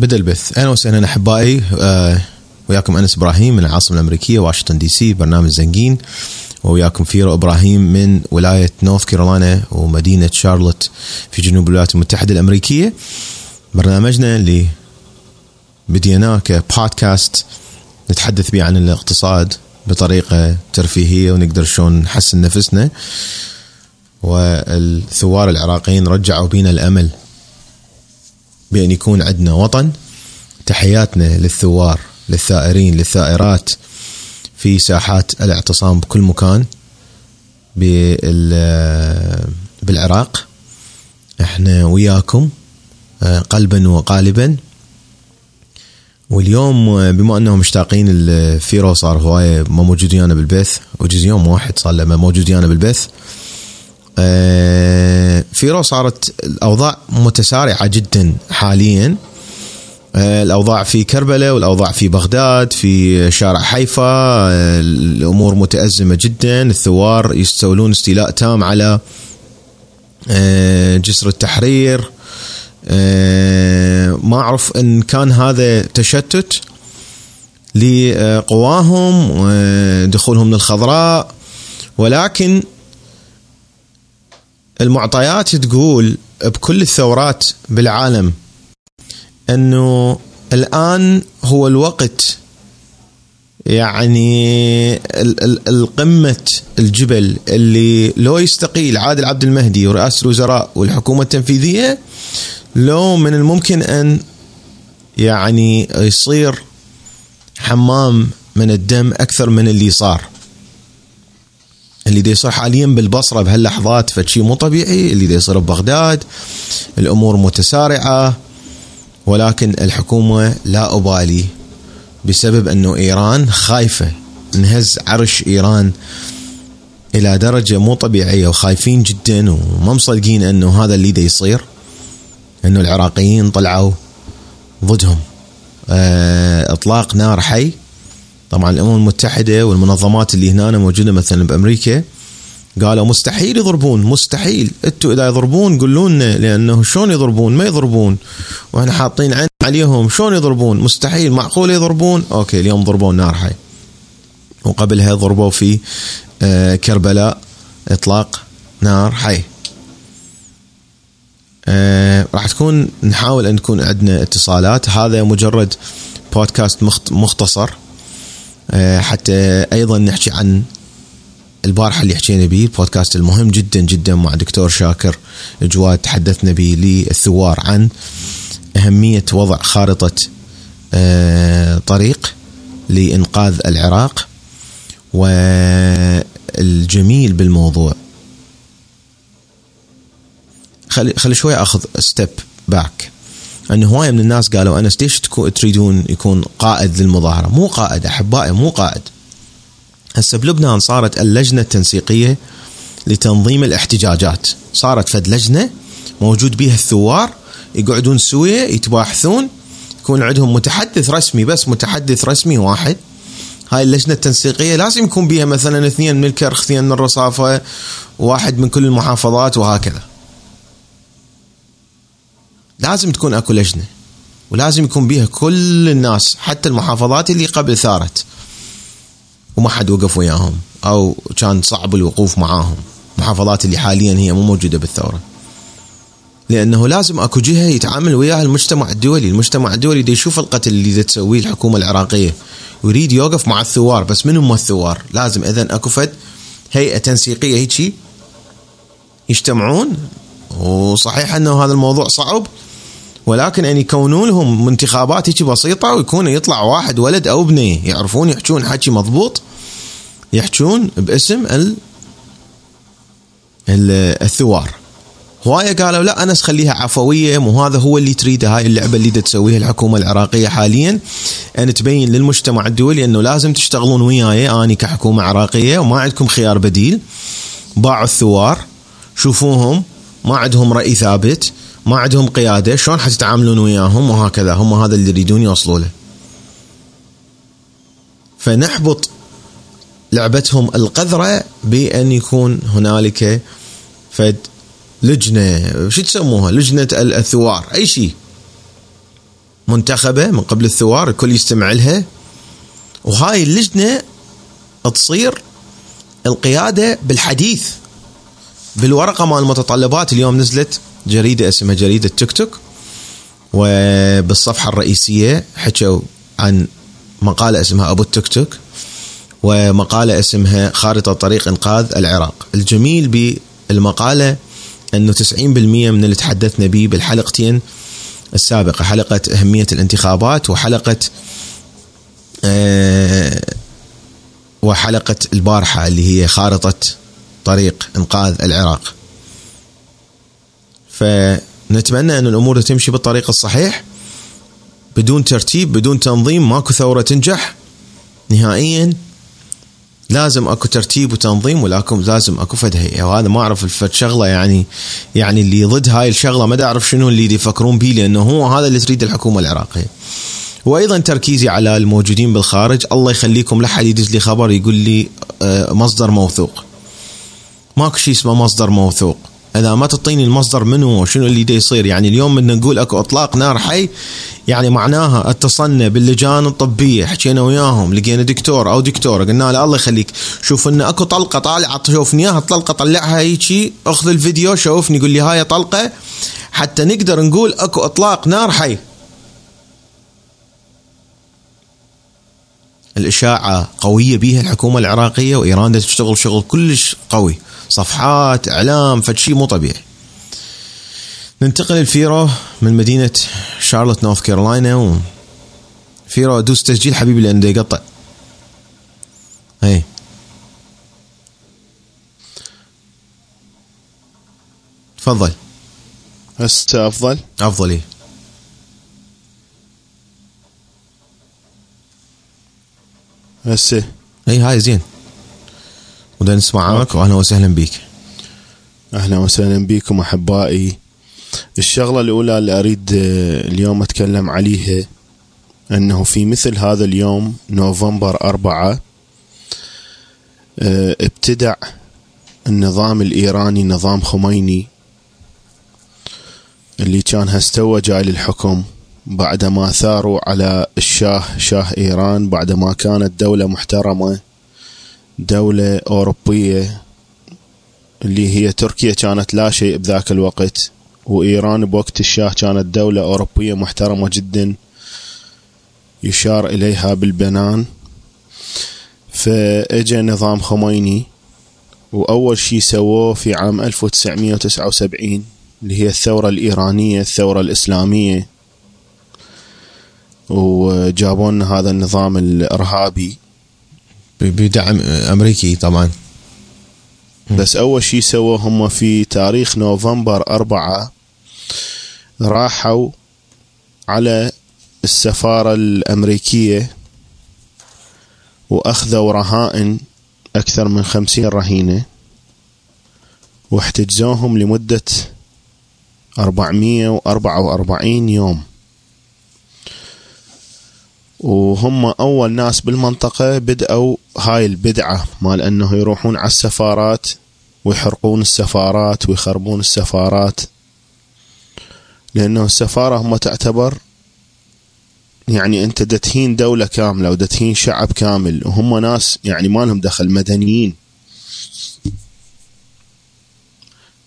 بدا البث أهلا وسهلا أحبائي. آه وياكم أنس إبراهيم من العاصمة الأمريكية واشنطن دي سي برنامج زنقين وياكم فيرو إبراهيم من ولاية نورث كارولاينا ومدينة شارلوت في جنوب الولايات المتحدة الأمريكية. برنامجنا اللي بديناه كبودكاست نتحدث به عن الاقتصاد بطريقة ترفيهية ونقدر شلون نحسن نفسنا. والثوار العراقيين رجعوا بينا الأمل. بأن يكون عندنا وطن. تحياتنا للثوار للثائرين للثائرات في ساحات الاعتصام بكل مكان بالعراق. إحنا وياكم قلبا وقالبا. واليوم بما أنهم مشتاقين الفيرو صار هوايه ما موجود ويانا بالبث وجز يوم واحد صار له موجود ويانا بالبث فيرو صارت الأوضاع متسارعة جدا حاليا. آه، الأوضاع في كربلاء والأوضاع في بغداد في شارع حيفا آه، الأمور متأزمة جدا. الثوار يستولون استيلاء تام على جسر التحرير. ما أعرف إن كان هذا تشتت لقواهم دخولهم للخضراء. ولكن المعطيات تقول بكل الثورات بالعالم إنه الآن هو الوقت يعني القمة الجبل اللي لو يستقيل عادل عبد المهدي ورئاسة الوزراء والحكومة التنفيذية لو من الممكن أن يعني يصير حمام من الدم أكثر من اللي صار. اللي دي يصير حاليا بالبصرة بهاللحظات فشي مو طبيعي. اللي دي يصير ببغداد الأمور متسارعة ولكن الحكومة لا أبالي بسبب إنه إيران خايفة انهز عرش إيران إلى درجة مو طبيعية وخايفين جدا وما مصدقين إنه هذا اللي دي يصير إنه العراقيين طلعوا ضدهم. آه، إطلاق نار حي. طبعا الأمم المتحدة والمنظمات اللي هنا موجودة مثلا بأمريكا قالوا مستحيل يضربون مستحيل. أنتم إذا يضربون قولوا لنا لأنه شلون يضربون؟ ما يضربون. وإحنا حاطين عين عليهم شلون يضربون؟ مستحيل. معقول يضربون؟ أوكي اليوم ضربوا نار حي وقبلها ضربوا في آه، كربلاء إطلاق نار حي آه، راح تكون نحاول أن تكون عندنا اتصالات. هذا مجرد بودكاست مختصر. حتى أيضا نحكي عن البارحة اللي حكينا به البودكاست المهم جدا جدا مع دكتور شاكر جواد تحدثنا به للثوار عن أهمية وضع خارطة آه، طريق لإنقاذ العراق والجميل بالموضوع. خلي خلي شوي أخذ step back انه هواية من الناس قالوا أنس ليش تريدون يكون قائد للمظاهرة؟ مو قائد أحبائي مو قائد. هسه بلبنان صارت اللجنة التنسيقية لتنظيم الاحتجاجات، صارت فد لجنة موجود بها الثوار يقعدون سوية يتباحثون يكون عندهم متحدث رسمي بس متحدث رسمي واحد هاي اللجنة التنسيقية لازم يكون بها مثلا اثنين من الكرخ اثنين من الرصافة واحد من كل المحافظات وهكذا لازم تكون أكو لجنة ولازم يكون بيها كل الناس حتى المحافظات اللي قبل ثارت وما حد وقف وياهم أو كان صعب الوقوف معاهم. المحافظات اللي حاليا هي مو موجودة بالثورة. لأنه لازم أكو جهة يتعامل وياها المجتمع الدولي، المجتمع الدولي دي يشوف القتل اللي تسويه الحكومة العراقية ويريد يوقف مع الثوار. بس من هم الثوار؟ لازم اذا أكو فد هيئة تنسيقية هيجي يجتمعون وصحيح أنه هذا الموضوع صعب ولكن أن يكونون لهم انتخابات هيك بسيطة ويكون يطلع واحد ولد أو بنيه يعرفون يحجون حكي مضبوط يحجون باسم ال الثوار. هواية قالوا لا انس خليها عفوية مو هذا هو اللي تريده هاي اللعبة اللي تسويها الحكومة العراقية حاليا. أن تبين للمجتمع الدولي أنه لازم تشتغلون وياي أني كحكومة عراقية وما عندكم خيار بديل. باعوا الثوار شوفوهم. ما عندهم رأي ثابت ما عندهم قيادة شلون حتتعاملون وياهم؟ وهكذا هم هذا اللي يريدون يوصلوا له. فنحبط لعبتهم القذرة بأن يكون هنالك فد لجنة شو تسموها؟ لجنة الثوار أي شيء. منتخبة من قبل الثوار الكل يستمع لها. وهاي اللجنة تصير القيادة بالحديث. بالورقة مال المتطلبات اليوم نزلت جريدة اسمها جريدة تيك توك وبالصفحة الرئيسية حكوا عن مقالة اسمها أبو التيك توك ومقالة اسمها خارطة طريق إنقاذ العراق. الجميل بالمقالة إنه 90% من اللي تحدثنا به بالحلقتين السابقة حلقة أهمية الانتخابات وحلقة آه وحلقة البارحة اللي هي خارطة طريق إنقاذ العراق. فنتمنى أن الأمور تمشي بالطريق الصحيح بدون ترتيب بدون تنظيم ماكو ثورة تنجح نهائيا لازم أكو ترتيب وتنظيم ولكن لازم أكو فد هيئة وهذا ما أعرف الفد شغلة يعني يعني اللي ضد هاي الشغلة ما أعرف شنو اللي يفكرون به لأنه هو هذا اللي تريد الحكومة العراقية. وأيضا تركيزي على الموجودين بالخارج الله يخليكم لا حد يدز لي خبر يقول لي آه، مصدر موثوق. ماكو شيء اسمه مصدر موثوق. إذا ما تعطيني المصدر منو وشنو اللي دا يصير يعني اليوم بدنا نقول أكو إطلاق نار حي يعني معناها اتصلنا باللجان الطبية حكينا وياهم لقينا دكتور أو دكتورة قلنا له الله يخليك شوف إن أكو طلقة طالعة شوفني إياها طلقه طلعها هيجي أخذ الفيديو شوفني يقول لي هاي طلقة حتى نقدر نقول أكو إطلاق نار حي الإشاعة قوية بيها الحكومة العراقية وإيران تشتغل شغل كلش قوي. صفحات إعلام فد شيء مو طبيعي. ننتقل لفيرو من مدينة شارلوت نورث كارولاينا فيرو دوس تسجيل حبيبي لأن يقطع اي تفضل. هسه أفضل؟ أفضل إيه. هسه اي هاي زين. ودا نسمعك واهلا وسهلا بيك. أهلا وسهلا بكم أحبائي. الشغلة الأولى اللي أريد آه، اليوم أتكلم عليها أنه في مثل هذا اليوم نوفمبر أربعة آه، ابتدع النظام الإيراني نظام خميني اللي كان هستوى جاي للحكم. بعدما ثاروا على الشاه شاه إيران بعدما كانت دولة محترمة دولة أوروبية اللي هي تركيا كانت لا شيء بذاك الوقت وإيران بوقت الشاه كانت دولة أوروبية محترمة جدا يشار إليها بالبنان. فاجى نظام خميني وأول شيء سووه في عام 1979 اللي هي الثورة الإيرانية الثورة الإسلامية. وجابوا لنا هذا النظام الإرهابي. بدعم أمريكي طبعا. بس أول شيء سووا هم في تاريخ نوفمبر أربعة راحوا على السفارة الأمريكية وأخذوا رهائن أكثر من خمسين رهينة واحتجزوهم وأربعة وأربعين يوم. وهم أول ناس بالمنطقة بدأوا هاي البدعة مال أنه يروحون على السفارات ويحرقون السفارات ويخربون السفارات. لأنه السفارة هم تعتبر يعني أنت دتهين دولة كاملة ودتهين شعب كامل وهم ناس يعني ما لهم دخل مدنيين.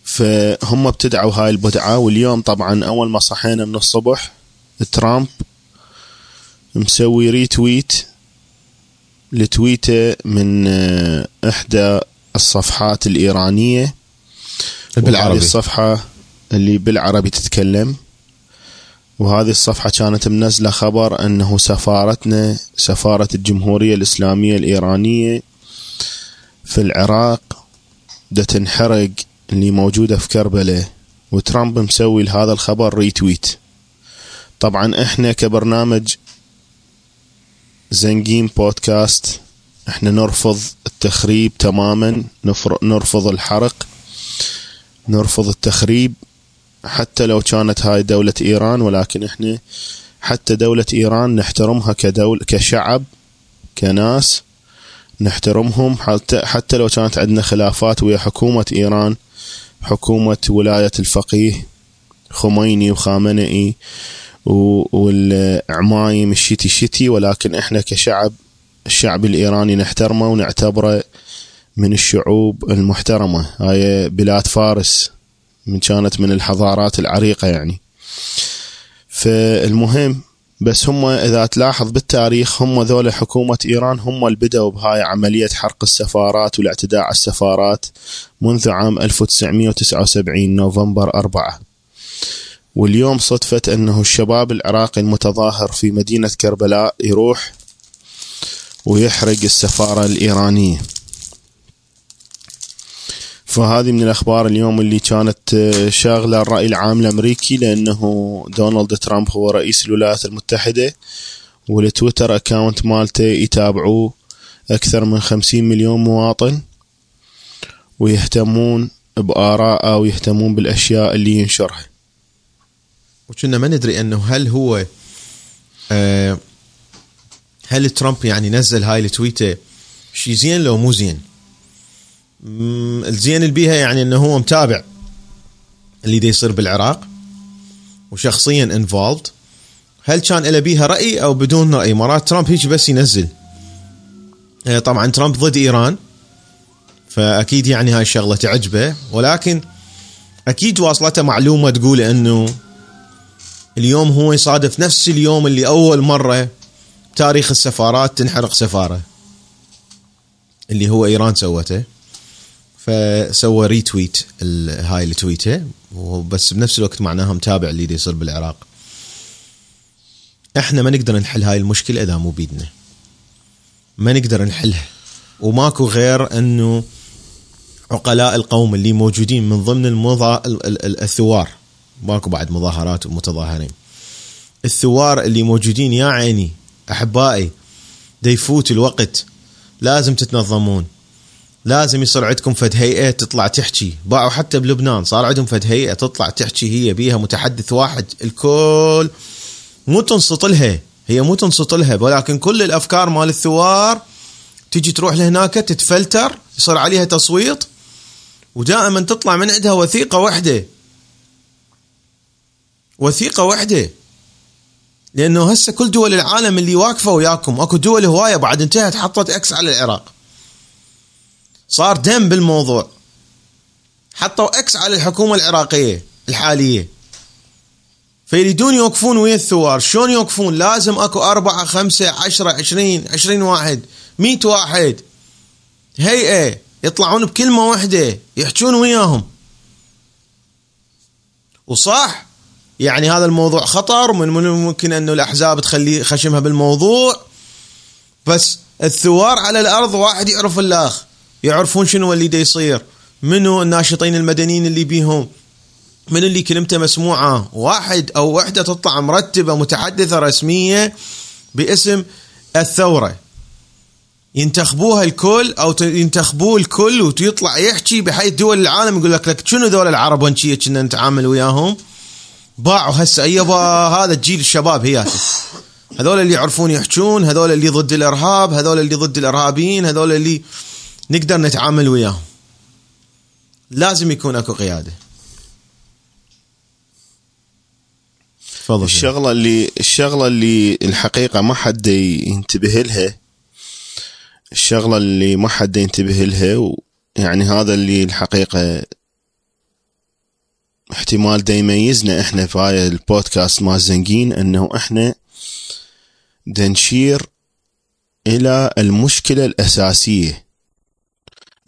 فهم ابتدعوا هاي البدعة واليوم طبعا أول ما صحينا من الصبح ترامب مسوي ريتويت لتويته من آه، إحدى الصفحات الإيرانية. بالعربي. الصفحة اللي بالعربي تتكلم. وهذه الصفحة كانت منزلة خبر أنه سفارتنا سفارة الجمهورية الإسلامية الإيرانية في العراق دا تنحرق اللي موجودة في كربلاء وترامب مسوي لهذا الخبر ريتويت طبعا إحنا كبرنامج زنجين بودكاست. إحنا نرفض التخريب تماما. نرفض الحرق. نرفض التخريب. حتى لو كانت هاي دولة إيران ولكن إحنا حتى دولة إيران نحترمها كدول كشعب كناس نحترمهم. حتى حتى لو كانت عندنا خلافات ويا حكومة إيران حكومة ولاية الفقيه خميني وخامنئي والعمايم الشتي شتي ولكن إحنا كشعب الشعب الإيراني نحترمه ونعتبره من الشعوب المحترمة. هاي بلاد فارس من كانت من الحضارات العريقة يعني. فالمهم بس هم إذا تلاحظ بالتاريخ هم ذولا حكومة إيران هم اللي بدأوا بهاي عملية حرق السفارات والاعتداء على السفارات منذ عام 1979 نوفمبر 4 واليوم صدفة أنه الشباب العراقي المتظاهر في مدينة كربلاء يروح ويحرق السفارة الإيرانية. فهذه من الأخبار اليوم اللي كانت شاغلة الرأي العام الأمريكي لأنه دونالد ترامب هو رئيس الولايات المتحدة والتويتر أكاونت مالته يتابعوه أكثر من خمسين مليون مواطن ويهتمون بآراءه ويهتمون بالأشياء اللي ينشرها. وكنا ما ندري أنه هل هو آه هل ترامب يعني نزل هاي التويتة شي زين لو مو زين؟ الزين اللي بيها يعني إنه هو متابع اللي دي يصير بالعراق وشخصيا انفولد هل كان له بيها رأي أو بدون رأي؟ مرات ترامب هيك بس ينزل. آه، طبعا ترامب ضد إيران فأكيد يعني هاي الشغلة تعجبه ولكن أكيد واصلته معلومة تقول إنه اليوم هو يصادف نفس اليوم اللي أول مرة تاريخ السفارات تنحرق سفارة. اللي هو إيران سوته. فسوى ريتويت هاي التويته وبس بنفس الوقت معناها متابع اللي يصير بالعراق. إحنا ما نقدر نحل هاي المشكلة إذا مو بيدنا. ما نقدر نحلها. وماكو غير إنه عقلاء القوم اللي موجودين من ضمن المضا... الثوار. ماكو بعد مظاهرات ومتظاهرين. الثوار اللي موجودين يا عيني أحبائي دا يفوت الوقت. لازم تتنظمون. لازم يصير عندكم فد هيئة تطلع تحكي. باعوا حتى بلبنان صار عندهم فد هيئة تطلع تحكي هي بيها متحدث واحد. الكل مو تنصت لها هي مو تنصت لها ولكن كل الأفكار مال الثوار تجي تروح لهناك تتفلتر يصير عليها تصويت ودائما تطلع من عندها وثيقة واحدة. وثيقة واحدة. لأنه هسه كل دول العالم اللي واقفة وياكم أكو دول هواية بعد انتهت حطت إكس على العراق. صار دم بالموضوع. حطوا إكس على الحكومة العراقية الحالية. فيريدون يوقفون ويا الثوار. شلون يوقفون؟ لازم أكو أربعة خمسة عشرة عشرين عشرين واحد مئة واحد. هيئة. يطلعون بكلمة واحدة. يحجون وياهم. وصح؟ يعني هذا الموضوع خطر من الممكن أنه الأحزاب تخلي خشمها بالموضوع. بس الثوار على الأرض واحد يعرف الأخ يعرفون شنو اللي دا يصير. منو الناشطين المدنيين اللي بيهم من اللي كلمته مسموعة؟ واحد أو وحدة تطلع مرتبة متحدثة رسمية باسم الثورة. ينتخبوها الكل أو ينتخبوه الكل ويطلع يحكي بحيث دول العالم يقول لك لك شنو دول العرب ونشيه كنا نتعامل وياهم؟ باعوا هسه. يبا هذا الجيل الشباب هياته هذول اللي يعرفون يحجون هذول اللي ضد الإرهاب هذول اللي ضد الإرهابيين هذول اللي نقدر نتعامل وياهم. لازم يكون أكو قيادة. تفضل الشغلة اللي الشغلة اللي الحقيقة ما حد ينتبه لها الشغلة اللي ما حد ينتبه لها يعني هذا اللي الحقيقة احتمال دا يميزنا إحنا في هاي البودكاست مال زنقين انه إحنا دنشير إلى المشكلة الأساسية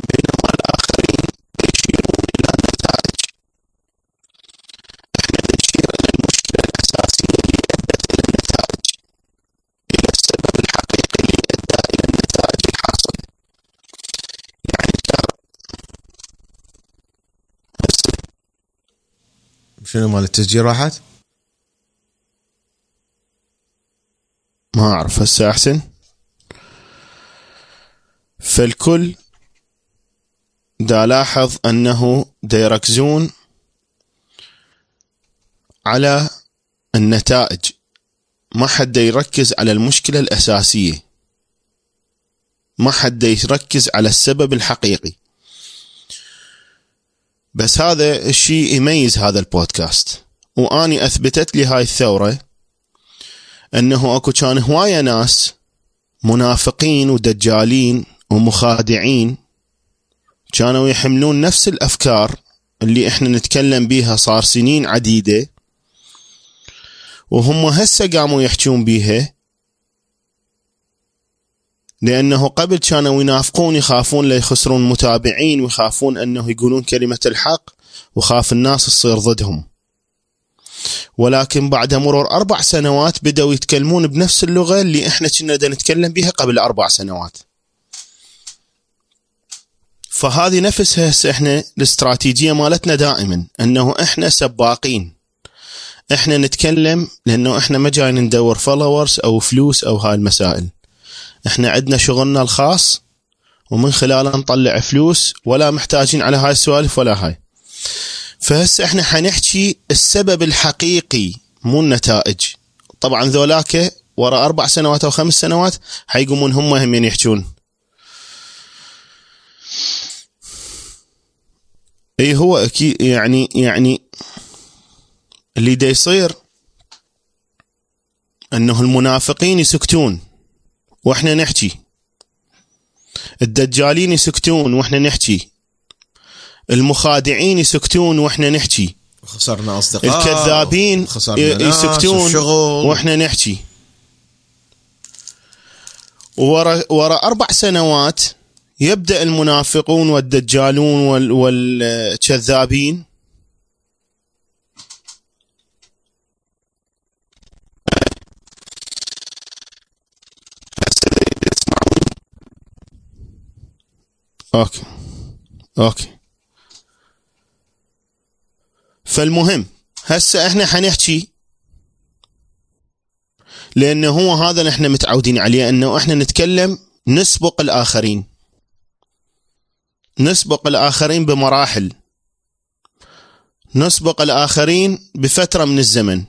بينما الاخرين يشيرون إلى النتائج إحنا نشير إلى المشكلة الاساسيه اللي ادت إلى النتائج إلى السبب الحقيقي اللي ادى إلى النتائج الحاصله يعني شنو مال التسجيل راحت؟ ما أعرف هسه أحسن. فالكل دا لاحظ أنه دا يركزون على النتائج. ما حد يركز على المشكلة الأساسية. ما حد يركز على السبب الحقيقي. بس هذا الشيء يميز هذا البودكاست. وأني أثبتت لي هاي الثورة إنه أكو كان هواية ناس منافقين ودجالين ومخادعين كانوا يحملون نفس الأفكار اللي إحنا نتكلم بيها صار سنين عديدة. وهم هسه قاموا يحجون بيها لأنه قبل كانوا ينافقون يخافون لا يخسرون متابعين ويخافون أنه يقولون كلمة الحق وخاف الناس تصير ضدهم. ولكن بعد مرور أربع سنوات بدأوا يتكلمون بنفس اللغة اللي إحنا كنا نتكلم بها قبل أربع سنوات. فهذه نفسها هسه إحنا الاستراتيجية مالتنا دائما أنه إحنا سباقين. إحنا نتكلم لأنه إحنا ما جايين ندور فولورز أو فلوس أو هاي المسائل. إحنا عندنا شغلنا الخاص ومن خلاله نطلع فلوس ولا محتاجين على هاي السوالف ولا هاي. فهسه إحنا حنحكي السبب الحقيقي مو النتائج. طبعا ذولاك ورا أربع سنوات أو خمس سنوات حيقومون هم هم يحجون. إي هو أكيد يعني يعني اللي دا يصير إنه المنافقين يسكتون. وإحنا نحكي. الدجالين يسكتون وإحنا نحكي. المخادعين يسكتون وإحنا نحكي. خسرنا أصدقاء الكذابين يسكتون وإحنا نحكي. ورا ورا أربع سنوات يبدأ المنافقون والدجالون والكذابين Okay. Okay. فالمهم هسه إحنا حنحكي لأنه هو هذا اللي إحنا متعودين عليه إنه إحنا نتكلم نسبق الآخرين. نسبق الآخرين بمراحل. نسبق الآخرين بفترة من الزمن.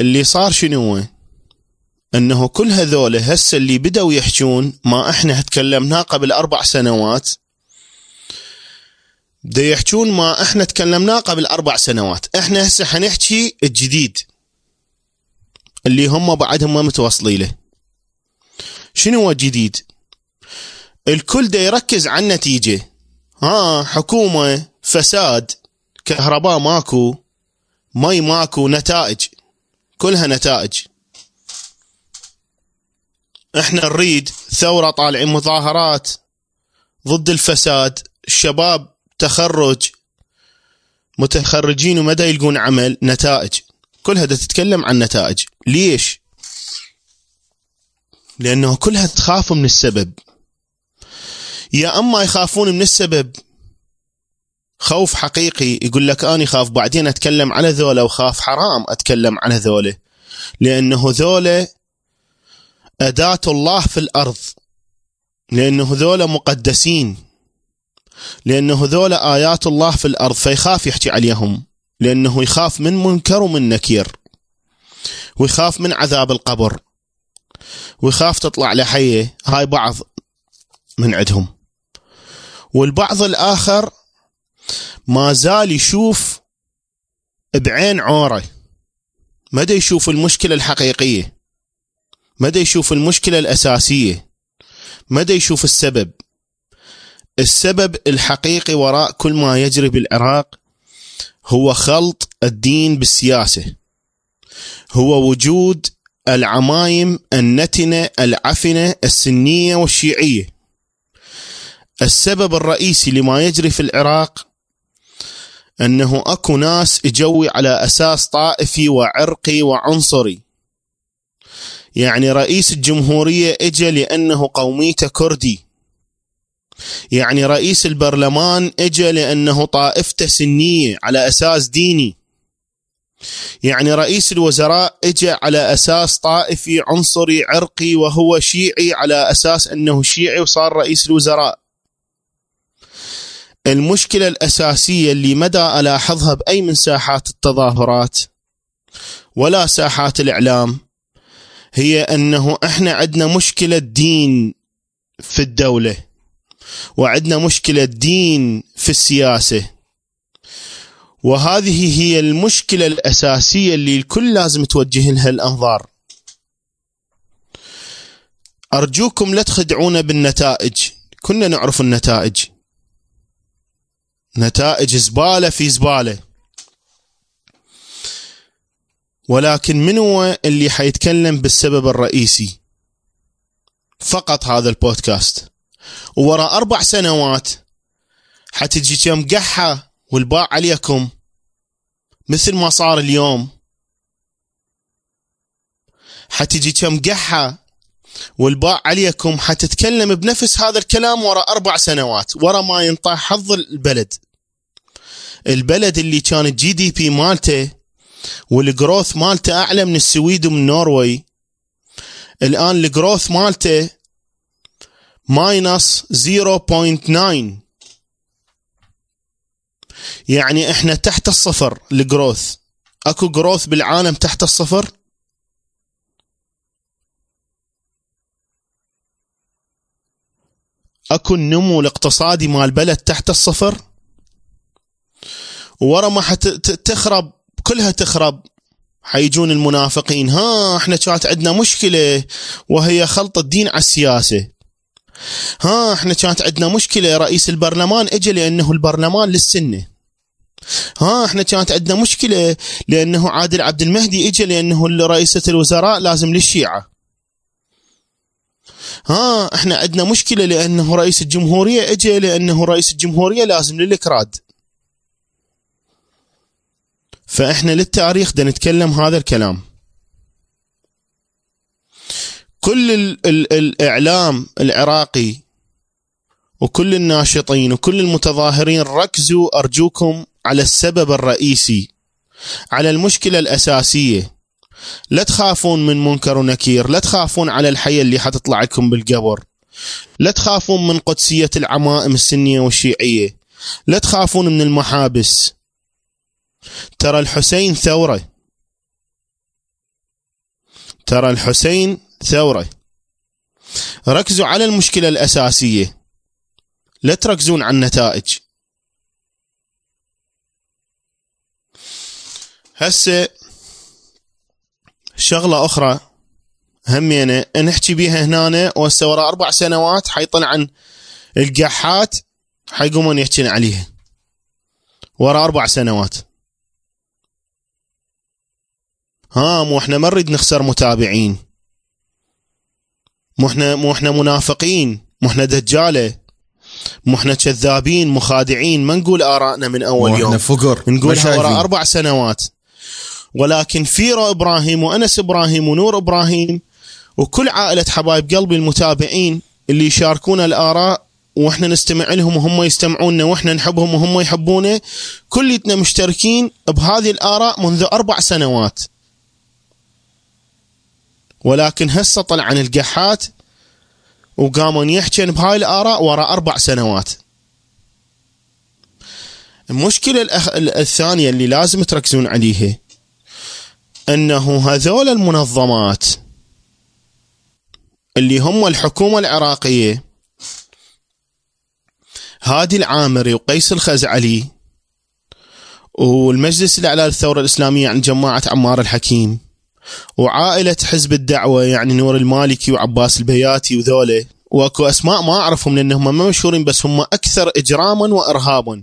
اللي صار شنو هو؟ أنه كل هذول هسه اللي بدأوا يحجون ما إحنا تكلمناه قبل أربع سنوات. بدا يحجون ما إحنا تكلمناه قبل أربع سنوات. إحنا هسه حنحكي الجديد اللي هم بعدهم ما متوصلين له. شنو هو الجديد الكل دا يركز على النتيجة. ها حكومة فساد كهرباء ماكو مي ماكو نتائج. كلها نتائج. إحنا نريد ثورة طالعين مظاهرات ضد الفساد الشباب تخرج متخرجين ومدى يلقون عمل نتائج. كلها تتكلم عن نتائج. ليش؟ لأنه كلها تخاف من السبب. يا أما يخافون من السبب خوف حقيقي يقول لك أنا خاف بعدين أتكلم على ذولا وخاف حرام أتكلم على ذولا لأنه ذولا أداة الله في الأرض. لأنه ذولا مقدسين. لأنه ذولا آيات الله في الأرض فيخاف يحكي عليهم. لأنه يخاف من منكر ومن نكير. ويخاف من عذاب القبر. ويخاف تطلع لحية. هاي بعض من عندهم. والبعض الآخر ما زال يشوف بعين عوره. مدى يشوف المشكلة الحقيقية. مدى يشوف المشكلة الأساسية؟ مدى يشوف السبب؟ السبب الحقيقي وراء كل ما يجري بالعراق هو خلط الدين بالسياسة. هو وجود العمايم النتنة العفنة السنية والشيعية. السبب الرئيسي لما يجري في العراق أنه أكو ناس يجوي على أساس طائفي وعرقي وعنصري. يعني رئيس الجمهورية اجى لأنه قوميته كردي يعني رئيس البرلمان اجى لأنه طائفته سنية على أساس ديني يعني رئيس الوزراء اجى على أساس طائفي عنصري عرقي وهو شيعي على أساس أنه شيعي وصار رئيس الوزراء. المشكلة الأساسية اللي مدى ألاحظها بأي من ساحات التظاهرات ولا ساحات الإعلام هي أنه إحنا عندنا مشكلة دين في الدولة وعندنا مشكلة دين في السياسة. وهذه هي المشكلة الأساسية اللي الكل لازم توجه لها الأنظار. أرجوكم لا تخدعونا بالنتائج. كنا نعرف النتائج. نتائج زبالة في زبالة. ولكن من هو اللي حيتكلم بالسبب الرئيسي؟ فقط هذا البودكاست. ووراء أربع سنوات حتجي كم قحبة والباع عليكم مثل ما صار اليوم. حتجي كم قحبة والباع عليكم حتتكلم بنفس هذا الكلام وراء أربع سنوات. وراء ما ينطى حظ البلد. البلد اللي كان ال GDP مالته وال growth مالته أعلى من السويد ومن Norway. الآن ال growth مالته minus 0.9 يعني إحنا تحت الصفر ال growth. أكو growth بالعالم تحت الصفر؟ أكو النمو الاقتصادي مال بلد تحت الصفر؟ ورا ما حتخرب كلها تخرب. حيجون المنافقين. ها إحنا كانت عندنا مشكلة وهي خلط الدين على السياسة. ها إحنا كانت عندنا مشكلة رئيس البرلمان اجى لأنه البرلمان للسنة. ها إحنا كانت عندنا مشكلة لأنه عادل عبد المهدي اجى لأنه رئيسة الوزراء لازم للشيعة. ها إحنا عندنا مشكلة لأنه رئيس الجمهورية اجى لأنه رئيس الجمهورية لازم للإكراد. فإحنا للتاريخ بدنا نتكلم هذا الكلام. كل ال ال الإعلام العراقي وكل الناشطين وكل المتظاهرين ركزوا أرجوكم على السبب الرئيسي على المشكلة الأساسية. لا تخافون من منكر ونكير لا تخافون على الحية اللي حتطلع لكم بالقبر. لا تخافون من قدسية العمائم السنية والشيعية. لا تخافون من المحابس. ترى الحسين ثورة. ترى الحسين ثورة. ركزوا على المشكلة الأساسية. لا تركزون على النتائج. هسه شغلة أخرى همينه نحكي بيها هنا وهسه ورا أربع سنوات حيطلع عن القحات حيقومون يحكين عليها. ورا أربع سنوات. ها مو إحنا ما نريد نخسر متابعين. مو إحنا مو إحنا منافقين مو إحنا دجالة مو إحنا كذابين مخادعين. ما نقول آرائنا من أول يوم. فقر نقولها ورا أربع سنوات. ولكن فيرو إبراهيم وأنس إبراهيم ونور إبراهيم وكل عائلة حبايب قلبي المتابعين اللي يشاركونا الآراء وإحنا نستمع لهم وهم يستمعونا وإحنا نحبهم وهم يحبونا كلنا مشتركين بهذه الآراء منذ أربع سنوات. ولكن هسه طلع عن القحات وقاموا يحكين بهاي الآراء وراء أربع سنوات. المشكلة الثانية اللي لازم تركزون عليها أنه هذول المنظمات اللي هم الحكومة العراقية هادي العامري وقيس الخزعلي والمجلس الأعلى للثورة الإسلامية عن جماعة عمار الحكيم وعائلة حزب الدعوة يعني نور المالكي وعباس البياتي وذوله واكو أسماء ما أعرفهم لأنهم ما مشهورين بس هم أكثر إجراما وارهابا.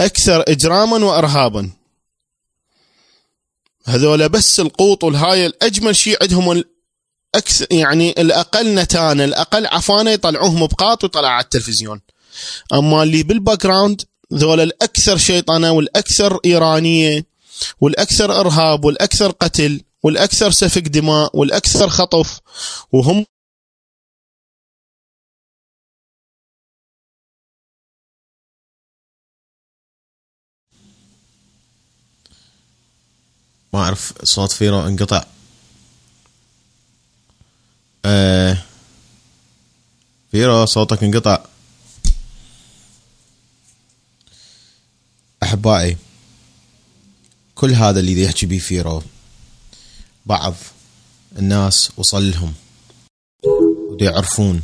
أكثر إجراما وارهابا. هذول بس القوط والهاي الأجمل شيء عندهم الاكثر يعني الأقل نتانة الأقل عفانة يطلعوهم بقاط ويطلع على التلفزيون. أما اللي بال background ذول الأكثر شيطنه والأكثر إيرانية. والأكثر إرهاب والأكثر قتل والأكثر سفك دماء والأكثر خطف وهم ما أعرف صوت فيرو انقطع. آه فيرو صوتك انقطع. أحبائي كل هذا اللي يحكي بيه فيرو بعض الناس وصل لهم يعرفون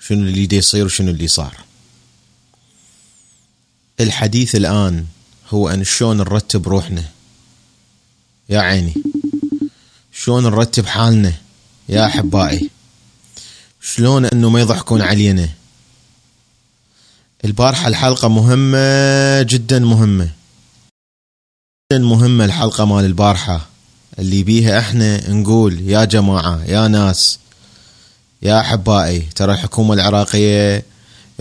شنو اللي دي يصير وشنو اللي صار. الحديث الآن هو أن شلون نرتب روحنا. يا عيني. شلون نرتب حالنا. يا أحبائي. شلون أنه ما يضحكون علينا. البارحة الحلقة مهمة جدا مهمة. جدا مهمة الحلقة مال البارحة اللي بيها إحنا نقول يا جماعة يا ناس يا أحبائي ترى الحكومة العراقية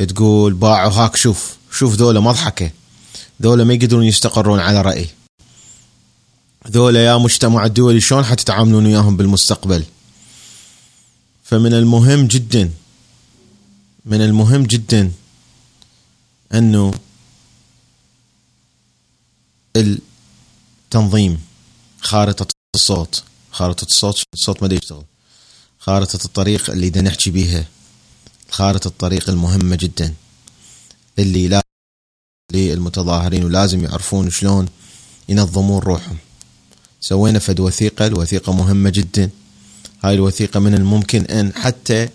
تقول باعوا هاك شوف شوف ذولا مضحكة ذولا ما يقدرون يستقرون على رأي. ذولا يا مجتمع الدولي شلون حتتعاملون وياهم بالمستقبل؟ فمن المهم جدا من المهم جدا أنه التنظيم خارطة الصوت خارطة الصوت الصوت ما يشتغل خارطة الطريق اللي دا نحكي بيها خارطة الطريق المهمة جدا. اللي لا للمتظاهرين ولازم يعرفون شلون ينظمون روحهم. سوينا فد وثيقة الوثيقة مهمة جدا. هاي الوثيقة من الممكن أن حتى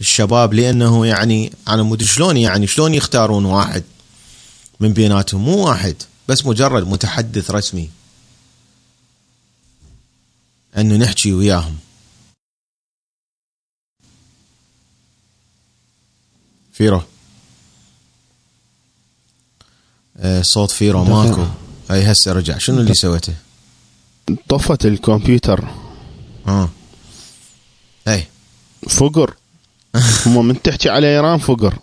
الشباب لأنه يعني أنا مدري شلون يعني شلون يختارون واحد من بيناتهم. مو واحد بس مجرد متحدث رسمي. أنه نحكي وياهم. فيرو آه، صوت فيرو ماكو. اي هسه رجع. شنو اللي سويته؟ طفت الكمبيوتر. آه. اي فقر. هم من تحكي على إيران فقر.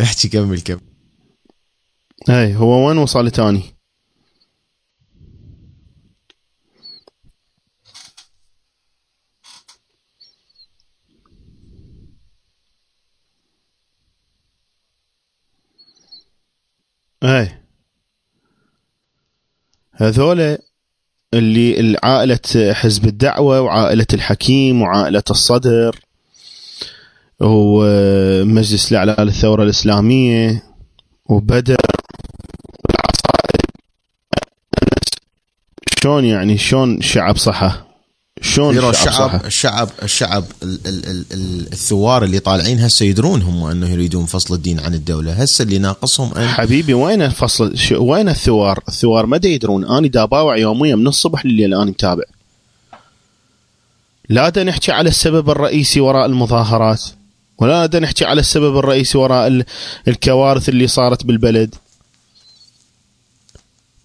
احكي كمل كمل. اي هو وين وصل تاني؟ اي هذول اللي عائلة حزب الدعوة وعائلة الحكيم وعائلة الصدر ومجلس الإعلان الثورة الإسلامية وبدر شلون يعني؟ شلون شعب صحة؟ شلون الشعب الشعب الشعب الشعب, الشعب ال- ال- ال- ال- الثوار اللي طالعين هسه يدرون هم أنه يريدون فصل الدين عن الدولة. هسه اللي ناقصهم ان حبيبي وين الفصل؟ شو وين الثوار؟ الثوار ما يدرون. اني دا باوع يوميا من الصبح لليل أنا متابع. لا دا نحكي على السبب الرئيسي وراء المظاهرات ولا دا نحكي على السبب الرئيسي وراء ال- الكوارث اللي صارت بالبلد.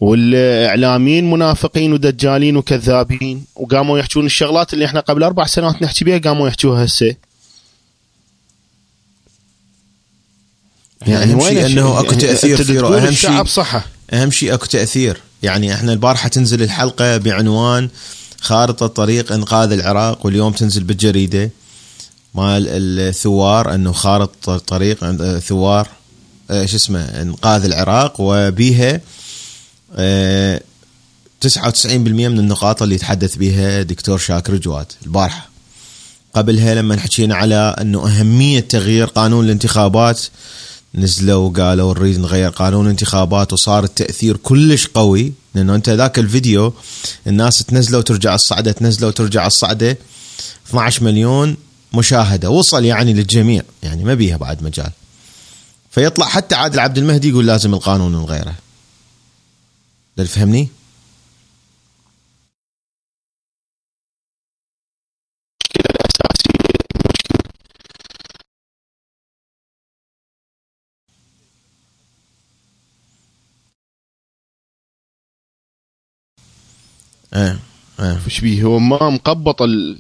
والإعلاميين منافقين ودجالين وكذابين وقاموا يحكون الشغلات اللي إحنا قبل أربع سنوات نحكي بها قاموا يحكوها هسه. يعني شيء وين أنه أكو يعني تأثير تقول أهم شيء صحة. أهم شيء أكو تأثير. يعني إحنا البارحة تنزل الحلقة بعنوان خارطة طريق إنقاذ العراق واليوم تنزل بالجريدة مال الثوار أنه خارطة طريق عند- ثوار آه، شو اسمه إنقاذ العراق وبيها آه، 99% من النقاط اللي يتحدث بها دكتور شاكر جواد البارحة. قبلها لما حكينا على أنه أهمية تغيير قانون الانتخابات نزلوا وقالوا نريد نغير قانون الانتخابات وصار التاثير كلش قوي لأنه أنت ذاك الفيديو الناس تنزله وترجع الصعدة تنزله وترجع الصعدة 12 مليون مشاهدة وصل يعني للجميع يعني ما بيها بعد مجال. فيطلع حتى عادل عبد المهدي يقول لازم القانون نغيره. ده فهمني؟ إيه إيه إيش بيه؟ هو ما مقبط ال...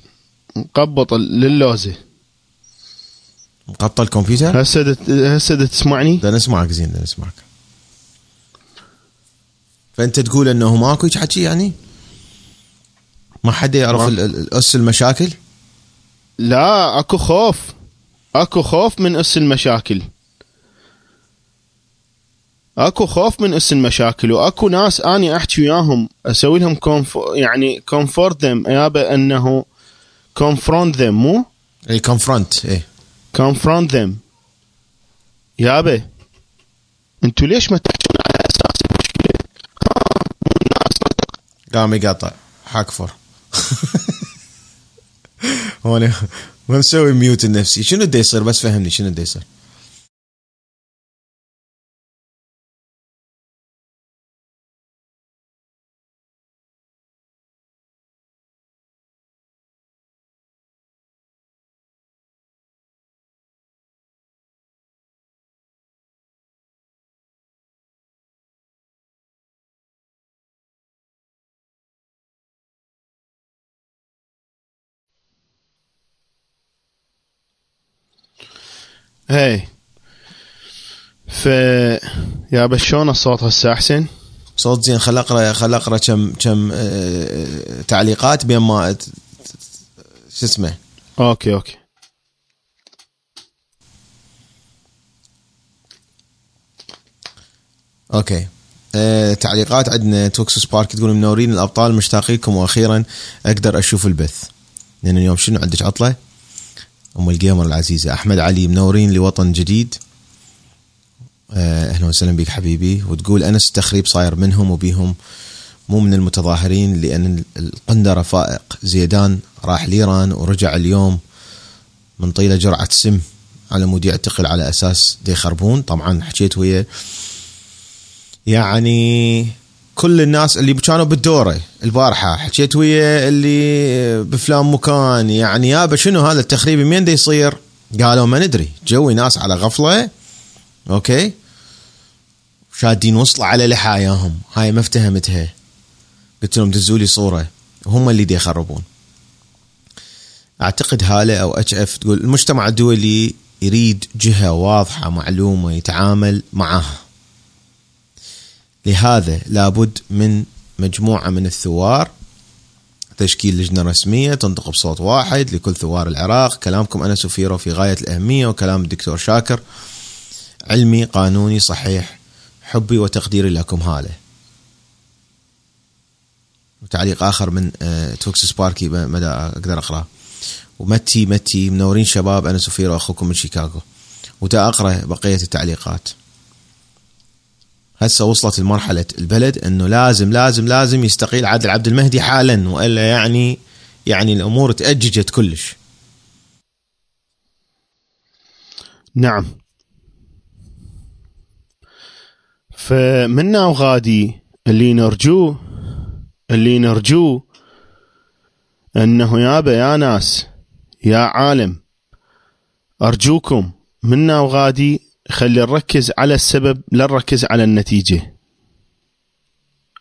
مقبط ال- للوزه مقطع الكمبيوتر؟ هسه هسه تسمعني؟ ده نسمعك زين ده نسمعك. فأنت تقول إنه ماكو هيك حكي يعني؟ ما حد يعرف الاس المشاكل؟ لا أكو خوف. أكو خوف من أس المشاكل. أكو خوف من أس المشاكل وأكو ناس آني أحكي وياهم أسوي لهم conf... يعني comfort them يابا إنه confront them مو؟ إي confront إيه confront them. يابا أنتوا ليش ما تحكون على أساس المشكلة؟ قام يقاطع. حاكفر هون ما مسوي mute لنفسي شنو بده يصير؟ بس فهمني شنو بده يصير. هي ف يا شلون الصوت هسه أحسن؟ صوت زين. خل أقرأ خل أقرأ كم كم آه، تعليقات بين ما شو اسمه؟ okay okay. okay. آه، تعليقات عندنا. توكسو سبارك تقول منورين الأبطال مشتاق لكم وأخيرا أقدر أشوف البث. لأن اليوم شنو؟ عندك عطلة؟ أم الجيمر العزيزة. أحمد علي منورين لوطن جديد. آه، أهلا وسهلا بك حبيبي. وتقول أنس التخريب صاير منهم وبيهم. مو من المتظاهرين لأن القندره فائق زيدان راح لايران ورجع اليوم من طيلة جرعة سم على مود يعتقل على أساس دي يخربون طبعا حكيت ويا يعني كل الناس اللي كانوا بالدوره البارحة حكيت ويا اللي بفلان مكان يعني يابا شنو هذا التخريب؟ من دا يصير؟ قالوا ما ندري جوي ناس على غفلة okay؟ شادين وصلوا على لحاياهم هاي ما افتهمتها. قلت لهم دزوا لي صورة هم اللي دي يخربون. أعتقد هالة أو اتش اف تقول المجتمع الدولي يريد جهة واضحة معلومة يتعامل معها لهذا لابد من مجموعة من الثوار تشكيل لجنة رسمية تنطق بصوت واحد لكل ثوار العراق. كلامكم أنا سفيرو في غاية الأهمية وكلام الدكتور شاكر. علمي قانوني صحيح حبي وتقديري لكم هاله وتعليق آخر من آه، توكس سباركي مدى أقدر اقراه ومتي متي منورين شباب أنا سفيرو أخوكم من شيكاغو. ودا أقرأ بقية التعليقات. هسه وصلت المرحلة البلد إنه لازم لازم لازم يستقيل عادل عبد المهدي حالا وإلا يعني يعني الأمور تأججت كلش. نعم. فمنا وغادي اللي نرجوه اللي نرجوه أنه يابا يا ناس يا عالم أرجوكم منا وغادي خلي نركز على السبب لا نركز على النتيجة.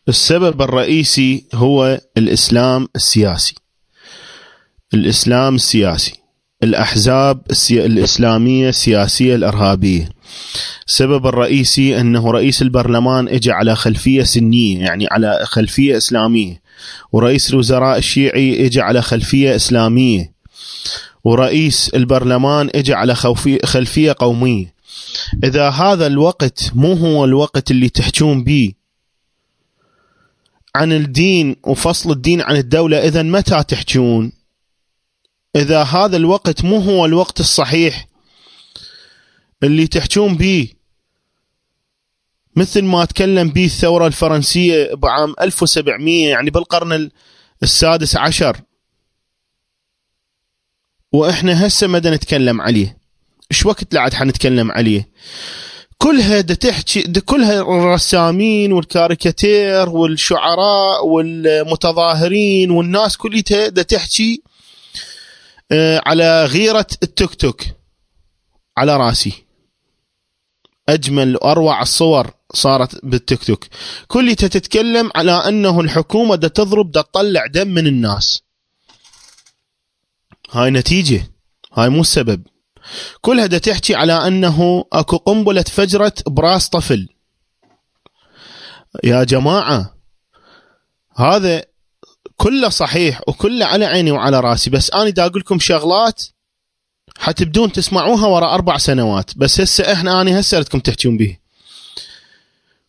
السبب الرئيسي هو الإسلام السياسي. الإسلام السياسي الأحزاب السي... الإسلامية السياسية الإرهابية. السبب الرئيسي أنه رئيس البرلمان اجى على خلفية سنية يعني على خلفية إسلامية. ورئيس الوزراء الشيعي اجى على خلفية إسلامية. ورئيس البرلمان اجى على خلفية قومية. إذا هذا الوقت مو هو الوقت اللي تحجون به عن الدين وفصل الدين عن الدولة إذا متى تحجون؟ إذا هذا الوقت مو هو الوقت الصحيح اللي تحجون به مثل ما تكلم به الثورة الفرنسية بعام 1700 يعني بالقرن السادس عشر. وإحنا هسه مدى نتكلم عليه. إيش وقت لعد حنتكلم عليه؟ كلها دا تحكي دا كلها الرسامين والكاريكاتير والشعراء والمتظاهرين والناس كلها دا تحكي على غيرة التيك توك على راسي. أجمل وأروع الصور صارت بالتيك توك. كلها تتكلم على أنه الحكومة دا تضرب دا تطلع دم من الناس. هاي نتيجة. هاي مو السبب. كلها دا تحكي على أنه أكو قنبلة فجرت براس طفل. يا جماعة هذا كله صحيح وكله على عيني وعلى راسي بس أنا دا أقول لكم شغلات حتبدون تسمعوها ورا أربع سنوات بس هسه إحنا أنا هسه ردكم تحكون به.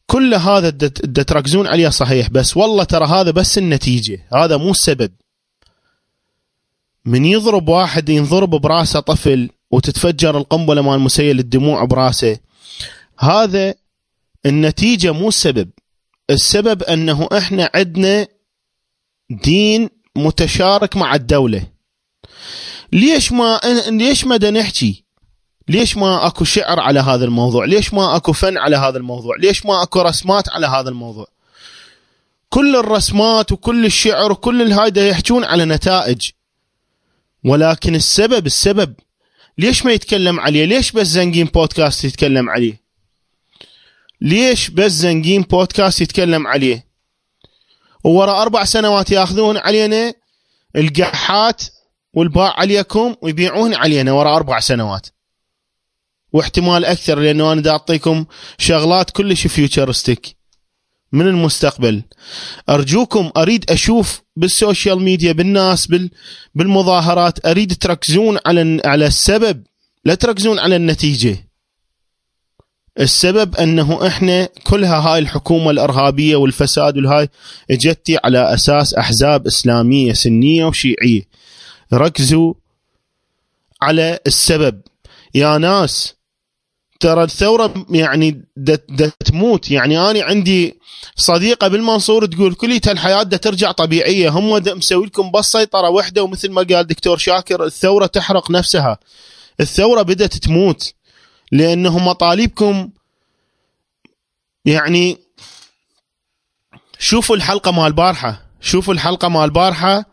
كل هذا دا تركزون عليه صحيح بس والله ترى هذا بس النتيجة هذا مو السبب. من يضرب واحد ينضرب براسه طفل وتتفجر القنبلة مال مسيل الدموع براسه. هذا النتيجة مو السبب. السبب أنه إحنا عندنا دين متشارك مع الدولة. ليش ما ليش ما نحكي؟ ليش ما أكو شعر على هذا الموضوع؟ ليش ما أكو فن على هذا الموضوع؟ ليش ما أكو رسمات على هذا الموضوع؟ كل الرسمات وكل الشعر وكل الهايدا يحجون على نتائج. ولكن السبب السبب ليش ما يتكلم عليه؟ ليش بس زنقين بودكاست يتكلم عليه؟ ليش بس زنقين بودكاست يتكلم عليه؟ وورا أربع سنوات ياخذون علينا القحات والباع عليكم ويبيعون علينا ورا أربع سنوات. واحتمال أكثر لأنه أنا دا اعطيكم شغلات كلش futuristic من المستقبل. أرجوكم أريد أشوف بال social media بالناس بال بالمظاهرات أريد تركزون على على السبب لا تركزون على النتيجة. السبب أنه إحنا كلها هاي الحكومة الإرهابية والفساد والهاي اجتي على أساس أحزاب إسلامية سنية وشيعية. ركزوا على السبب. يا ناس ترى الثورة يعني تموت يعني أنا عندي صديقة بالمنصور تقول كلية الحياة دا ترجع طبيعية. هم مسوي لكم بس سيطرة واحدة ومثل ما قال دكتور شاكر الثورة تحرق نفسها. الثورة بدأت تموت. لأنه مطالبكم يعني شوفوا الحلقة مال البارحة. شوفوا الحلقة مال البارحة.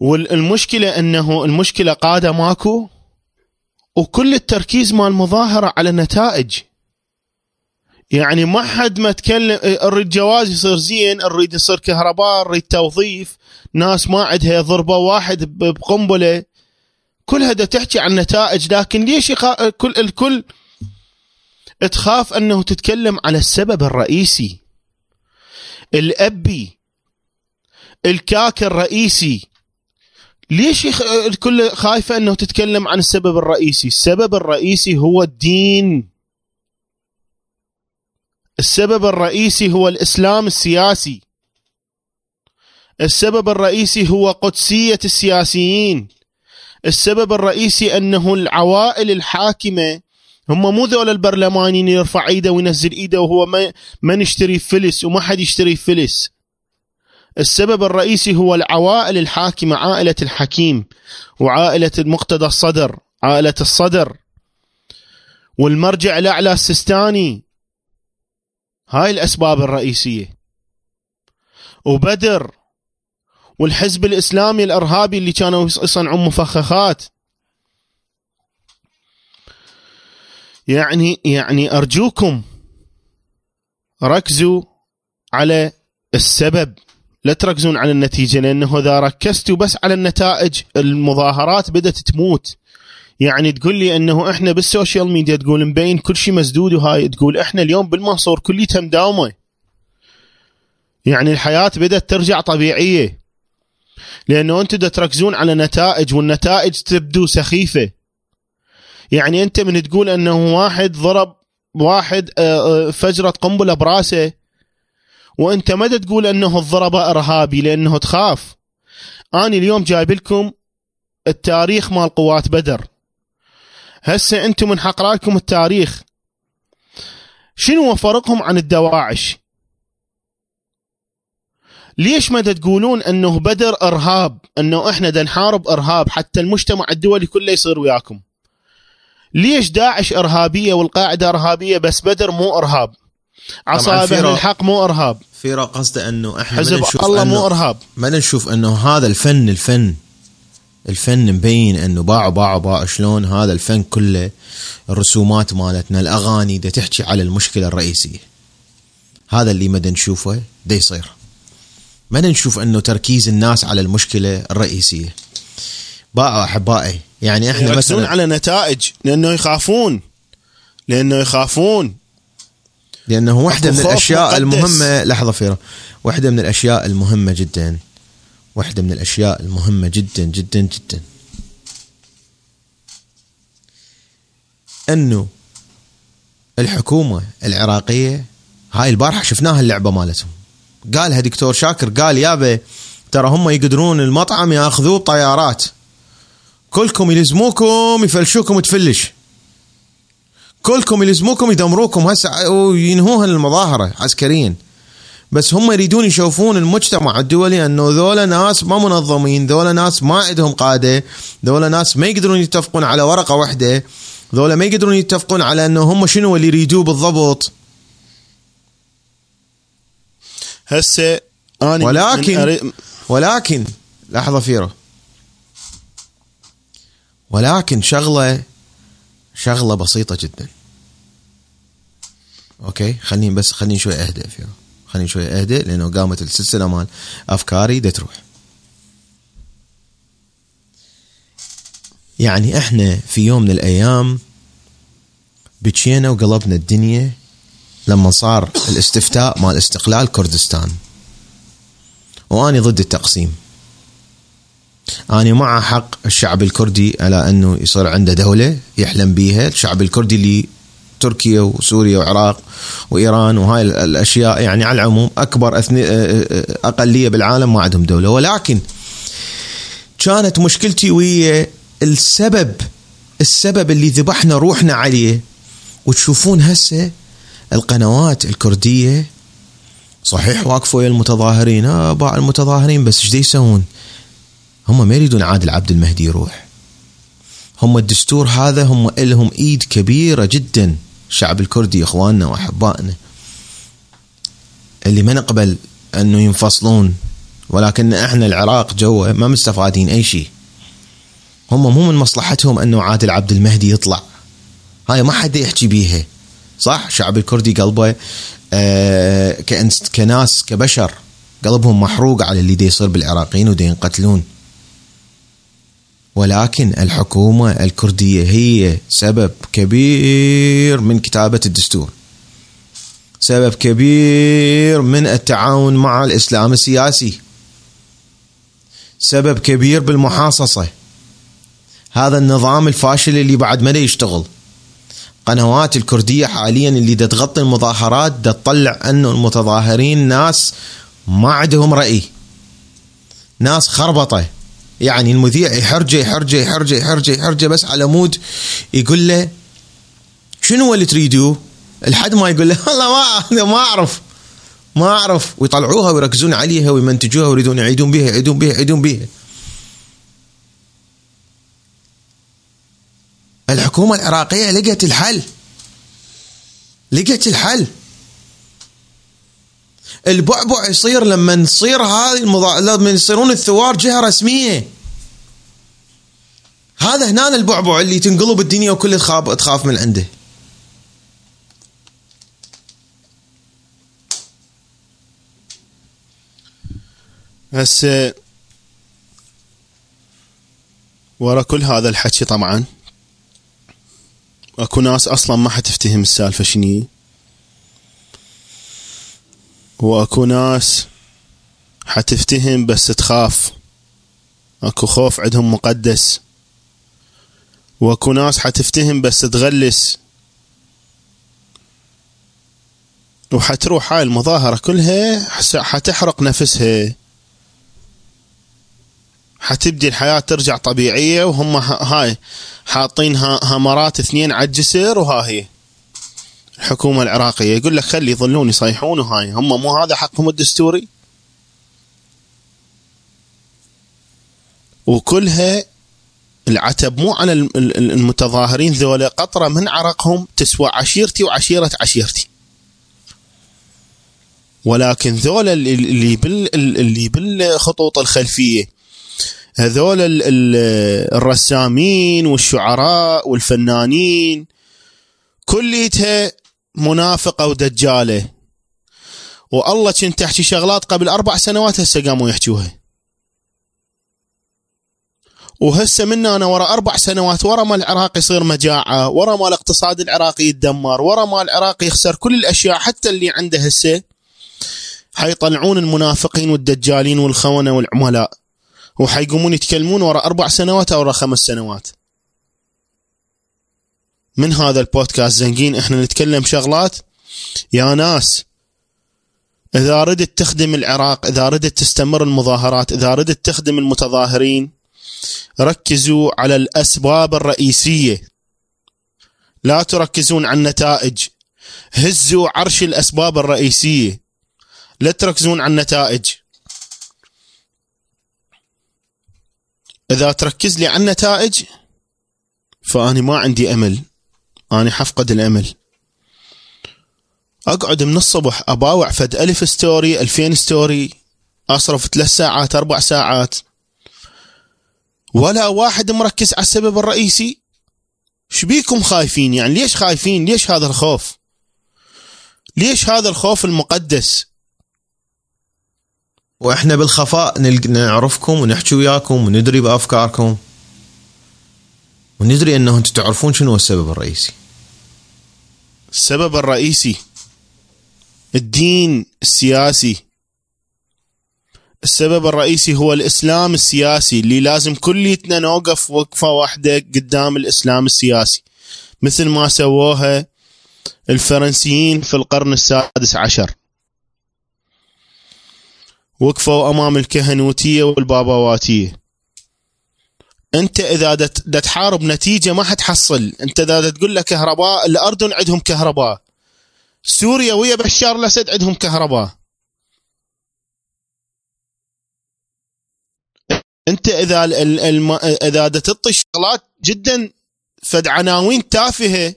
والمشكلة إنه المشكلة قادة ماكو. وكل التركيز مال المظاهره على النتائج يعني ما حد ما تكلم نريد جواز يصير زين نريد يصير كهرباء نريد توظيف. ناس ما عندها ضربة واحد بقنبلة. كلها دا تحكي عن نتائج لكن ليش يخا... كل الكل تخاف أنه تتكلم على السبب الرئيسي. الأبي الكاك الرئيسي. ليش. الكل خايفة إنه تتكلم عن السبب الرئيسي؟ السبب الرئيسي هو الدين. السبب الرئيسي هو الإسلام السياسي. السبب الرئيسي هو قدسية السياسيين. السبب الرئيسي أنه العوائل الحاكمة هم مو ذول البرلمانيين يرفع إيده وينزل إيده وهو ما ما نشتري فلس وما حد يشتري فلس. السبب الرئيسي هو العوائل الحاكمة عائلة الحكيم وعائلة المقتدى الصدر عائلة الصدر. والمرجع الأعلى السستاني هاي الأسباب الرئيسية. وبدر والحزب الإسلامي الإرهابي اللي كانوا يصنعون مفخخات. يعني يعني أرجوكم ركزوا على السبب. لا تركزون على النتيجة لأنه إذا ركزتوا بس على النتائج المظاهرات بدأت تموت. يعني تقول لي إنه إحنا بالسوشيال ميديا تقول مبين كل شيء مسدود وهاي تقول إحنا اليوم بالمنصور كليتها مداومه يعني الحياة بدأت ترجع طبيعية. لأنه أنتم تركزون على نتائج والنتائج تبدو سخيفة. يعني أنت من تقول إنه واحد ضرب واحد آه، آه، فجرة قنبلة براسه وأنت ما تقول أنه الضرب إرهابي لأنه تخاف. أنا اليوم جايب لكم التاريخ مال قوات بدر. هسه أنتم من حق رأيكم التاريخ. شنو فرقهم عن الدواعش؟ ليش ما تقولون أنه بدر إرهاب؟ أنه إحنا دا نحارب إرهاب حتى المجتمع الدولي كله يصير وياكم. ليش داعش إرهابية والقاعدة إرهابية بس بدر مو إرهاب؟ عصابة الحق مو إرهاب. في قصده أنه إحنا حزب الله مو إرهاب. ما نشوف أنه هذا الفن الفن الفن مبين أنه باعوا باعوا باعوا شلون هذا الفن كله الرسومات مالتنا الأغاني دا تحكي على المشكلة الرئيسية. هذا اللي مدى نشوفه دا يصير. ما نشوف أنه تركيز الناس على المشكلة الرئيسية. باعوا أحبائي يعني إحنا مثلا على نتائج لأنه يخافون. لأنه يخافون. لأنه واحدة من الأشياء مقدس. المهمة لحظة فيرا واحدة من الأشياء المهمة جدا. واحدة من الأشياء المهمة جدا جدا جدا. أنه الحكومة العراقية هاي البارحة شفناها اللعبة مالتهم. قالها دكتور شاكر قال يابا ترى هم يقدرون المطعم ياخذوه طيارات كلكم يلزموكم يفلشوكم وتفلش. كلكم يلزموكم يدمروكم هسه وينهوها المظاهرة عسكريا. بس هم يريدون يشوفون المجتمع الدولي إنه ذولا ناس ما منظمين ذولا ناس ما عندهم قادة ذولا ناس ما يقدرون يتفقون على ورقة واحدة ذولا ما يقدرون يتفقون على إنه هم شنو اللي يريدوه بالضبط. هسه أنا ولكن ولكن لحظة فيرة. ولكن شغلة شغلة بسيطة جدا. أوكي خليني بس خليني شوي اهدى فيها. خليني شوي اهدى لأنه قامت السلسلة مال أفكاري دا تروح. يعني إحنا في يوم من الأيام بكينا وقلبنا الدنيا لما صار الاستفتاء مال استقلال كردستان. واني ضد التقسيم. أنا مع حق الشعب الكردي على أنه يصير عنده دولة يحلم بيها. الشعب الكردي اللي تركيا وسوريا وعراق وإيران وهاي الأشياء يعني على العموم أكبر أثني أقلية بالعالم ما عندهم دولة. ولكن كانت مشكلتي ويا السبب السبب اللي ذبحنا روحنا عليه. وتشوفون هسه القنوات الكردية صحيح واقفوا يا المتظاهرين آه باع المتظاهرين بس إيش يسوون؟ هم ما يريدون عادل عبد المهدي يروح. هم الدستور هذا هم لهم إيد كبيرة جدا الشعب الكردي إخواننا وأحبائنا. اللي ما نقبل أنه ينفصلون ولكن إحنا العراق جوا ما مستفادين أي شيء. هم مو من مصلحتهم أنه عادل عبد المهدي يطلع. هاي ما حد يحكي بيها. صح؟ الشعب الكردي قلبه آه كناس كبشر قلبهم محروق على اللي دي يصير بالعراقيين ودي ينقتلون. ولكن الحكومة الكردية هي سبب كبير من كتابة الدستور. سبب كبير من التعاون مع الإسلام السياسي. سبب كبير بالمحاصصة. هذا النظام الفاشل اللي بعد ما يشتغل. قنوات الكردية حاليا اللي دا تغطي المظاهرات دا تطلع أنه المتظاهرين ناس ما عندهم رأي. ناس خربطة. يعني المذيع يحرجه يحرجه يحرجه يحرجه يحرجه بس على مود يقول له شنو اللي تريدوه؟ لحد ما يقول له والله ما ما أعرف ما أعرف. ويطلعوها ويركزون عليها ويمنتجوها ويريدون يعيدون بها يعيدون بها يعيدون بها الحكومة العراقية لقت الحل لقت الحل. البعبع يصير لما نصير هذه المضا... لما يصيرون الثوار جهة رسمية. هذا هنا البعبع اللي تنقلب الدنيا وكل تخاف تخاف من عنده. هسه ورا كل هذا الحكي طبعا أكو ناس أصلا ما حتفتهم السالفة شنو واكو ناس حتفتهم بس تخاف. اكو خوف عندهم مقدس. واكو ناس حتفتهم بس تغلس. وحتروح هاي المظاهرة كلها حتحرق نفسها. حتبدي الحياة ترجع طبيعية وهم هاي حاطين هامرات اثنين على الجسر وها هي. الحكومة العراقية يقول لك خلي يظلون يصيحون وهاي هم مو هذا حقهم الدستوري؟ وكلها العتب مو على المتظاهرين ذولا قطرة من عرقهم تسوى عشيرتي وعشيرة عشيرتي. ولكن ذولا اللي بال اللي بالخطوط الخلفية هذول الرسامين والشعراء والفنانين كليتها منافقة ودجالة والله كنت تحكي شغلات قبل أربع سنوات هسه قاموا يحكوها وهسه منا أنا ورا أربع سنوات ورا ما العراق يصير مجاعة ورا ما الاقتصاد العراقي يتدمر ورا ما العراق يخسر كل الأشياء حتى اللي عنده هسه حيطلعون المنافقين والدجالين والخونة والعملاء. وحيقومون يتكلمون ورا أربع سنوات أو ورا خمس سنوات. من هذا البودكاست. زنقين إحنا نتكلم شغلات. يا ناس إذا ردت تخدم العراق إذا ردت تستمر المظاهرات إذا ردت تخدم المتظاهرين ركزوا على الأسباب الرئيسية. لا تركزون على النتائج. هزوا عرش الأسباب الرئيسية. لا تركزون على النتائج. إذا تركز لي على النتائج فاني ما عندي أمل. أنا حفقد الأمل. أقعد من الصبح أباوع فد ألف story ألفين story أصرف ثلاث ساعات أربع ساعات. ولا واحد مركز على السبب الرئيسي. شبيكم خايفين؟ يعني ليش خايفين؟ ليش هذا الخوف؟ ليش هذا الخوف المقدس؟ وإحنا بالخفاء نعرفكم ونحكي وياكم وندري بأفكاركم. وندري إنه أنتم تعرفون شنو السبب الرئيسي. السبب الرئيسي الدين السياسي. السبب الرئيسي هو الإسلام السياسي اللي لازم كليتنا نوقف وقفة واحدة قدام الإسلام السياسي. مثل ما سووها الفرنسيين في القرن السادس عشر. وقفوا أمام الكهنوتية والبابواتيه أنت إذا دا تحارب نتيجة ما حتحصل. أنت إذا تقول له كهرباء الاردن عندهم كهرباء. سوريا ويا بشار الأسد عندهم كهرباء. أنت إذا الم... إذا تعطي شغلات جدا فد عناوين تافهه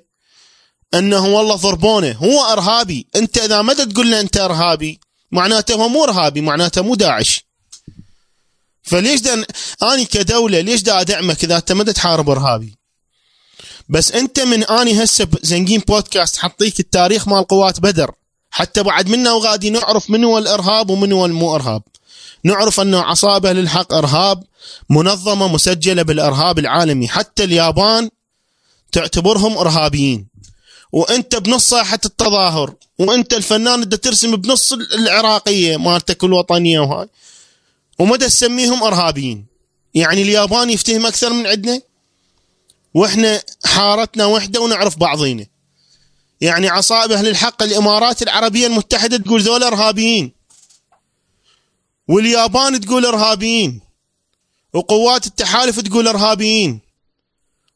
أنه والله ضربونه. هو إرهابي. أنت إذا ما تقول له أنت إرهابي معناته هو مو إرهابي معناته مو داعش. فليش دا آني كدولة ليش دا أدعمك إذا أنت ما تحارب إرهابي؟ بس أنت من آني هسه زنقين بودكاست حطيك التاريخ مال قوات بدر حتى بعد منا وغادي نعرف من هو الإرهاب ومن هو المو إرهاب. نعرف أنه عصابة للحق إرهاب منظمة مسجلة بالإرهاب العالمي حتى اليابان تعتبرهم إرهابيين. وأنت بنص ساحة التظاهر وأنت الفنان اللي ترسم بنص العراقية مالتك الوطنية وهاي. ومدى تسميهم أرهابيين. يعني اليابان يفتهم أكثر من عندنا؟ وإحنا حارتنا وحدة ونعرف بعضينا. يعني عصائب أهل الحق الإمارات العربية المتحدة تقول ذول أرهابيين. واليابان تقول أرهابيين. وقوات التحالف تقول أرهابيين.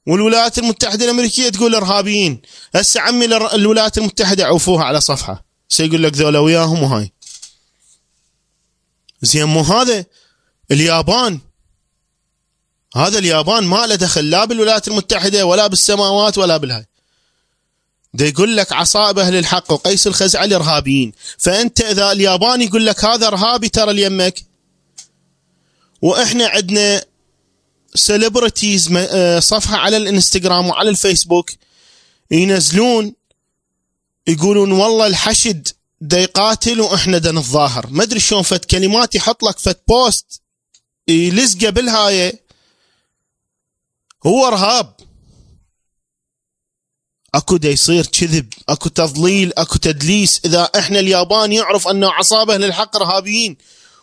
والولايات المتحدة الأمريكية تقول أرهابيين. هسه عمي الولايات المتحدة عوفوها على صفحة. سيقول لك ذولا وياهم وهاي. زين مو هذا اليابان. هذا اليابان ما له دخل لا بالولايات المتحدة ولا بالسماوات ولا بالهاي. ده يقول لك عصائب أهل الحق وقيس الخزعلي إرهابيين. فأنت إذا الياباني يقول لك هذا إرهابي ترى اليمك وإحنا عندنا celebrities آه، صفحة على الإنستغرام وعلى الفيسبوك ينزلون يقولون والله الحشد دا يقاتل وإحنا دا نتظاهر ما أدري شلون فد كلمات يحط لك فد post يلزقه بالهايه هو ارهاب أكو دا يصير كذب أكو تضليل أكو تدليس. إذا إحنا اليابان يعرف انه عصابة للحق ارهابيين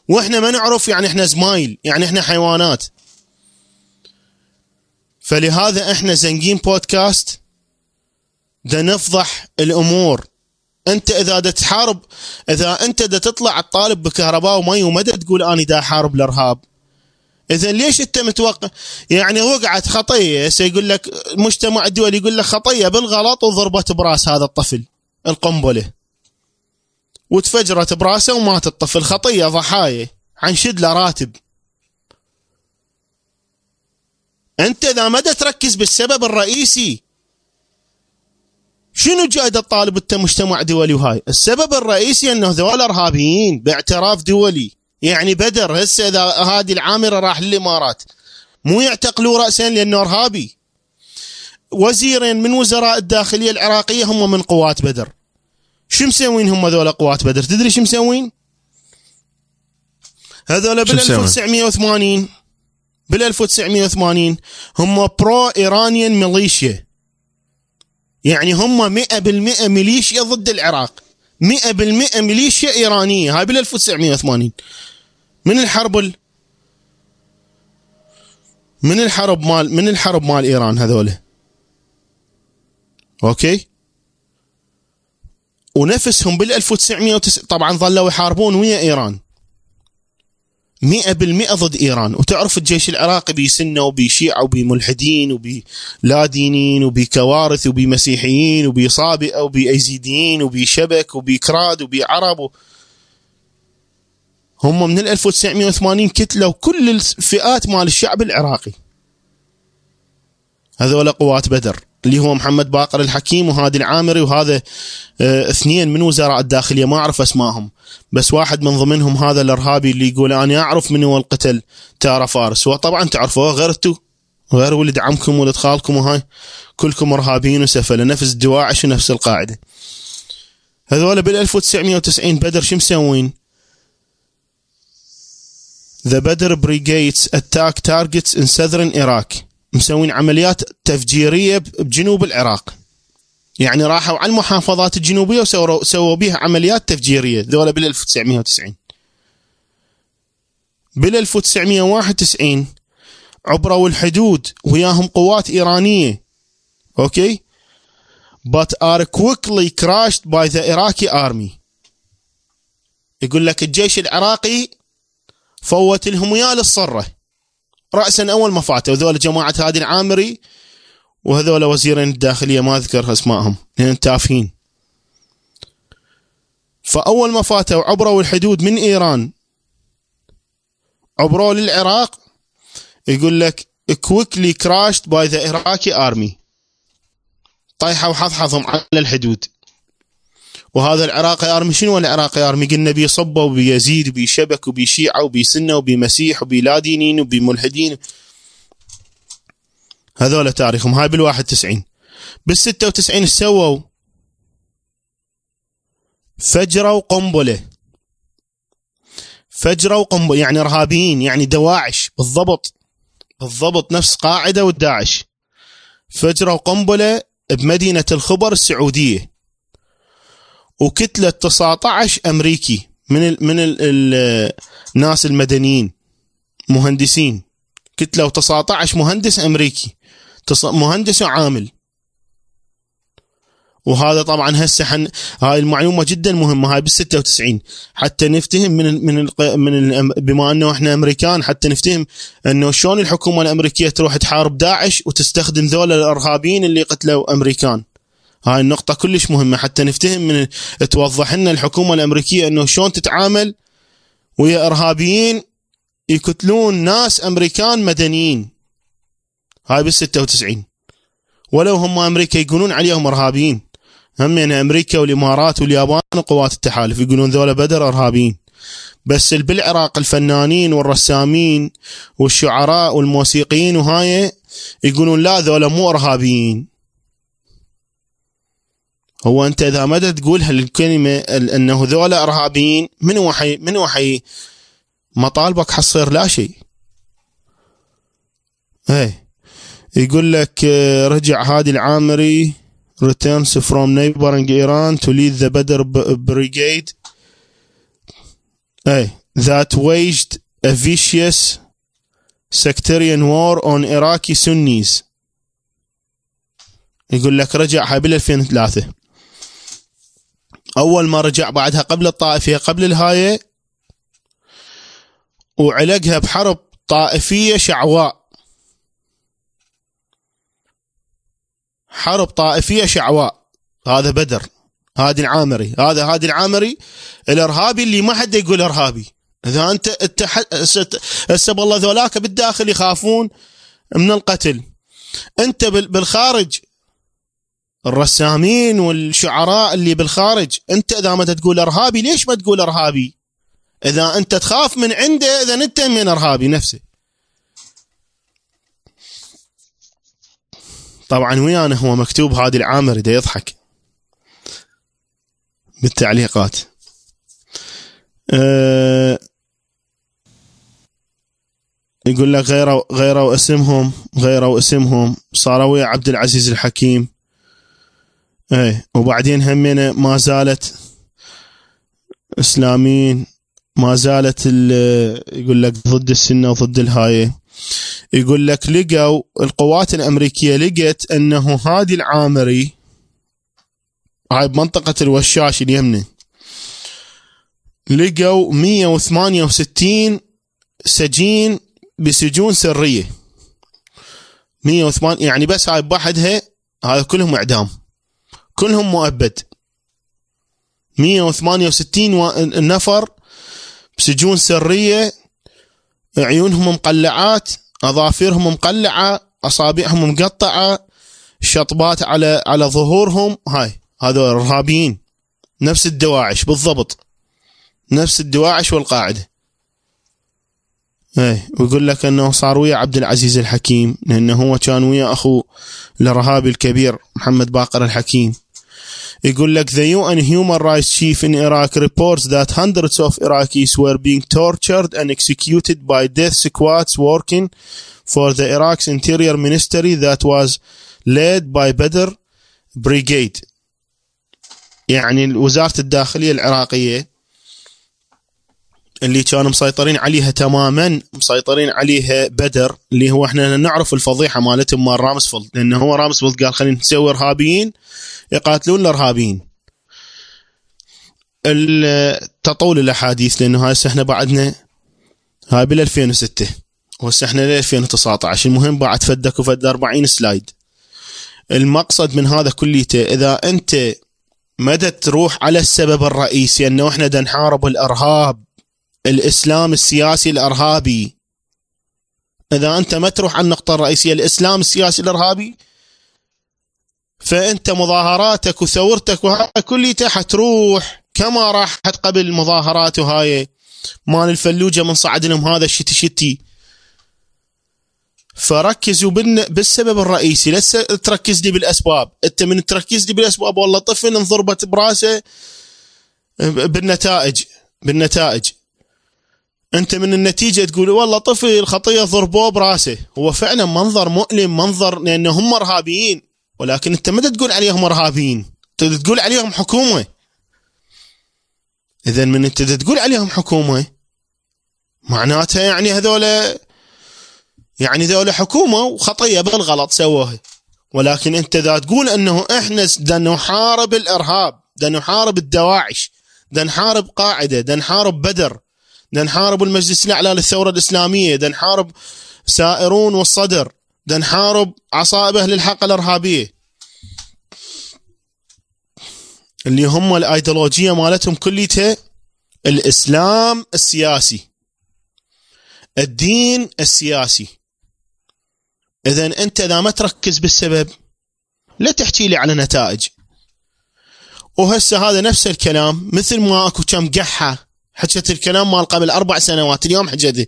وإحنا ما نعرف يعني إحنا زمايل يعني إحنا حيوانات. فلهذا إحنا زنقين بودكاست دا نفضح الأمور. أنت إذا دا تحارب إذا أنت دا تطلع الطالب بكهرباء ومي ومدى تقول اني دا أحارب الإرهاب. إذا ليش أنت متوقع؟ يعني وقعت خطية سيقول لك المجتمع الدولي يقول لك خطية بالغلط وضربت برأس هذا الطفل القنبلة. وتفجرت برأسه ومات الطفل خطية ضحايا عنشد له راتب. أنت إذا ما تركز بالسبب الرئيسي شنو جايد الطالب انت مجتمع دولي؟ وهاي السبب الرئيسي أنه ذول ارهابيين باعتراف دولي. يعني بدر هسه إذا هذه العامرة راح للإمارات. مو يعتقلوا راسا لأنه أرهابي. وزيرين من وزراء الداخلية العراقية هم من قوات بدر. شو مسوين هم ذولا قوات بدر؟ تدري شو مسوين؟ هذولا بال 1980 بال 1980 هم برو ايرانيان ميليشيا يعني هم 100% ميليشيا ضد العراق. 100% ميليشيا إيرانية. هاي بال 1980 من الحرب ال... من الحرب مال من الحرب مال إيران هذول؟ أوكي؟ ونفسهم بال 1909 طبعا ظلوا يحاربون ويا إيران. مئة بالمئة ضد إيران. وتعرف الجيش العراقي بسنة وبشيعة وبملحدين وبلا دينين وبكوارث وبمسيحيين وبصابئة وبأيزيديين وبشبك وبكراد وبعرب هم من 1980 كتلوا كل الفئات مال الشعب العراقي. هذول قوات بدر. اللي هو محمد باقر الحكيم وهادي العامري وهذا آه اثنين من وزراء الداخلية. ما أعرف أسمائهم بس واحد من ضمنهم هذا الإرهابي اللي يقول أنا أعرف من هو القتل تارا فارس. وطبعا تعرفوه غيرتو غير ولد عمكم ولد خالكم وهاي. كلكم إرهابيين وسفلة نفس دواعش ونفس القاعدة. هذول بال 1990 بدر شو مسوين؟ the Badr Brigades attack targets in southern Iraq مسوين عمليات تفجيرية بجنوب العراق. يعني راحوا على المحافظات الجنوبية وسووا سووا بها عمليات تفجيرية ذولا بال 1990 بال 1991 عبروا الحدود وياهم قوات إيرانية. okay؟ But are quickly crushed by the Iraqi army. يقول لك الجيش العراقي فوت لهم وياه للصرة. راسا أول ما فاتوا ذول جماعة هادي العامري وهذول وزيرين الداخلية ما أذكر أسمائهم لأن تافهين. فأول ما فاتوا عبروا الحدود من إيران. عبروا للعراق يقول لك quickly crushed by the Iraqi army طيحوا حظ حظهم على الحدود. وهذا ال Iraqi army شنو ال Iraqi army؟ قلنا بي صبة وبي إيزيد وبيشبك وبيشيعة وبيسنة وبيمسيح وبيلادينين وبملحدين هذول تاريخهم. هاي بال 91 بال 96 إيش سووا؟ فجروا قنبلة. فجروا قنبلة يعني ارهابيين يعني دواعش بالضبط. بالضبط نفس قاعدة والداعش. فجروا قنبلة بمدينة الخبر السعودية. وكتلة 19 أمريكي من ال من ال الناس المدنيين مهندسين. كتلة و19 مهندس أمريكي مهندس وعامل وهذا طبعا هسه حن هاي المعلومة جدا مهمة هاي بال 96 حتى نفتهم من ال من ال من ال بما أنه إحنا أمريكان حتى نفتهم أنه شلون الحكومة الأمريكية تروح تحارب داعش وتستخدم ذول الأرهابيين اللي قتلوا أمريكان. هاي النقطة كلش مهمة. حتى نفتهم من توضح لنا الحكومة الأمريكية أنه شلون تتعامل ويا إرهابيين يقتلون ناس أمريكان مدنيين. هاي بال 96 ولو هم أمريكا يقولون عليهم إرهابيين. هم يعني أمريكا والإمارات واليابان وقوات التحالف يقولون ذولا بدر إرهابيين. بس بالعراق الفنانين والرسامين والشعراء والموسيقيين وهاي يقولون لا ذولا مو إرهابيين. هو أنت إذا ما تقول هالكلمة إنه ذولا إرهابيين من وحي من وحي مطالبك حصير لا شيء. إيه. يقول لك آه، رجع هادي العامري returns from neighboring Iran to lead the Badr brigade. إيه. that waged a vicious sectarian war on Iraqi Sunnis. يقول لك رجع بال 2003 أول ما رجع بعدها قبل الطائفية قبل الهاية وعلقها بحرب طائفية شعواء. حرب طائفية شعواء. هذا بدر هادي العامري هذا هادي العامري. الإرهابي اللي ما حد يقول إرهابي. إذا أنت انت هسه والله ذولاك بالداخل يخافون من القتل. أنت بالخارج الرسامين والشعراء اللي بالخارج انت إذا ما تقول إرهابي ليش ما تقول إرهابي؟ إذا أنت تخاف من عنده إذا أنت من إرهابي نفسه. طبعا ويانا هو مكتوب هادي العامر دا يضحك. بالتعليقات. أه يقول لك غيروا غيروا اسمهم غيروا اسمهم صاروا ويا عبد العزيز الحكيم. إيه. وبعدين همينه ما زالت إسلاميين ما زالت يقول لك ضد السنة وضد الهايه يقول لك لقوا القوات الأمريكية لقت أنه هادي العامري هاي بمنطقة الوشاش اليمني لقوا 168 سجين بسجون سرية. 108 يعني بس هاي بوحدها هذا كلهم إعدام. كلهم مؤبد. 168 نفر بسجون سرية عيونهم مقلعات اظافرهم مقلعة أصابعهم مقطعة شطبات على على ظهورهم. هاي هذول إرهابيين. نفس الدواعش بالضبط. نفس الدواعش والقاعدة. إيه ويقول لك إنه صار ويا عبد العزيز الحكيم لأنه هو كان ويا أخو الإرهابي الكبير محمد باقر الحكيم. يقول لك the UN human rights chief in Iraq reports that hundreds of Iraqis were being tortured and executed by death squads working for the Iraq's interior ministry that was led by Badr بريجيد يعني وزاره الداخليه العراقيه اللي كانوا مسيطرين عليها تماما مسيطرين عليها بدر اللي هو إحنا نعرف الفضيحة مالتهم مال رامسفيلد لأنه هو رامسفيلد قال خلينا نسوي إرهابيين يقاتلون الإرهابيين. تطول الأحاديث لأنه هسه إحنا بعدنا هاي بال 2006 وهسه إحنا ل 2019 المهم بعد فدك وفد 40 سلايد. المقصد من هذا كليته إذا أنت مدى تروح على السبب الرئيسي أنه إحنا دا نحارب الإرهاب الإسلام السياسي الإرهابي. إذا أنت ما تروح على النقطة الرئيسية الإسلام السياسي الإرهابي فأنت مظاهراتك وثورتك وهاي كليتها حتروح كما راحت قبل المظاهرات وهاي. مال الفلوجة من صعد لهم هذا الشتي شتي. فركزوا بالسبب الرئيسي. لا تركز لي بالأسباب. أنت من تركز لي بالأسباب والله طفل انضربت براسه بالنتائج. بالنتائج. أنت من النتيجة تقول والله طفل خطية ضربوه براسه هو فعلا منظر مؤلم منظر لأنه هم ارهابيين ولكن أنت ما تقول عليهم ارهابيين أنت تقول عليهم حكومة. إذا من أنت تقول عليهم حكومة معناتها يعني هذول يعني ذولا حكومة وخطية بالغلط سووها. ولكن أنت إذا تقول أنه إحنا بدنا نحارب الإرهاب بدنا نحارب الدواعش بدنا نحارب قاعدة بدنا نحارب بدر بدنا نحارب المجلس الاعلى للثوره الإسلامية بدنا نحارب سائرون والصدر بدنا نحارب عصائب أهل الحق الإرهابية. اللي هم الأيديولوجية مالتهم كليتها الإسلام السياسي. الدين السياسي. اذا أنت إذا ما تركز بالسبب لا تحكي لي على نتائج. وهسه هذا نفس الكلام مثل ما أكو كم قحة حكيت الكلام مال قبل أربع سنوات اليوم حجده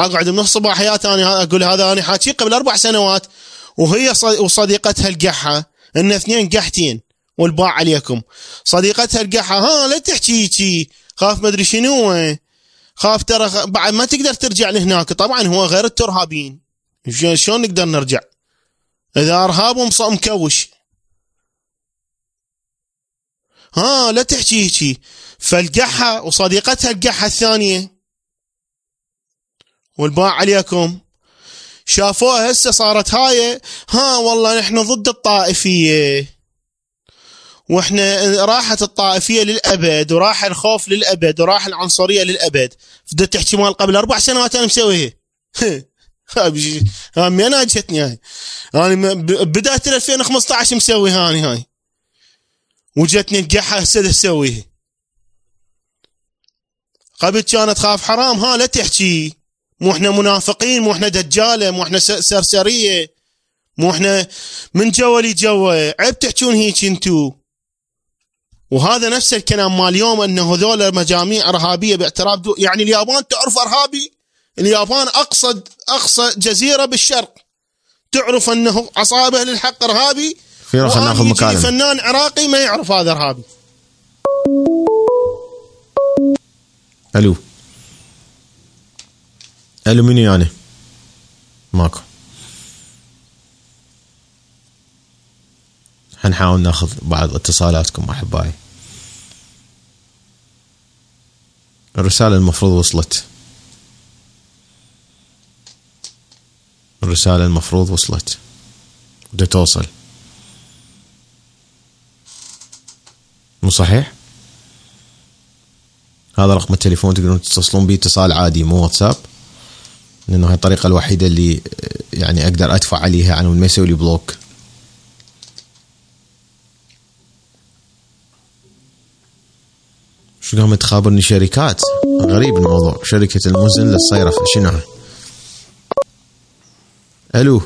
أقعد من صباحيات أنا أقول هذا أنا حاكي قبل أربع سنوات. وهي وصديقتها القحة إن اثنين قحتين والباع عليكم. صديقتها القحة ها لا تحكي هيجي خاف ما أدري شنو. خاف ترى بعد ما تقدر ترجع لهناك طبعا هو غير الترهابيين شلون نقدر نرجع؟ إذا ارهابهم مكوش. ها لا تحكي هيجي فالقحة وصديقتها القحة الثانية. والباع عليكم. شافوها هسه صارت هاي. ها والله نحن ضد الطائفية. وإحنا راحت الطائفية للأبد وراح الخوف للأبد وراح العنصرية للأبد. فدت تحكي مال قبل أربع سنوات أنا مسويها. هاي من أجتني هاي. أنا بداية 2015 مسوي هاني هاي. وجتني القحة هسه اسويها قبل كانت خاف حرام ها لا تحكي. مو إحنا منافقين مو إحنا دجالة مو إحنا سرسرية. مو إحنا من جوا لي جوا عيب تحكون هيك أنتو. وهذا نفس الكلام مال اليوم انه هذول مجاميع إرهابية باعتراف يعني اليابان تعرف إرهابي؟ اليابان اقصى أقصى جزيرة بالشرق. تعرف إنه عصابة للحق إرهابي؟ في ناخذ مكالمة. فنان عراقي ما يعرف هذا إرهابي. ألو. ألو منو يعني؟ ماكو. حنحاول ناخذ بعض اتصالاتكم أحبائي. الرسالة المفروض وصلت. الرسالة المفروض وصلت. بدها توصل. مو صحيح؟ هذا رقم التليفون تقدرون تتصلون به اتصال عادي مو واتساب. لأنه هاي الطريقة الوحيدة اللي يعني أقدر أدفع عليها عن ما يسوي لي بلوك. شو قام تخابرني شركات؟ غريب الموضوع. شركة المزن للصيرفة شنو؟ ألو.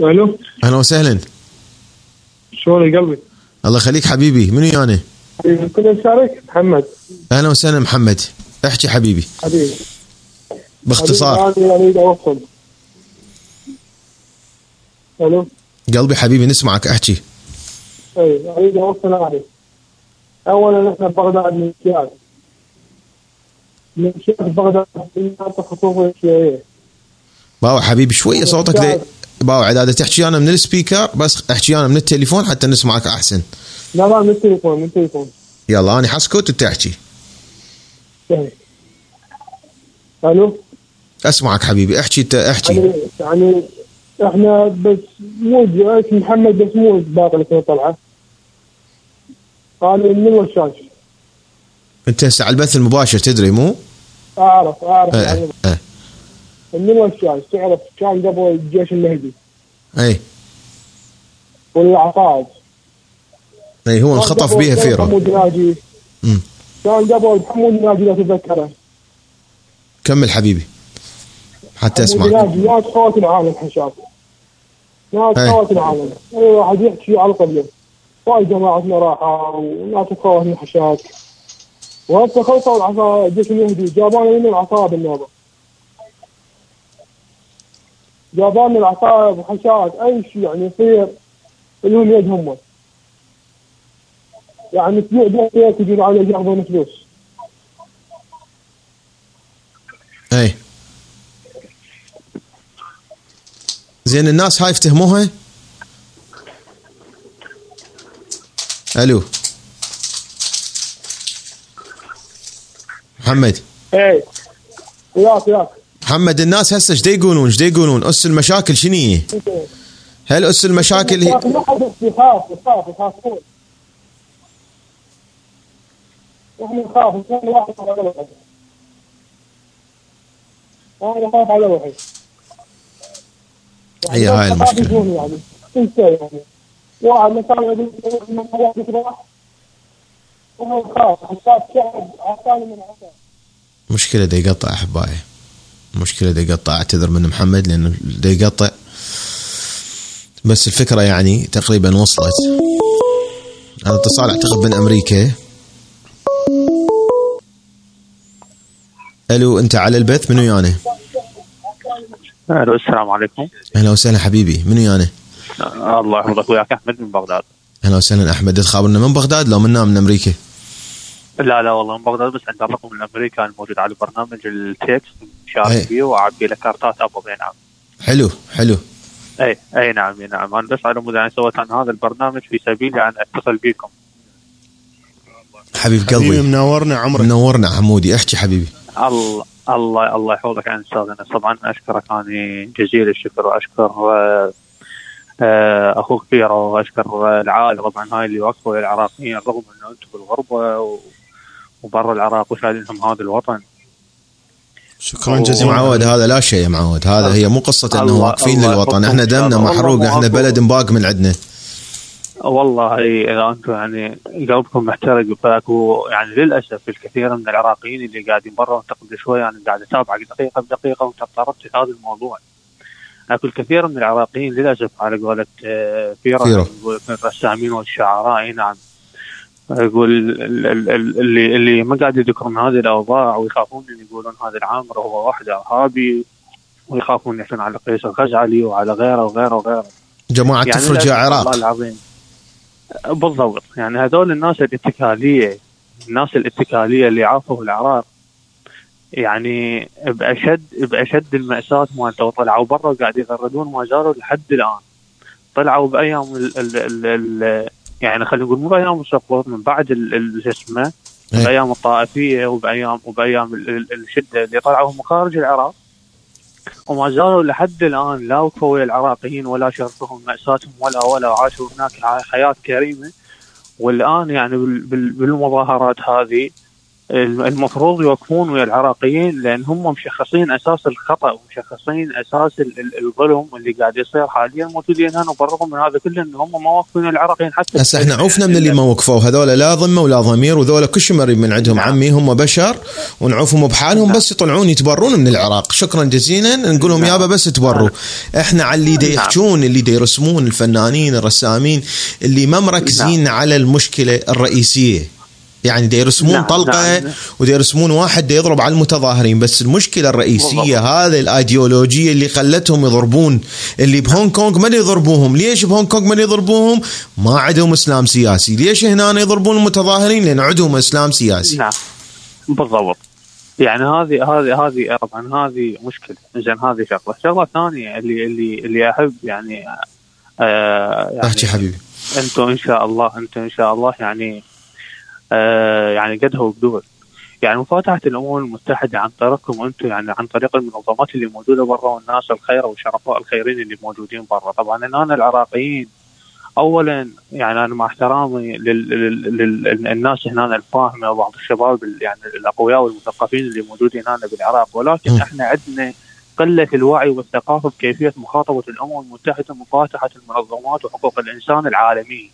ألو. أهلا وسهلا. شلون قلبي؟ الله يخليك حبيبي. منو يعني؟ محمد. أهلا وسهلا محمد. احكي حبيبي. حبيبي. باختصار. اوصل ألو؟ قلبي حبيبي نسمعك. احكي. أي اريد اوصل أعرف. اولا إحنا بغداد من الشيعة من الشيعة بغداد خطوبة الشيعية باو حبيبي شوية صوتك لي. باوعد هذا تحكي أنا من السبيكر بس احكي أنا من التليفون حتى نسمعك أحسن. لا لا من التليفون من التليفون يلا أنا حسكت وتحكي. ألو؟ أسمعك حبيبي احكي انت احكي. يعني يعني إحنا بس مو اسم محمد بس مو باقي اللي طلعه قال من الوشاش أنت هسه على البث المباشر تدري مو؟ أعرف أعرف. إيه يعني إيه. من الوشاش تعرف كان قبل الجيش المهدي. إيه. والعقاد. أي هو انخطف بيها فيرو محمود ناجي. كان قبل محمود ناجي لا تتذكره. كمل حبيبي حتى أسمعك. ناجي ناس خوات العالم حشاك ناس. خوات العالم. أي واحد يحكي على القبله وايد جماعتنا راحوا وناس خواتنا حشاك وهسه خلصوا العصا الجيش المهدي جابونا من العصابه النوبه جابونا العصابه وحشاك أي شيء يعني يصير لهم يد هم يعني تبيع بيتك يجون على ياخذون فلوس. إي. زين الناس هاي يفتهموها؟ ألو. محمد. إيه وياك وياك محمد الناس هسه إيش يقولون إيش يقولون أس المشاكل شنو هي؟ هل أس المشاكل هي؟ يخاف يخاف يخافون إحنا نخاف نكون واحد على واحد أنا اخاف على واحد هي هاي المشكلة. يعني شيء يعني. واحد مثلا يقول من واحد يروح وهو يخاف يخاف شعب عطاني من عطاء. مشكلة دا يقطع أحبائي. مشكلة دا يقطع أعتذر من محمد لأنه دا يقطع. بس الفكرة يعني تقريبا وصلت. هذا اتصال أعتقد من أمريكا. ألو أنت على البث؟ منو يانا؟ ألو السلام عليكم. أهلا وسهلا حبيبي منو يانا؟ آه، الله يحفظك وياك أحمد من بغداد. أهلا وسهلا أحمد تخابرنا من بغداد؟ لو منا من أمريكا. لا لا والله من بغداد بس عند الرقم الامريكي الموجود على برنامج ال text. شارك فيه وأعبي له كارتات Apple أي نعم. حلو حلو. أي أي نعم أي نعم. أنا بس على مود يعني سويت عن هذا البرنامج في سبيل أن أتصل بكم. حبيب حبيبي قلبي منورنا عمرك. منورنا حمودي أحكي حبيبي. الله الله الله يحفظك عن استاذنا طبعا أشكرك. اني جزيل الشكر وأشكر آه، آه، أخوك سفيرو وأشكر آه، العائلة. طبعا هاي اللي وقفوا للعراقيين رغم إنه أنتم بالغربة وبرا العراق وشايلينهم هذا الوطن. شكرا. جزيلا. معود هذا لا شيء يا معود هذا هي مو قصة إنه واقفين للوطن. إحنا دمنا. محروق. إحنا بلد مباق من عندنا. والله إذا أنتم يعني قلبكم محترق فاكو يعني للأسف الكثير من العراقيين اللي قاعدين برا وأنت قبل شوي يعني قاعد اتابعك دقيقة بدقيقة وأنت تطرقت لهذا الموضوع. اكو الكثير من العراقيين للأسف على قولة يقول من الرسامين والشعراء إي نعم. يقول ال- ال- ال- اللي اللي ما قاعد يذكرون هذه الأوضاع ويخافون أن يقولون هذا العامر هو واحد أرهابي ويخافون يحسن على قيس الخزعلي وعلى غيره وغيره وغيره. جماعة تفرج للأسف والله العراق العظيم بالضبط. يعني هذول الناس الاتكالية الناس الاتكالية اللي عافوا العراق يعني بأشد بأشد المأساة مالته وطلعوا برا وقاعد يغردون ما زالوا لحد الآن. طلعوا بأيام ال ال ال ال يعني خلينا نقول مو بأيام السقوط من بعد شو اسمه إيه. بأيام الطائفية وبأيام وبأيام ال- ال- الشدة اللي طلعوا من خارج العراق. وما زالوا لحد الآن لا وقفوا العراقيين ولا شاركوهم مأساتهم ولا ولا عاشوا هناك ح- حياة كريمة. والآن يعني بال- بال- بالمظاهرات هذه المفروض يوقفون ويا العراقيين لأن هم مشخصين أساس الخطأ ومشخصين أساس ال- ال- الظلم اللي قاعد يصير حاليا موجودين هنا وبالرغم من هذا كله ان هم ما واقفين العراقيين حتى هسه إحنا عوفنا من اللي ما وقفوا هذول لا ذمه ولا ضمير وذولا كل شيء مريب من عندهم نعم. عمي هم بشر ونعوفهم بحالهم نعم. بس يطلعون يتبرون من العراق شكرا جزيلا نقول لهم نعم. يابا بس تبروا إحنا على اللي نعم. يحجون اللي يرسمون الفنانين الرسامين اللي ما مركزين على المشكلة الرئيسية يعني دا يرسمون نعم، طلقة نعم. ودا يرسمون واحد دا يضرب على المتظاهرين. بس المشكلة الرئيسية. هذه الأيديولوجية اللي خلتهم يضربون اللي بهونغ كونغ من يضربوهم؟ ليش بهونغ كونغ من يضربوهم؟ ما عندهم إسلام سياسي. ليش هنا يضربون المتظاهرين؟ لأن عندهم إسلام سياسي. نعم بالضبط. يعني هذه هذه هذه طبعا هذه مشكلة. زين هذه شغلة. الشغله الثانية اللي اللي اللي أحب يعني آه يعني أحكي حبيبي. أنتم إن شاء الله أنتم إن شاء الله يعني آه يعني قدها وبدول يعني مفاتحة الأمم المتحدة عن طريقكم أنتم يعني عن طريق المنظمات اللي موجودة برا والناس الخير والشرفاء الخيرين اللي موجودين برا طبعا الان العراقيين اولا يعني أنا مع احترامي للناس هنا الفاهمه وبعض الشباب يعني الأقوياء والمثقفين اللي موجودين هنا بالعراق ولكن م. إحنا عندنا قلة الوعي والثقافة بكيفية مخاطبة الأمم المتحدة مفاتحة المنظمات وحقوق الإنسان العالميه.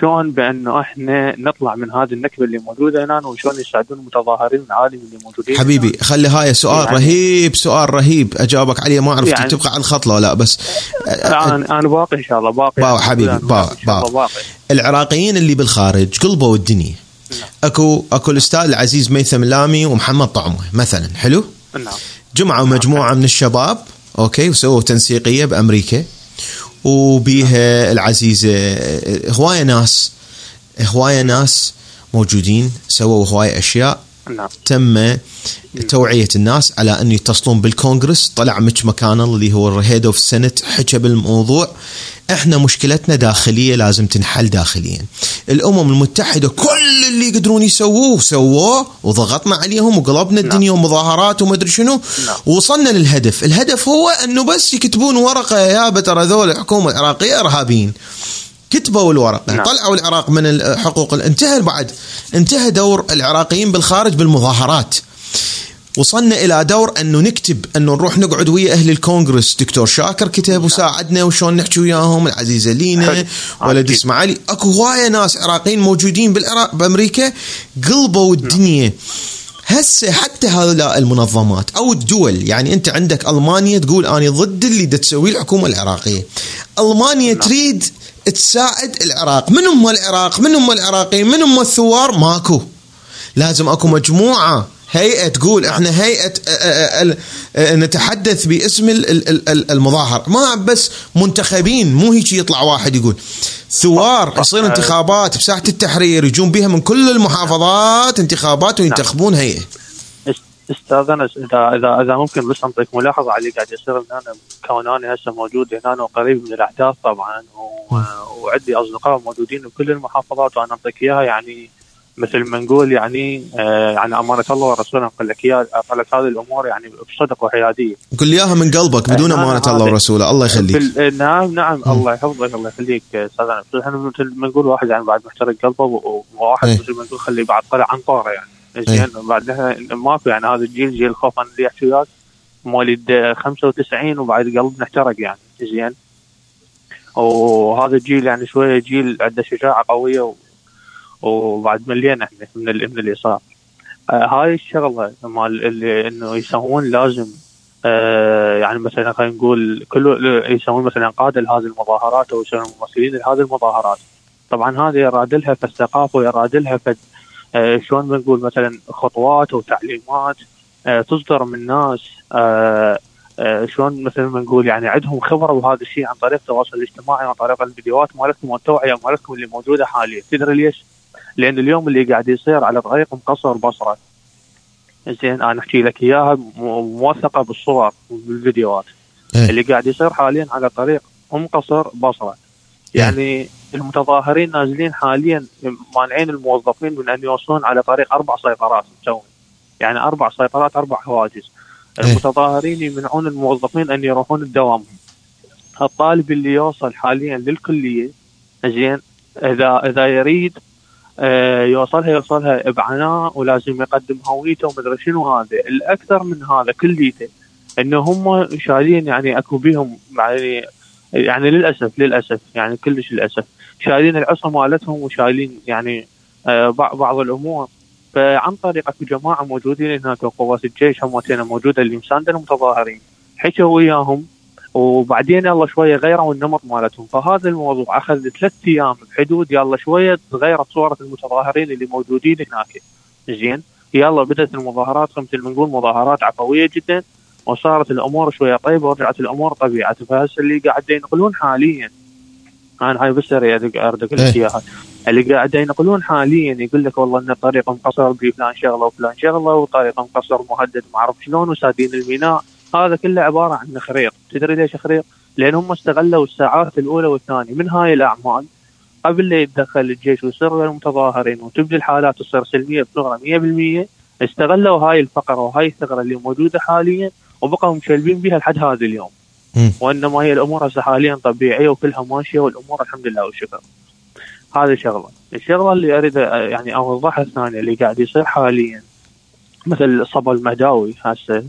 شلون بانه إحنا نطلع من هذه النكبة اللي موجودة هنا وشلون يساعدون المتظاهرين العالم اللي موجودين حبيبي هنا. خلي هاي سؤال يعني- رهيب سؤال رهيب. أجاوبك عليه ما عرفت يعني- تبقى على الخط لو لا بس أنا أنا باقي إن شاء الله باقي. باوع حبيبي، باوع. باقي العراقيين اللي بالخارج قلبوا الدنيا أكو أكو الأستاذ العزيز ميثم لامي ومحمد طعمه مثلا. حلو؟ نعم. جمعوا مجموعه من الشباب أوكي وسووا تنسيقية بأمريكا. وبيها العزيزة هوايه ناس هوايه ناس موجودين سووا هوايه أشياء. نعم. تم توعية الناس على أن يتصلون بالكونغرس. طلع Mitch McConnell اللي هو ال head of Senate حكى بالموضوع إحنا مشكلتنا داخلية لازم تنحل داخليا. الأمم المتحدة كل اللي يقدرون يسووه سووه وضغطنا عليهم وقلبنا الدنيا ومظاهرات وما أدري شنو. نعم. وصلنا للهدف. الهدف هو أنه بس يكتبون ورقة يا ترى ذول الحكومة العراقية إرهابيين. كتبوا الورقه نعم. طلعوا العراق من الحقوق انتهى بعد انتهى دور العراقيين بالخارج بالمظاهرات. وصلنا إلى دور أنه نكتب أنه نروح نقعد ويا أهل الكونغرس. دكتور شاكر كتب وساعدنا وشلون نحكي وياهم العزيزة لينا. ولد. اسماعيلي أكو هواية ناس عراقيين موجودين بالعراق بأمريكا قلبوا الدنيا. هسه حتى هؤلاء المنظمات أو الدول يعني أنت عندك ألمانيا تقول أنا ضد اللي تسويه الحكومة العراقية. ألمانيا تريد تساعد العراق. من هم العراق؟ من هم العراقيين؟ من هم الثوار؟ ماكو. لازم اكو مجموعة هيئة تقول إحنا هيئة آه، آه، آه، نتحدث باسم ال- ال- ال- المظاهر. ما بس منتخبين مو هيك يطلع واحد يقول. ثوار يصير انتخابات بساحة التحرير يجون بها من كل المحافظات انتخابات وينتخبون هيئة. أستاذ انس اذا اذا إذا ممكن بس أنطيك ملاحظة على اللي قاعد يصير هنا كون أنا هسه موجود هنا وقريب من الأحداث طبعا وعندي أصدقاء موجودين بكل المحافظات وأنا اعطيك إياها. يعني مثل ما نقول يعني آه يعني أمانة الله ورسوله انقل لك إياها انقل لك هذه الأمور يعني بصدق وحيادية. قل لي إياها من قلبك بدون أنا أمانة الله ورسوله. الله يخليك. بال- نعم نعم الله يحفظك الله يخليك أستاذ أنس. إحنا مثل ما نقول واحد يعني بعد محترق قلبه وواحد إيه. مثل ما نقول خليه بعد طلع عن طارة يعني. زين بعدها ماكو يعني هذا الجيل جيل الخوف أنا اللي احكي وياك مواليد 95 وبعد قلبنا احترق يعني زين وهذا الجيل يعني شوية جيل عنده شجاعة قوية. وبعد ملينا إحنا من. من اليسار آه هاي الشغلة مال اللي إنه يسوون لازم آه يعني مثلا خلينا نقول كل يسوون مثلا قادة لهذه المظاهرات أو يسوون ممثلين لهذه المظاهرات طبعا هذه يراد لها في الثقافة ويراد لها شلون بنقول مثلا خطوات وتعليمات آه تصدر من ناس آه آه شلون مثل ما نقول يعني عندهم خبرة بهذا الشيء عن طريق التواصل الاجتماعي وعن طريق الفيديوهات مالتكم والتوعيه مالتكم اللي موجودة حاليا تدري ليش؟ لأن اليوم اللي قاعد يصير على طريق مقصر بصرة زين أنا أحكي لك إياها موثقة بالصور وبالفيديوهات إيه. اللي قاعد يصير حاليا على طريق ام قصر بصرة يعني المتظاهرين نازلين حاليا مانعين الموظفين من أن يوصلون على طريق أربع سيطرات مسوين يعني أربع سيطرات أربع حواجز. إيه. المتظاهرين يمنعون الموظفين أن يروحون الدوام. الطالب اللي يوصل حاليا للكلية زين إذا إذا يريد آه، يوصلها يوصلها بعناء ولازم يقدم هويته ومدري شنو هذا. الأكثر من هذا كليته إنه هم شايلين يعني أكو بيهم يعني يعني للأسف للأسف يعني كلش للأسف. شايلين العصا مالتهم وشايلين يعني آه، بع- بعض الأمور. فعن طريق أكو جماعة موجودين هناك قوات الجيش هم موجودة اللي مساندة المتظاهرين. حكوا وياهم وبعدين يلا شوية غيروا النمط مالتهم. فهذا الموضوع أخذ ثلاث أيام بحدود يلا شوية تغيرت صورة المتظاهرين اللي موجودين هناك. زين؟ يلا بدأت المظاهرات مثل ما نقول مظاهرات عفوية جدا. وصارت الأمور شوية طيبة ورجعت الأمور طبيعة. فهسه اللي قاعد ينقلون حاليا أنا هاي بس أريد اريد أقول لك إيه. إياها. اللي قاعد ينقلون حاليا يقول لك والله إن الطريق مقصر بفلان شغله وفلان شغله وطريق مقصر مهدد ما أعرف شلون وسادين الميناء. هذا كله عبارة عن خريق. تدري ليش خريق؟ لأن هم استغلوا الساعات الأولى والثانية من هاي الأعمال قبل لا يتدخل الجيش ويصير المتظاهرين وتبدي الحالات تصير سلمية بصوره 100% استغلوا هاي الفقرة وهاي الثغرة اللي موجودة حاليا وبقوا مشلبين بها لحد هذا اليوم. وإنما هي الأمور هسه حاليا طبيعية وكلها ماشية والأمور الحمد لله والشكر. هذه شغله، الشغلة اللي أريد يعني اوضحها الثانية اللي قاعد يصير حاليا مثل الصبا المهداوي هسه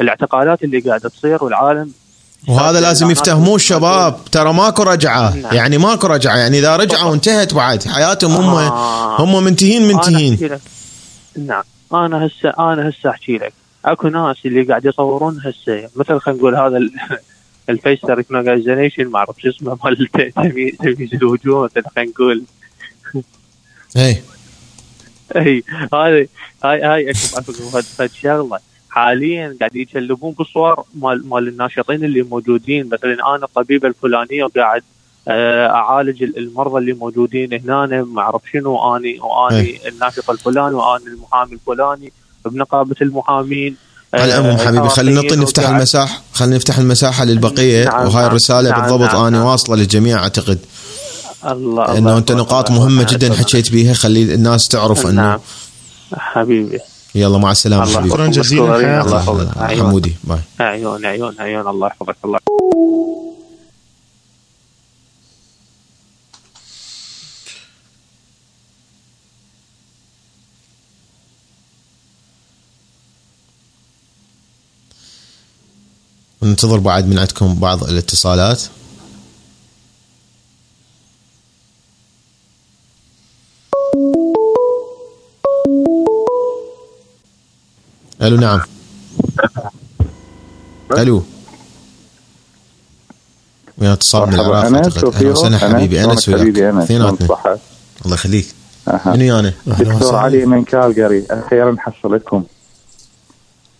الاعتقالات اللي قاعدة تصير والعالم. وهذا لازم يفتهموه الشباب. ترى ماكو رجعة. نعم. يعني ماكو رجعة. يعني إذا رجعوا انتهت بعد حياتهم هم آه. هم منتهين أنا منتهين لك. نعم. أنا هسه أنا هسه أحكي لك. اكو ناس اللي قاعد يصورون هسه مثل خلينا نقول هذا ال- ال face recognization ما اعرف شو اسمه مال تمييز الوجوه مثل خلينا نقول. اي اي هاي هاي هاي اكو فد- شغلة. حاليا قاعد يشلبون بالصور مال مال الناشطين اللي موجودين. مثلا أنا الطبيبه الفلانيه وقاعد آه، أعالج ال- المرضى اللي موجودين هنا ما اعرف شنو اني وأني الناشط الفلاني واني المحامي الفلاني. بنقابة المحامين على العموم آه، حبيبي خلينا العراقيين نفتح المساحة خلينا نفتح المساحة للبقية. نعم، وهاي نعم، الرسالة نعم، بالضبط نعم، أنا نعم. واصلة للجميع أعتقد. الله إنه الله أنت الله نقاط الله مهمة الله جدا الله. حكيت بيها خلي الناس تعرف إنه نعم. حبيبي. يلا مع السلامة الله حبيبي. شكراً. جزيلاً، الله. يحفظك. حمودي باي عيون. عيون عيون الله يحفظك. الله ننتظر بعد من عندكم بعض الاتصالات. ألو نعم. ألو. ويا اتصال من العراق. أهلا وسهلا حبيبي. أنس وياك؟ اثنيناتنا الله يخليك. منو أنا أهلا دكتور وسهلا. علي من كالجري. أخيرا حصلتكم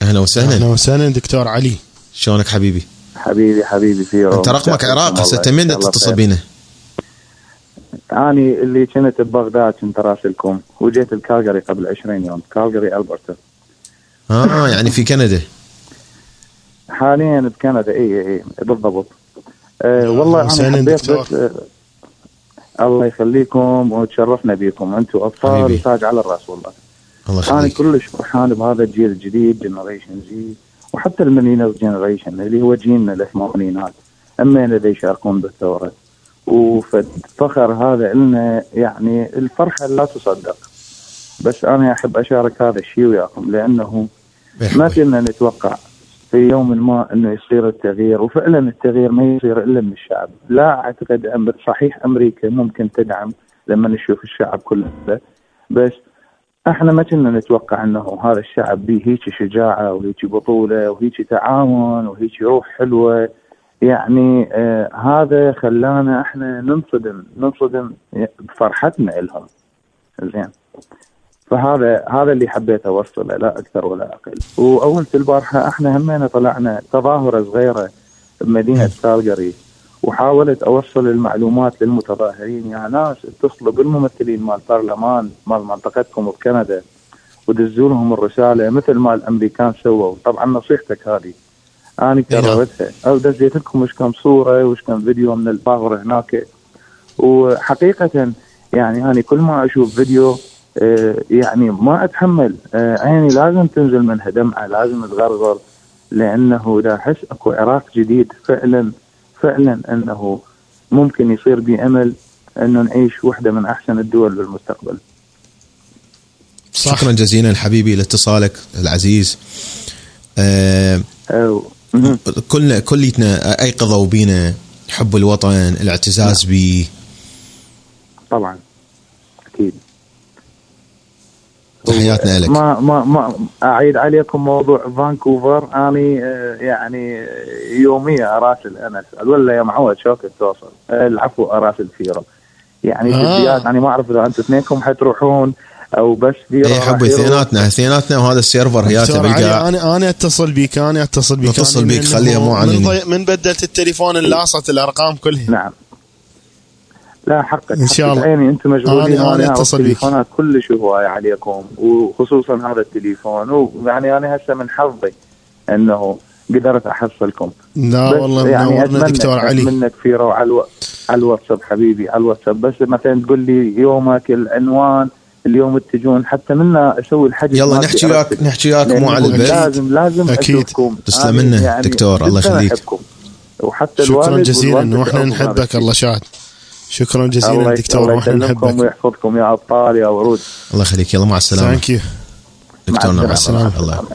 أهلا أهلا وسهلا وسهلا دكتور علي. شلونك حبيبي؟ حبيبي حبيبي في يوم انت رقمك عراق هسه انت مين تتصل بينا اني اللي كنت ببغداد كنت راسلكم وجيت الكالجري قبل 20 يوم كالجري البرتا آه يعني في كندا. حاليا بكندا اي اي بالضبط. أه والله أنا حبيت. بس أه الله يخليكم وتشرفنا بيكم أنتم أبطال. وتاج على الرأس والله. الله أنا يخليك. كلش فرحان بهذا الجيل الجديد generation Z وحتى ال millennial generation اللي هو جيلنا الثمانينات همين اللي يشاركون بالثورة. وفخر هذا لنا يعني الفرحة لا تصدق. بس أنا أحب أشارك هذا الشيء وياكم لأنه ما كنا نتوقع في يوم ما إنه يصير التغيير. وفعلا التغيير ما يصير إلا من الشعب. لا أعتقد أم- صحيح أمريكا ممكن تدعم لما نشوف الشعب كله. بس إحنا ما كنا نتوقع انه هذا الشعب به هيك شجاعة وهيك بطولة وهيك تعاون وهيك روح حلوة. يعني آه هذا خلانا إحنا ننصدم ننصدم بفرحتنا لهم. زين. فهذا هذا اللي حبيت أوصله لا أكثر ولا أقل. وأول البارحة إحنا همينا طلعنا تظاهرة صغيرة بمدينة كالجري وحاولت أوصل المعلومات للمتظاهرين. يا ناس اتصلوا بالممثلين مال البرلمان مال منطقتكم بكندا ودزوا لهم الرسالة مثل ما الأمريكان سووا. طبعا نصيحتك هذه. أنا كررتها أو دزيت لكم وش كم صورة وش كم فيديو من الظاهره هناك. وحقيقه يعني أنا كل ما أشوف فيديو آه، يعني ما أتحمل. آه، عيني لازم تنزل منها دمعة لازم تغرغر لأنه إذا أحس أكو عراق جديد فعلا فعلا أنه ممكن يصير بي امل انه نعيش واحدة من أحسن الدول بالمستقبل. صح. شكرا جزيلا حبيبي لاتصالك العزيز. آه. كلنا كليتنا أيقظوا بينا حب الوطن الاعتزاز به طبعا أكيد تحياتنا لك. ما ما ما أعيد عليكم موضوع فانكوفر. أني آه، يعني يوميا أراسل أنا. أسأل. ولا يا معود شوكت توصل آه، العفو أراسل فيرو يعني آه. جديات أنا ما أعرف إذا أنتم اثنينكم حتروحون أو بس فيرو اي حبي. اثنيناتنا اثنيناتنا وهذا السيرفر هياته بالقاع أنا أنا أتصل بيك أنا أتصل بيك. أتصل بيك، من خليها مو من, عنني. ضي... من بدلت التليفون اللي لاصت الأرقام كلها. نعم. لا حقك إن شاء الله. عيني أنتم مشغولين أنا أعرف أتصل بيك. تليفونات كلش هواية عليكم وخصوصا هذا التليفون. ويعني أنا هسه من حظي إنه قدرت أحصلكم. لا والله يعني منورنا دكتور علي. اتمنى كثيره على ألو... على الواتساب حبيبي على الواتساب. بس مثلا تقول لي يومك العنوان اليوم تجون. حتى منا أسوي الحجز يلا نحكي وياك. نحكي وياك مو على البث لازم لازم. أشوفكم. تسلم أنا منه دكتور، الله يخليك. وحتى شكرا جزيلا. وإحنا نحبك. الله شاهد شكرا جزيلا الله دكتور الله يسلمكم نحبك ويحفظكم يا أبطال يا ورود. الله يخليك. يلا مع السلامة. ثانك يو دكتورنا مع السلامة. السلامة. الله.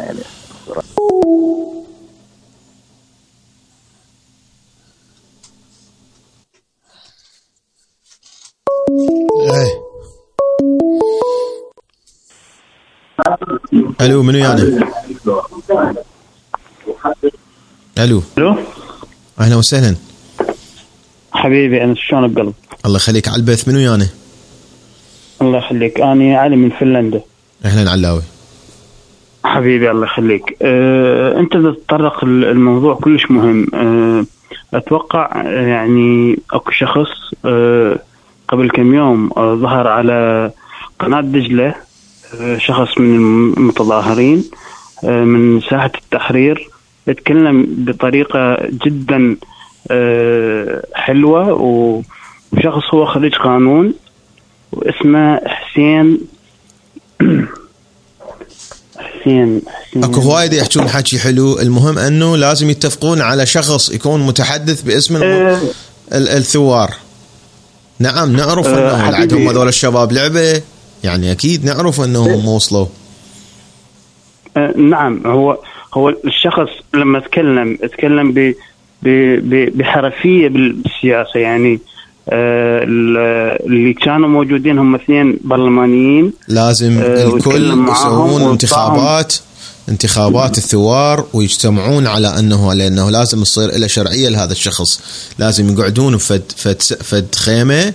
إيه. ألو منو يعني؟ ألو. ألو؟ أهلا وسهلا. حبيبي أنا شلون بقلب الله يخليك على البث منو يعني الله يخليك. أنا علي من فنلندا. أهلا علاوي حبيبي الله يخليك. أه أنت تتطرق ال- الموضوع كلش مهم. أه أتوقع آه، يعني أكو شخص أه قبل كم يوم أه ظهر على قناة دجلة. أه شخص من المتظاهرين أه من ساحة التحرير. يتكلم بطريقة جدا أه حلوة و- وشخص هو خريج قانون واسمه حسين حسين حسين. أكو هوايد يحجون حكي حلو. المهم أنه لازم يتفقون على شخص يكون متحدث باسم ال- الثوار. نعم نعرف أه، أنه. عندهم هذول الشباب لعبة. يعني أكيد نعرف انهم وصلوا. آه، نعم هو هو الشخص لما تكلم تكلم ب بحرفية بالسياسة يعني. اللي كانوا موجودين هم اثنين برلمانيين. لازم أه، الكل يسوون. انتخابات انتخابات الثوار ويجتمعون على أنه لأنه لازم تصير له شرعية لهذا الشخص. لازم يقعدون بفد فد فد خيمة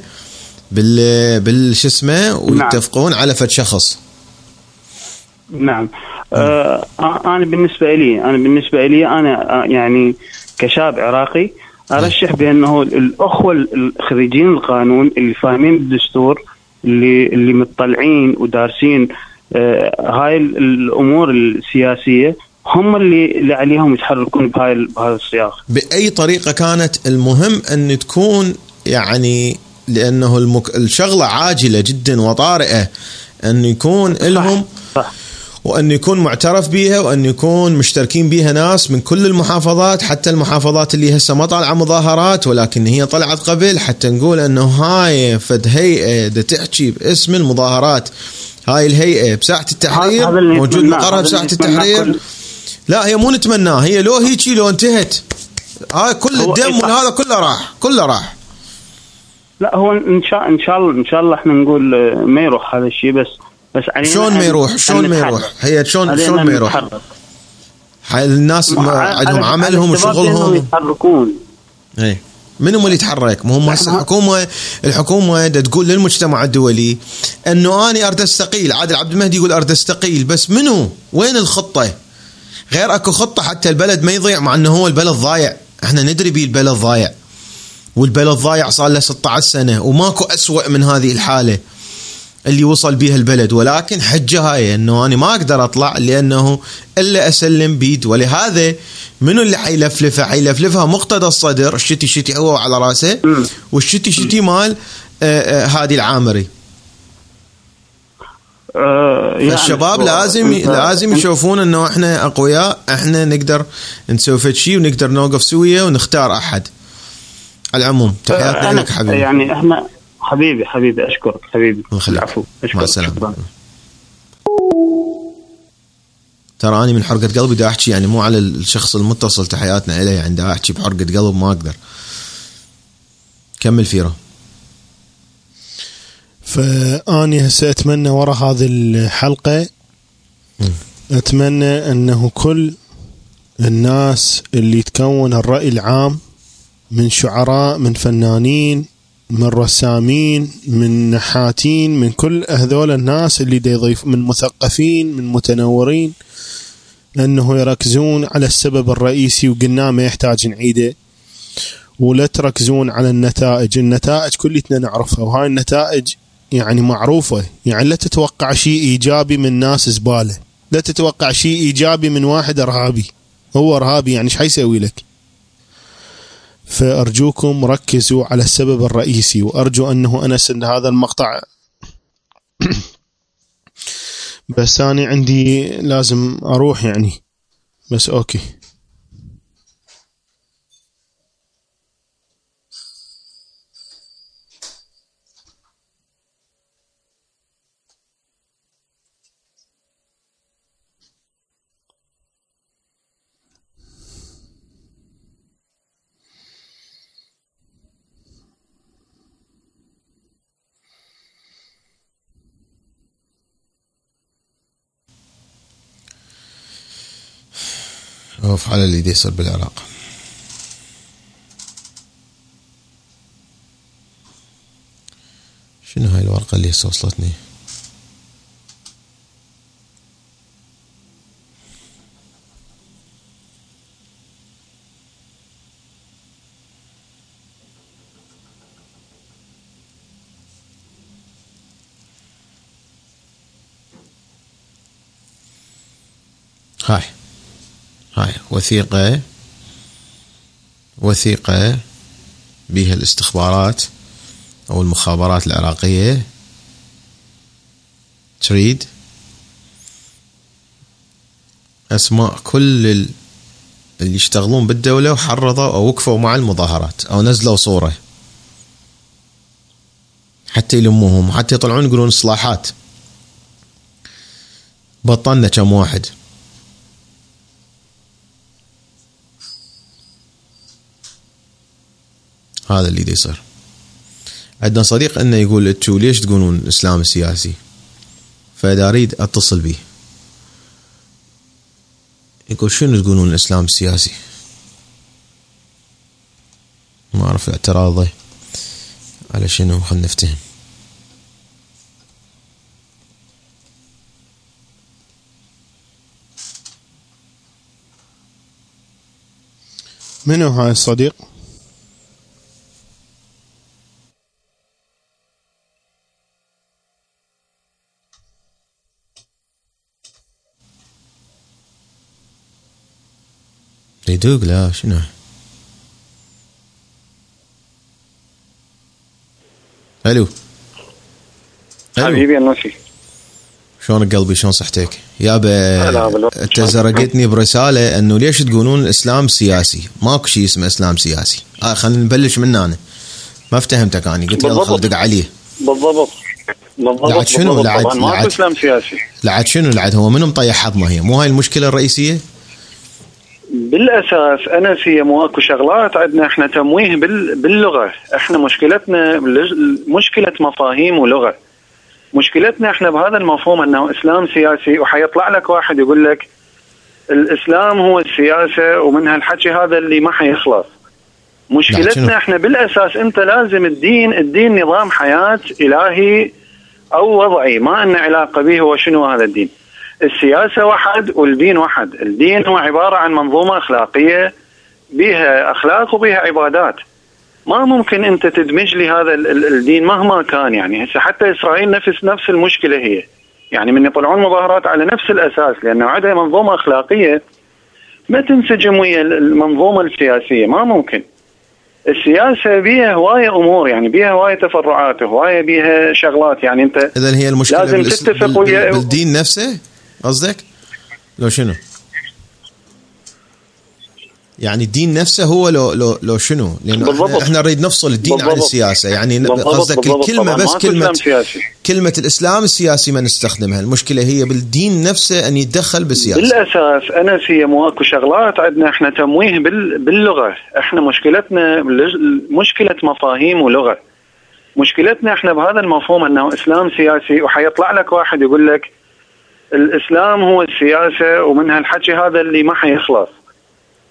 بال بال شو اسمه ويتفقون على فد شخص. نعم. آه أنا بالنسبة لي أنا بالنسبة لي أنا آه، يعني كشاب عراقي أرشح بأنه الأخوة الخريجين القانون اللي فاهمين بالدستور اللي اللي مطلعين ودارسين آه هاي ال- الأمور السياسية هم اللي اللي عليهم يتحركون بهاي بهذا السياق. بأي طريقة كانت المهم أن تكون يعني لأنه المك... الشغلة عاجلة جدا وطارئة أن يكون لهم صح. وأن يكون معترف بها وأن يكون مشتركين بها ناس من كل المحافظات حتى المحافظات اللي هسه ما طالعة مظاهرات ولكن هي طلعت قبل حتى نقول إنه هاي فد هيئة دا تحكي باسم المظاهرات. هاي الهيئة بساحة التحرير موجود مقرها نتمناه التحرير. لا هي مو نتمناه هي لو هيجي لو انتهت. هاي كل الدم وهذا كله راح كله راح. لا هو إن شاء إن شاء الله إن شاء الله إحنا نقول آه، ما يروح هذا الشيء بس بس علينا شلون ما يروح؟ شلون ما. يروح؟ هي شلون شلون ما يروح؟ الناس ما عندهم عملهم وشغلهم. يتحركون. إيه من هم اللي يتحرك؟ ما هم هسه الحكومة الحكومة دا تقول للمجتمع الدولي إنه أنا اريد استقيل، عادل عبد المهدي يقول اريد استقيل، بس منو؟ وين الخطة؟ غير أكو خطة حتى البلد ما يضيع مع إنه هو البلد ضايع، إحنا ندري بيه البلد ضايع. والبلد ضايع صار له 16 سنة وماكو أسوأ من هذه الحالة. اللي وصل بيها البلد ولكن حجه هاي إنه أنا ما أقدر أطلع لأنه إلا أسلم بيد. ولهذا منو اللي حيلفلفها؟ حيلفلفها مقتدى الصدر الشتي شتي هو على رأسه والشتي شتي مال آه، آه، هادي العامري. آه، يعني فالشباب هو- لازم لازم يشوفون إنه إحنا أقوياء إحنا نقدر نسوي فد شيء ونقدر نوقف سوية ونختار أحد. على العموم تحياتنا لك حبيبي. يعني إحنا حبيبي حبيبي أشكرك حبيبي. الله يخليك. العفو أشكرك مع السلامة. شكراً. ترى اني من حرقة قلبي دا أحكي يعني مو على الشخص المتصل تحياتنا إليه يعني دا أحكي بحرقة قلب ما أقدر. كمل فيرا فأني هسه أتمنى ورا هذه الحلقة أتمنى أنه كل الناس اللي تكون الرأي العام من شعراء من فنانين من رسامين من نحاتين من كل هذول الناس اللي دا يضيف من مثقفين من متنورين انه يركزون على السبب الرئيسي وقلنا ما يحتاج نعيده. ولا تركزون على النتائج. النتائج كلتنا نعرفها. وهاي النتائج يعني معروفة. يعني لا تتوقع شيء إيجابي من ناس زبالة. لا تتوقع شيء إيجابي من واحد إرهابي. هو إرهابي يعني إيش حيسوي لك؟ فأرجوكم ركزوا على السبب الرئيسي وأرجو أنه أنس أن هذا المقطع. بس أنا عندي لازم أروح يعني. بس أوكي. اوف على اللي يصير بالعراق. شنو هاي الورقة اللي هسه وصلتني؟ هاي. هاي وثيقة وثيقة بها الاستخبارات أو المخابرات العراقية. تريد أسماء كل اللي يشتغلون بالدولة وحرضوا أو وقفوا مع المظاهرات أو نزلوا صورة. حتى يلموهم حتى يطلعون يقولون إصلاحات. بطلنا كم واحد. هذا اللي دي يصير عندنا صديق إنه يقول أنتوا ليش تقولون الاسلام السياسي فإذا أريد أتصل به يقول شنو تقولون الاسلام السياسي ما أعرف اعتراضه على شنو خلنا نفتهم. منو هاي الصديق؟ يدوق لا شنو ألو. حبيبي النوسي شلونك قلبي شلون صحتك؟ هلا يابا. انت زرقتني برسالة إنه ليش تقولون الاسلام سياسي؟ ماكو شيء اسمه إسلام سياسي. آه خلينا نبلش من هنا. ما افتهمتك اني قلت يلا. خل دق عليه. بالضبط بالضبط لعد شنو؟ لعد- ماكو. إسلام سياسي لعد شنو لعد هو منو مطيح حظنا هي؟ مو هاي المشكلة الرئيسية؟ بالأساس هي مو أكو شغلات عندنا إحنا تمويه بال... باللغة. إحنا مشكلتنا مشكلة مفاهيم ولغة. مشكلتنا إحنا بهذا المفهوم إنه إسلام سياسي وحيطلع لك واحد يقول لك الإسلام هو السياسة ومن هالحكي هذا اللي ما حيخلص؟ مشكلتنا إحنا بالأساس أنت لازم الدين الدين نظام حياة إلهي أو وضعي ما لنا علاقة به هو شنو هذا الدين. السياسة واحد والدين واحد. الدين هو عبارة عن منظومة أخلاقية بها أخلاق وبها عبادات. ما ممكن أنت تدمج لي هذا ال- ال- الدين مهما كان يعني. هسه حتى إسرائيل نفس نفس المشكلة هي. يعني من يطلعون مظاهرات على نفس الأساس لأنه عندها منظومة أخلاقية. ما تنسجم ويا ال- المنظومة السياسية. ما ممكن. السياسة بيها هواية أمور يعني بيها هواية تفرعات هواية بيها شغلات. يعني أنت اذا هي المشكلة لازم تتفق بال- ويا- بال- بالدين نفسه؟ قصدك؟ لو شنو؟ يعني الدين نفسه هو لو لو لو شنو؟ لأنه بالضبط. إحنا, نريد نفصل الدين عن بالضبط. السياسة يعني قصدك. الكلمة بس كلمة. كلمة الإسلام السياسي ما نستخدمها المشكلة هي بالدين نفسه أن يتدخل بالسياسة بالأساس هي مو اكو شغلات عندنا إحنا تمويه بال... باللغة إحنا مشكلتنا مشكلة مفاهيم ولغة مشكلتنا إحنا بهذا المفهوم أنه إسلام سياسي وحيطلع لك واحد يقول لك الإسلام هو السياسة ومن هالحكي هذا اللي ما حيخلص.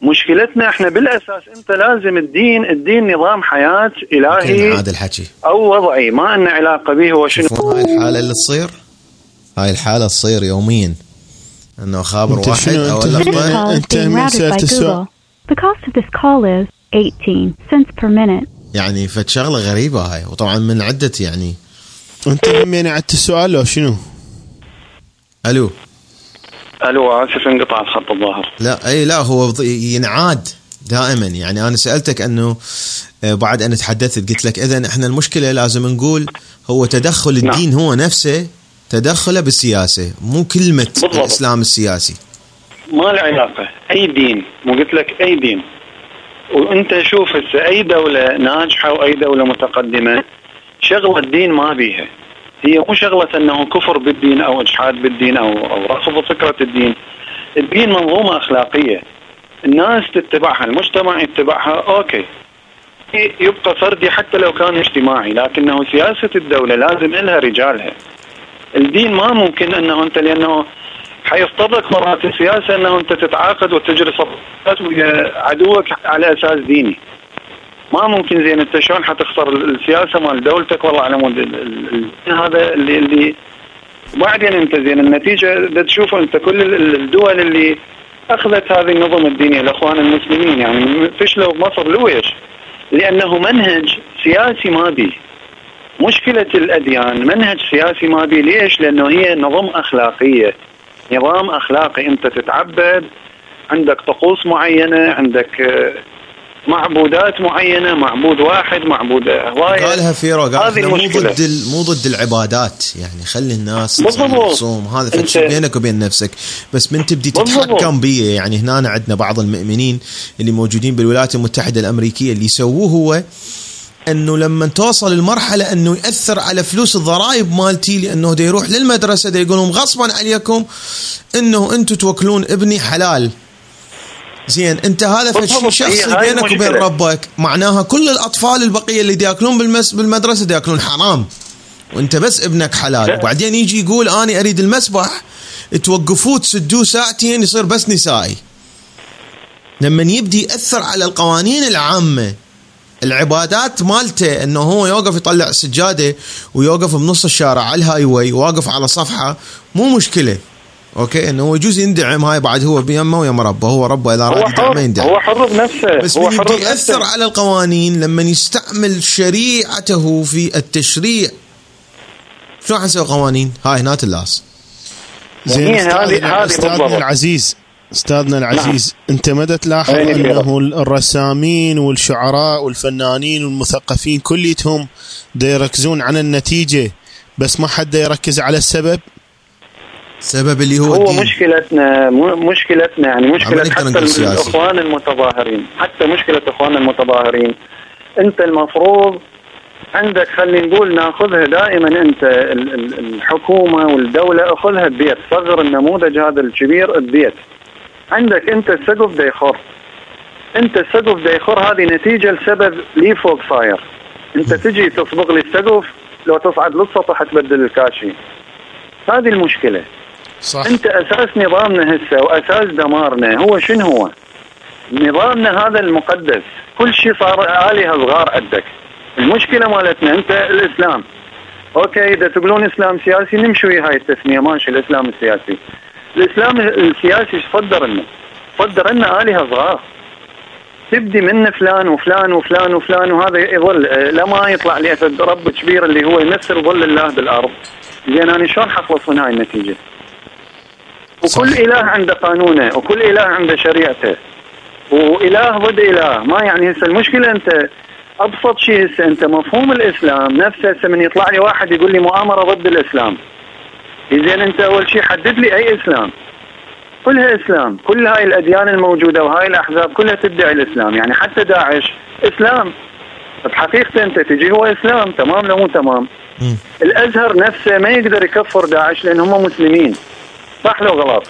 مشكلتنا إحنا بالأساس أنت لازم الدين الدين نظام حياة إلهي هذا الحكي. أو وضعي ما لنا علاقة به هو شنو هاي الحالة اللي تصير؟ هاي الحالة تصير يوميا. إنه خابر واحد أو being من سألت السؤال؟ Google. The cost of this call is 18 cents per minute. يعني فد شغلة غريبة هاي وطبعا من عدة يعني. أنت همين عدت السؤال لو شنو؟ ألو. ألو اسف انقطع الخط الظاهر. لا أي لا هو ينعاد دائما. يعني أنا سألتك أنه آه، بعد أن تحدثت قلت لك اذا إحنا المشكلة لازم نقول هو تدخل الدين هو نفسه تدخله بالسياسة مو كلمة بالضبط. الإسلام السياسي. ما له علاقة. أي دين. مو قلت لك أي دين. وأنت شوف هسه أي دولة ناجحة وأي دولة متقدمة شغلة الدين ما بيها. هي مو شغلة انه كفر بالدين أو إجحاد بالدين أو أو رفض فكرة الدين. الدين منظومة أخلاقية. الناس تتبعها المجتمع يتبعها أوكي. يبقى فردي حتى لو كان اجتماعي لكنه سياسة الدولة لازم لها رجالها. الدين ما ممكن إنه أنت لأنه حيضطرك مرات السياسة إنه أنت تتعاقد وتجري صفقات ويا عدوك على أساس ديني. ما ممكن زين انت شلون حتخسر السياسة مال دولتك والله على مود هذا اللي اللي وبعدين انت زين النتيجة دا تشوفوا انت كل ال- ال- الدول اللي أخذت هذه النظم الدينية الاخوان المسلمين يعني فشلوا بمصر لويش؟ لأنه منهج سياسي ما بيه مشكلة الأديان منهج سياسي ما بيه ليش؟ لأنه هي نظم أخلاقية نظام أخلاقي أنت تتعبد عندك طقوس معينة عندك آه، معبودات معينة معبود واحد معبود هواية قالها فيرو قال هذه مو. ضد مو ضد العبادات. يعني خلي الناس تصوم هذا شيء بينك وبين نفسك. بس من تبدي. تتحكم بيه يعني هنا عندنا بعض المؤمنين اللي موجودين بالولايات المتحدة الأمريكية اللي يسووه هو إنه لما توصل المرحلة إنه يأثر على فلوس الضرائب مالتي لأنه دا يروح للمدرسة دا يقول لهم غصبا عليكم إنه أنتم توكلون ابني حلال. زين انت هذا بالضبط. شخصي بينك وبين. ربك معناها كل الأطفال البقية اللي ياكلون بالمس بالمدرسة ياكلون حرام وانت بس ابنك حلال لا. وبعدين يجي يقول أنا أريد المسبح توقفوه تسدوه ساعتين يصير بس نسائي لما يبدي يأثر على القوانين العامة العبادات مالته إنه هو يوقف يطلع سجاده ويوقف بنص الشارع على ال highway واقف على صفحة مو مشكلة أوكي إنه هو يجوز يندعم هاي بعد هو بيمه ويم ربه هو ربه إذا راد ما يندعم هو حر بنفسه بس هو من حر. ياثر على القوانين لما يستعمل شريعته في التشريع شلون حنسوي قوانين؟ هاي هنا اللاس زين هذه- استاذنا, هذه أستاذنا بالضبط. العزيز أستاذنا العزيز أنت مدى تلاحظ؟ إنه الرسامين والشعراء والفنانين والمثقفين كليتهم يركزون على النتيجة بس ما حد يركز على السبب السبب اللي هو, هو الدين. مشكلتنا مشكلتنا يعني عملية حتى. الإخوان المتظاهرين. حتى مشكلة إخوان المتظاهرين. أنت المفروض عندك خلينا نقول ناخذها دائما أنت ال- ال- الحكومة والدولة أخذها ببيت. صغر النموذج هذا الكبير ببيت. عندك أنت السقف دا يخر أنت السقف دا يخر هذه نتيجة لسبب لي فوق صاير. أنت تجي تصبغ لي السقف لو تصعد للسطح تبدل الكاشي. هذه المشكلة. صح. أنت أساس نظامنا هسه وأساس دمارنا هو شنو هو؟ نظامنا هذا المقدس. كل شيء صار آلهة صغار عندك. المشكلة مالتنا أنت الإسلام. أوكي إذا تقولون إسلام سياسي نمشي ويا هاي التسمية ماشي الإسلام السياسي. الإسلام السياسي إيش صدر لنا؟ صدر لنا آلهة صغار. تبدي من فلان وفلان وفلان وفلان وهذا يظل آه، لما يطلع لي رب كبير اللي هو يمثل ظل الله بالأرض. زين أنا شلون حخلص من هاي النتيجة؟ وكل صح. إله عنده قانونه وكل إله عنده شريعته. وإله ضد إله. ما يعني هسه المشكلة أنت أبسط شيء هسه أنت مفهوم الإسلام نفسه هسه من يطلع لي واحد يقول لي مؤامرة ضد الإسلام. زين أنت أول شيء حدد لي أي إسلام. كلها إسلام. كل هاي الأديان الموجودة وهاي الأحزاب كلها تدعي الإسلام. يعني حتى داعش إسلام. بحقيقته أنت تجي هو إسلام. تمام لو مو تمام. مم. الأزهر نفسه ما يقدر يكفر داعش لأن هم مسلمين. صح لو غلط.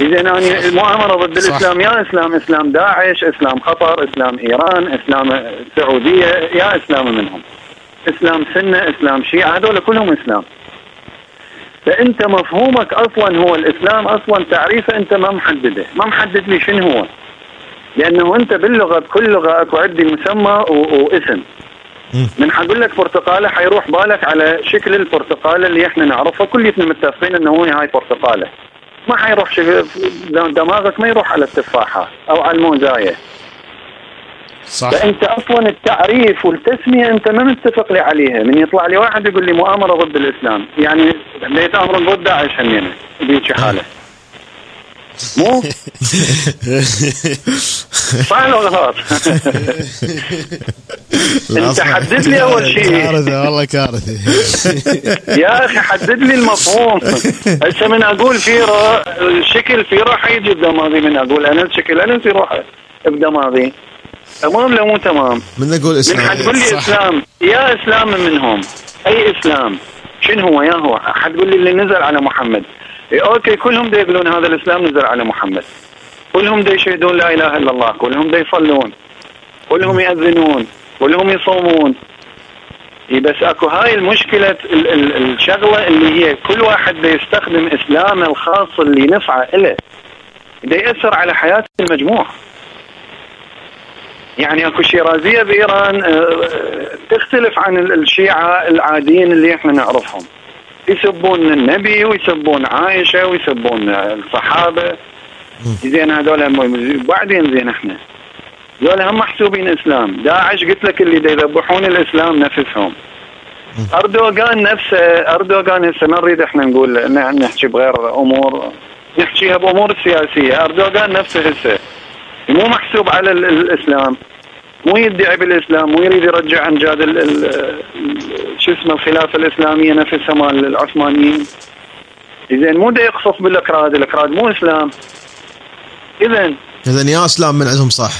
إذا أنا المؤامرة ضد صح. الإسلام يا إسلام إسلام داعش إسلام قطر إسلام إيران إسلام السعوديه يا إسلام منهم. إسلام سنة إسلام شيعة هذول كلهم إسلام. فأنت مفهومك أصلا هو الإسلام أصلا تعريفه أنت ما محدده. ما محدد لي شنو هو. لأنه أنت باللغة بكل لغة أكو عندي مسمى واسم. من حقول لك برتقاله حيروح بالك على شكل البرتقاله اللي إحنا نعرفها كليتنا متفقين إنه هو هاي برتقاله. ما حيروح شكل دماغك ما يروح على التفاحة أو على الموزاية. صح. فأنت أصلا التعريف والتسمية أنت ما متفق لي عليها. من يطلع لي واحد يقول لي مؤامرة ضد الإسلام. يعني بديت أمر ضد داعش همينه بهيك حالة. مو؟ صح ولا غلط؟ انت حدد لي أول شيء. كارثة والله كارثة. يا أخي حدد لي المفهوم. هسه من أقول في را- الشكل في راح يجي بدماغي من أقول أنا الشكل أنا في روح بدماغي تمام لا مو تمام؟ من نقول من إسلام. حتقول لي. إسلام. يا إسلام من منهم أي إسلام؟ شنو هو؟ يا هو. حتقول لي اللي نزل على محمد. أوكي كلهم دا يقولون هذا الإسلام نزل على محمد. كلهم دا يشهدون لا إله إلا الله كلهم دا يصلون كلهم يأذنون كلهم يصومون. إيه بس أكو هاي المشكلة ال- ال- الشغلة اللي هي كل واحد دا يستخدم إسلامه الخاص اللي نفعه له دا يأثر على حياة المجموع. يعني أكو شيرازية بإيران آه، تختلف عن ال- الشيعة العاديين اللي إحنا نعرفهم. يسبون النبي ويسبون عائشة ويسبون الصحابة. زين هذول بعدين زين إحنا. هذول هم محسوبين إسلام. داعش قلت لك اللي يذبحون الإسلام نفسهم. أردوغان نفسه أردوغان هسه ما نريد إحنا نقول نحكي بغير أمور. نحكيها بأمور السياسيه أردوغان نفسه هسه مو محسوب على ال- الإسلام. مو يدعي بالإسلام؟ مو يريد يرجع أمجاد شو اسمه الخلافة الإسلامية نفسها مال العثمانيين؟ زين مو دا يقصف بالأكراد الأكراد مو إسلام. اذا اذا يا إسلام من عندهم صح.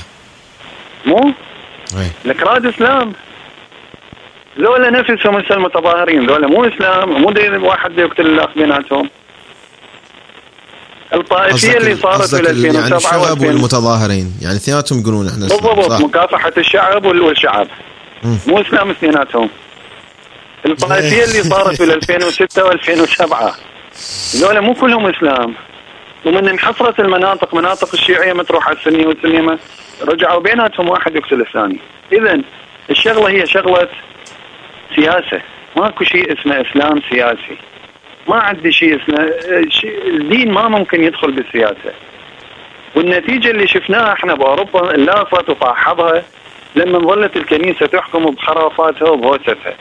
مو؟ أي. الأكراد إسلام. ذولا نفسهم هسه المتظاهرين ذولا مو إسلام. مو واحد يقتل الأخ بيناتهم. الطائفية اللي ال- صارت بال ال- يعني 2007 الشباب و2000 والمتظاهرين. يعني اثنيناتهم يقولون إحنا بالضبط صح. مكافحة الشعب وال- والشعب. مم. مو إسلام اثنيناتهم. الطائفية اللي صارت بال 2006 و2007 ذولا مو كلهم إسلام. ومن انحصرت المناطق مناطق الشيعية ما تروح على السنية والسنية ما رجعوا بيناتهم واحد يقتل الثاني. اذا الشغلة هي شغلة سياسة. ماكو شيء اسمه إسلام سياسي. ما عندي شيء اسمه شيء الدين ما ممكن يدخل بالسياسة. والنتيجة اللي شفناها إحنا بأوروبا اللافت وفاحظها لما ظلت الكنيسة تحكم بخرافاتها وبهوستها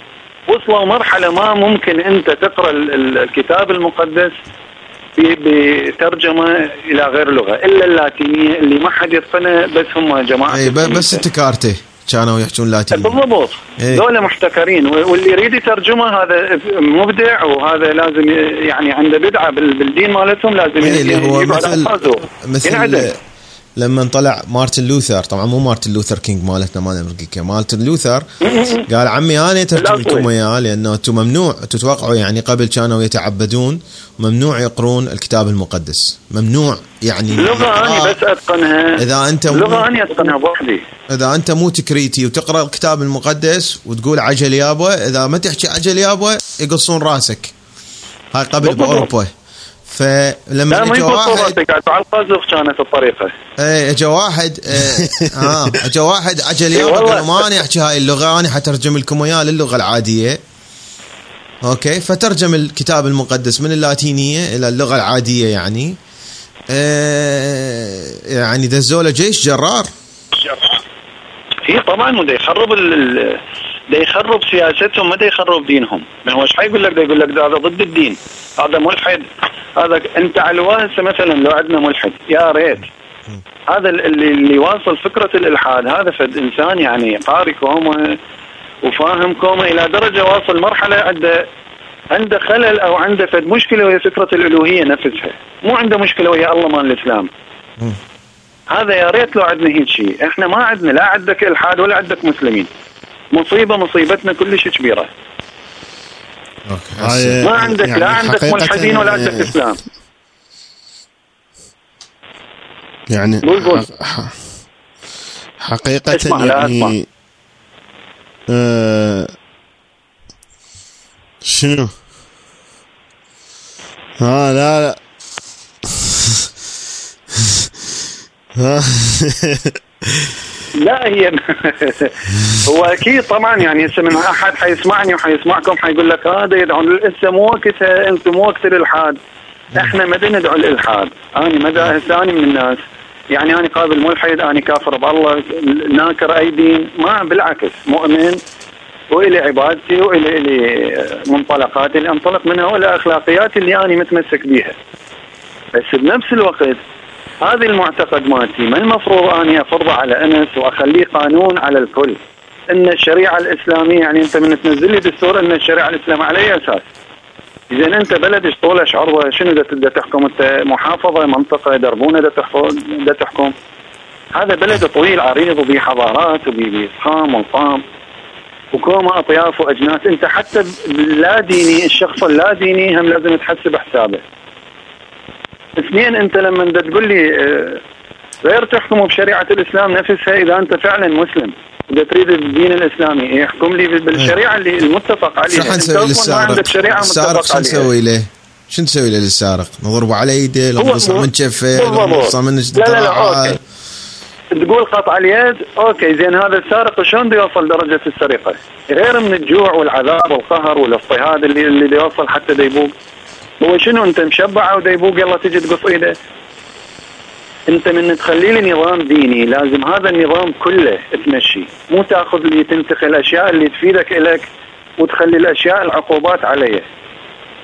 وصلوا مرحلة ما ممكن انت تقرأ ال- ال- الكتاب المقدس ب- بترجمة إلى غير لغة. إلا اللاتينية اللي ما حد يتقنها بس هم جماعة اي بس الكنيسة. التكارته كانوا يحجون لاتيني بالضبط إيه. محتكرين واللي يريد يترجمه هذا مبدع وهذا لازم يعني عنده بدعة بال- بالدين مالتهم لازم إيه، اللي هو مثل. مثل. لما طلع مارتن لوثر طبعا مو مارتن لوثر كينج مالتنا مال أمريكا مارتن لوثر قال عمي أنا الأصلي. لكم اياه لأنه أنتم ممنوع تتوقعوا يعني قبل كانوا يتعبدون ممنوع يقرون الكتاب المقدس. ممنوع يعني لغة آه، بس أتقنها. إذا أنت لغة أنا أتقنها بوحدي. إذا أنت مو تكريتي وتقرأ الكتاب المقدس وتقول عجل يابا إذا ما تحكي عجل يابا يقصون راسك. هاي قبل. باوروبا فلما لا ما اجى يكون واحد على القذف كانت الطريقة. إيه اجى واحد آه آه، اجى واحد عجل إي يابا والله. قال ما أنا احكي هاي اللغة أنا حترجم لكم اياه للغة العادية. أوكي فترجم الكتاب المقدس من اللاتينية إلى اللغة العادية يعني. آه يعني دزوله جيش جرار. هي طبعا وده يخرب ده يخرب سياستهم ما ده يخرب دينهم ما هو إيش حيقول لك ده يقول لك ده هذا ضد الدين. هذا ملحد. هذا أنت على الواسه مثلا لو عندنا ملحد. يا ريت. هذا ال- اللي اللي واصل فكرة الإلحاد. هذا فد إنسان يعني قاري كومه وفاهم كومه إلى درجة واصل مرحلة عنده عنده خلل أو عنده فد مشكلة وهي فكرة الألوهية نفسها. مو عنده مشكلة ويا الله مال الإسلام. هذا يا ريت لو عندنا هيك شيء. إحنا ما عندنا. لا عندك إلحاد ولا عندك مسلمين. مصيبة مصيبتنا كلش كبيرة هاي ما عندك يعني لا عندك ملحدين ولا عندك إسلام يعني قول قول. ح- ح- حقيقة اسمع، لا اسمع. يعني آه شنو؟ ها لا لا ها لا هي هو أكيد طبعا يعني هسه من أحد حيسمعني وحيسمعكم حيقول لك هذا يدعو هسه مو وقتها إنتم مو وقت الالحاد إحنا ما ندعو الالحاد أنا مدى هسه أنا من الناس. يعني أنا قابل ملحد أنا كافر بالله ناكر اي دين ما بالعكس مؤمن والي عبادتي والي الي منطلقاتي. اللي انطلق منها والى اخلاقياتي اللي أنا متمسك بيها. بس بنفس الوقت هذه المعتقد مالتي ما المفروض اني افرضه على أنس وأخليه قانون على الكل. إن الشريعة الإسلامية يعني أنت من تنزل لي دستور إن الشريعة الاسلاميه على اي أساس؟ اذا أنت بلد إيش طولش عرضه شنو بدها تحكم؟ أنت محافظة منطقة دربونة بدها تحكم. هذا بلد طويل عريض وبيه حضارات وبيه فخام وطام وكوما أطياف وأجناس. أنت حتى لا ديني الشخص اللا ديني هم لازم تحسب حسابه. اثنين انت لما بدك تقول لي آه، غير تحكم بشريعة الإسلام نفسها إذا أنت فعلا مسلم إذا تريد الدين الإسلامي يحكم لي بالشريعة اللي المتفق عليها شو حنسوي للسارق؟ السارق شو نسوي له؟ شو نسوي له للسارق؟ نضربه على ايده، لو هو- نقص هو- من كفه، لو بالضبط. نقص من لا لا لا. أوكي تقول قطع اليد أوكي زين هذا السارق شلون بده يوصل درجة السرقة؟ غير من الجوع والعذاب والقهر والاضطهاد اللي اللي يوصل حتى ديبوق هو شنو انت مشبع أو ديبوق يلا تجي تقص إيده. انت من تخلي لي نظام ديني لازم هذا النظام كله تمشي. مو تاخذ لي تنتقي الأشياء اللي تفيدك الك وتخلي الأشياء العقوبات عليه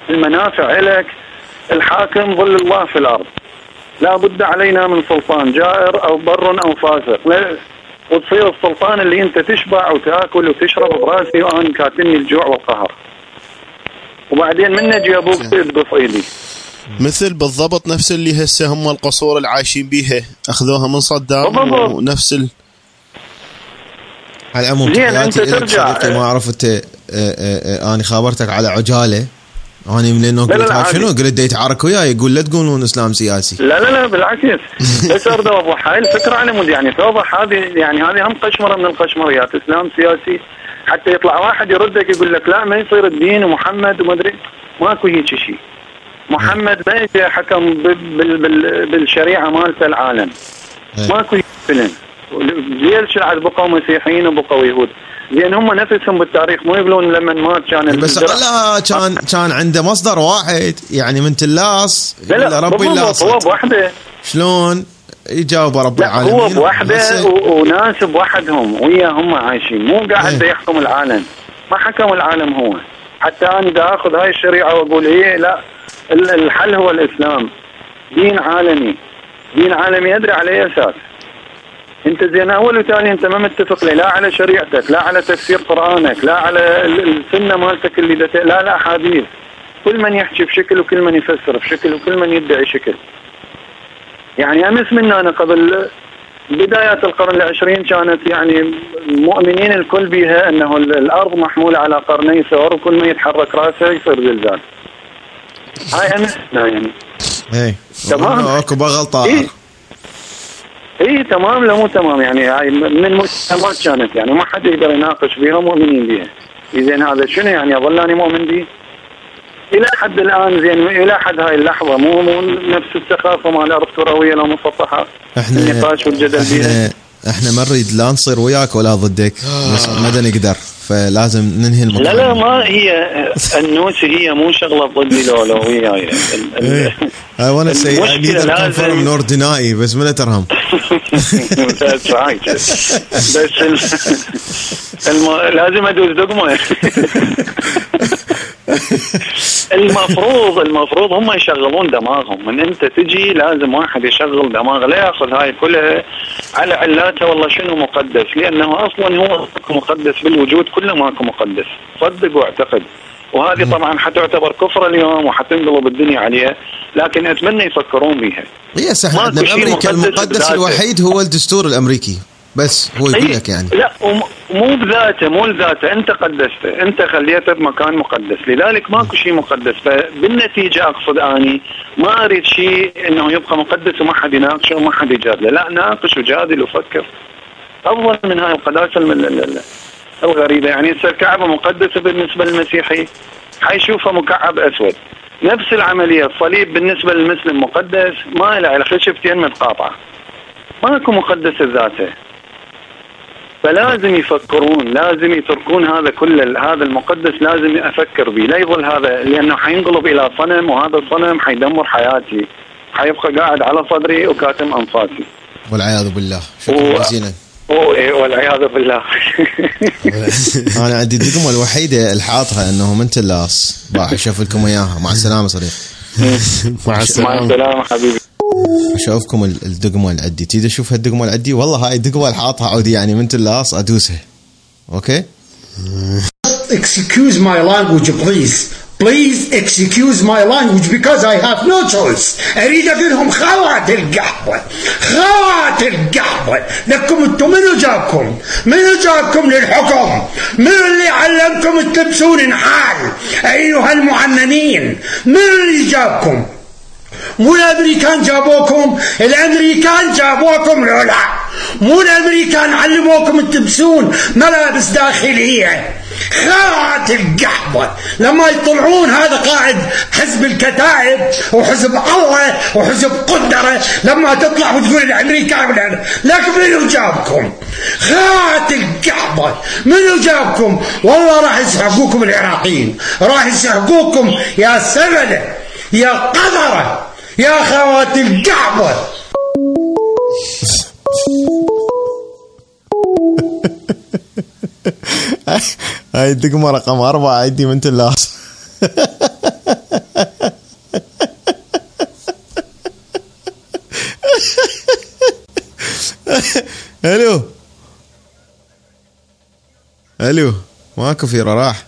المنافع الك الحاكم ظل الله في الأرض. لا بد علينا من سلطان جائر أو بر أو فاسق. وتصير السلطان اللي أنت تشبع وتأكل وتشرب براسي وأنا كاتني الجوع والقهر. وبعدين من نجي أبوك تقص ايدي مثل بالضبط نفس اللي هسه هم القصور اللي عايشين بيها أخذوها من صدام بالضبط. ونفس ال... على العموم زين، لك ترجع. ما عرفت آه، آه، آه، أنا خابرتك على عجالة أنا من إنه لا، لا، قلت لا،. شنو قلت دا يتعارك وياي يقول لا تقولون إسلام سياسي لا لا لا بالعكس بس اريد اوضح هاي الفكرة على مود يعني توضح هذه يعني هذه هم قشمرة من القشمريات إسلام سياسي حتى يطلع واحد يردك يقول لك لا ما يصير الدين ومحمد وما أدري. ماكو هيك شيء. محمد ما اجى حكم بال بال بال بالشريعة مالته العالم. إيه. ماكو فيلم. ليش عاد بقوا مسيحيين وبقوا يهود. زين هم نفسهم بالتاريخ مو يقولون لما مات كان بس الزرع- اقلها كان كان عنده مصدر واحد. يعني من تلاص لا لا ربي لاصق هو بوحده. شلون؟ يجاوب رب لا العالمين. هو بوحده وناس بوحدهم ويا هم عايشين. مو قاعد إيه. يحكم العالم. ما حكم العالم هو. حتى أنا دا آخذ هاي الشريعة وأقول إيه لا ال- الحل هو الإسلام. دين عالمي. دين عالمي ادري على أي أساس. أنت زين أول وتالي أنت ما متفق لي. لا على شريعتك لا على تفسير قرآنك لا على ال- السنة مالتك اللي دت... لا لا أحاديث. كل من يحكي بشكل وكل من يفسر بشكل وكل من يدعي شكل. يعني امس منا أنا قبل بدايات القرن العشرين كانت يعني مؤمنين الكل بها أنه ال- الأرض محمولة على قرني ثور وكل ما يتحرك راسه يصير زلزال. هاي امس يعني إيه تمام. أكو بغل طائر اي تمام لا مو تمام يعني هاي من المسلمات كانت يعني ما حد يقدر يناقش بها مؤمنين بها. زين هذا شنو يعني اظل اني مؤمن به؟ إلى حد الآن زين إلى حد هاي اللحظة مو مو نفس السخافه مال الأرض كرويه لو مسطحه إحنا النقاش والجدل إحنا إحنا ما نريد لا نصير وياك ولا ضدك بس ما نقدر. فلازم ننهي الموضوع لا لا ما هي النوسه هي مو شغلة ضدي لو لو وياي say I المشكلة neither لازم- confirm nor deny بس من ترهم. بس. لازم أدوس دقمه المفروض المفروض هم يشغلون دماغهم من أنت تجي لازم واحد يشغل دماغه لا يأخذ هاي كلها على علاتها والله شنو مقدس لأنه أصلا هو مقدس بالوجود كله ماكو مقدس. صدق واعتقد وهذه طبعا حتعتبر كفر اليوم وحتنقلب الدنيا عليها لكن أتمنى يفكرون بها. إحنا ماكو عندنا بامريكا المقدس. الوحيد هو الدستور الأمريكي. بس هو يقول لك يعني. لا مو بذاته مو لذاته. أنت قدسته. أنت خليته بمكان مقدس. لذلك ماكو شيء مقدس. فبالنتيجة أقصد أني ما أريد شيء إنه يبقى مقدس وما حد يناقشه وما حد يجادله. لا ناقش وجادل وفكر. أفضل من هاي القداسة ال- الغريبه يعني هسه الكعبه مقدسة بالنسبة للمسيحي حيشوفها مكعب أسود. نفس العملية الصليب بالنسبة للمسلم مقدس ما له على خشبتين متقاطعة. ماكو مقدس بذاته فلازم يفكرون لازم يتركون هذا كل هذا المقدس لازم أفكر به لا يظل هذا لأنه حينقلب إلى صنم وهذا الصنم حيدمر حياتي. حيبقى قاعد على صدري وكاتم أنفاسي. والعياذ بالله. شكرا جزيلا. و- والعياذ بالله. أنا عندي الدقمه الوحيدة اللي حاطها انه من تلاص راح أشوف لكم اياها مع السلامة صديق مع مع السلامة. السلامة حبيبي. أشوفكم ال- الدقمه اللي عندي تريد أشوف هالدقمه اللي عندي والله هاي الدقمه اللي حاطها عودي يعني من تلاص ادوسها أوكي؟ Excuse my language please. Please excuse my language because I have no choice. أريد أقول لهم خوات القحوه خوات القحوه لكم أنتم منو جابكم منو جابكم للحكم؟ منو اللي علمكم تلبسون نحال أيها المعننين منو اللي جابكم؟ مو الأمريكان جابوكم الأمريكان جابوكم لو لا مو الأمريكان علموكم تلبسون ملابس داخلية. خات القحوه لما يطلعون هذا قاعد حزب الكتائب وحزب الله وحزب قدرة لما تطلع وتقول الامريكان ولا- لك منو جابكم؟ خات القحوه منو جابكم؟ والله راح يسحقوكم العراقيين. راح يسحقوكم يا سبلة يا قذرة يا خوات القحوه هاي الدقمة رقم أربعة عندي من تلاص ألو. ألو ماكو فيرة راح.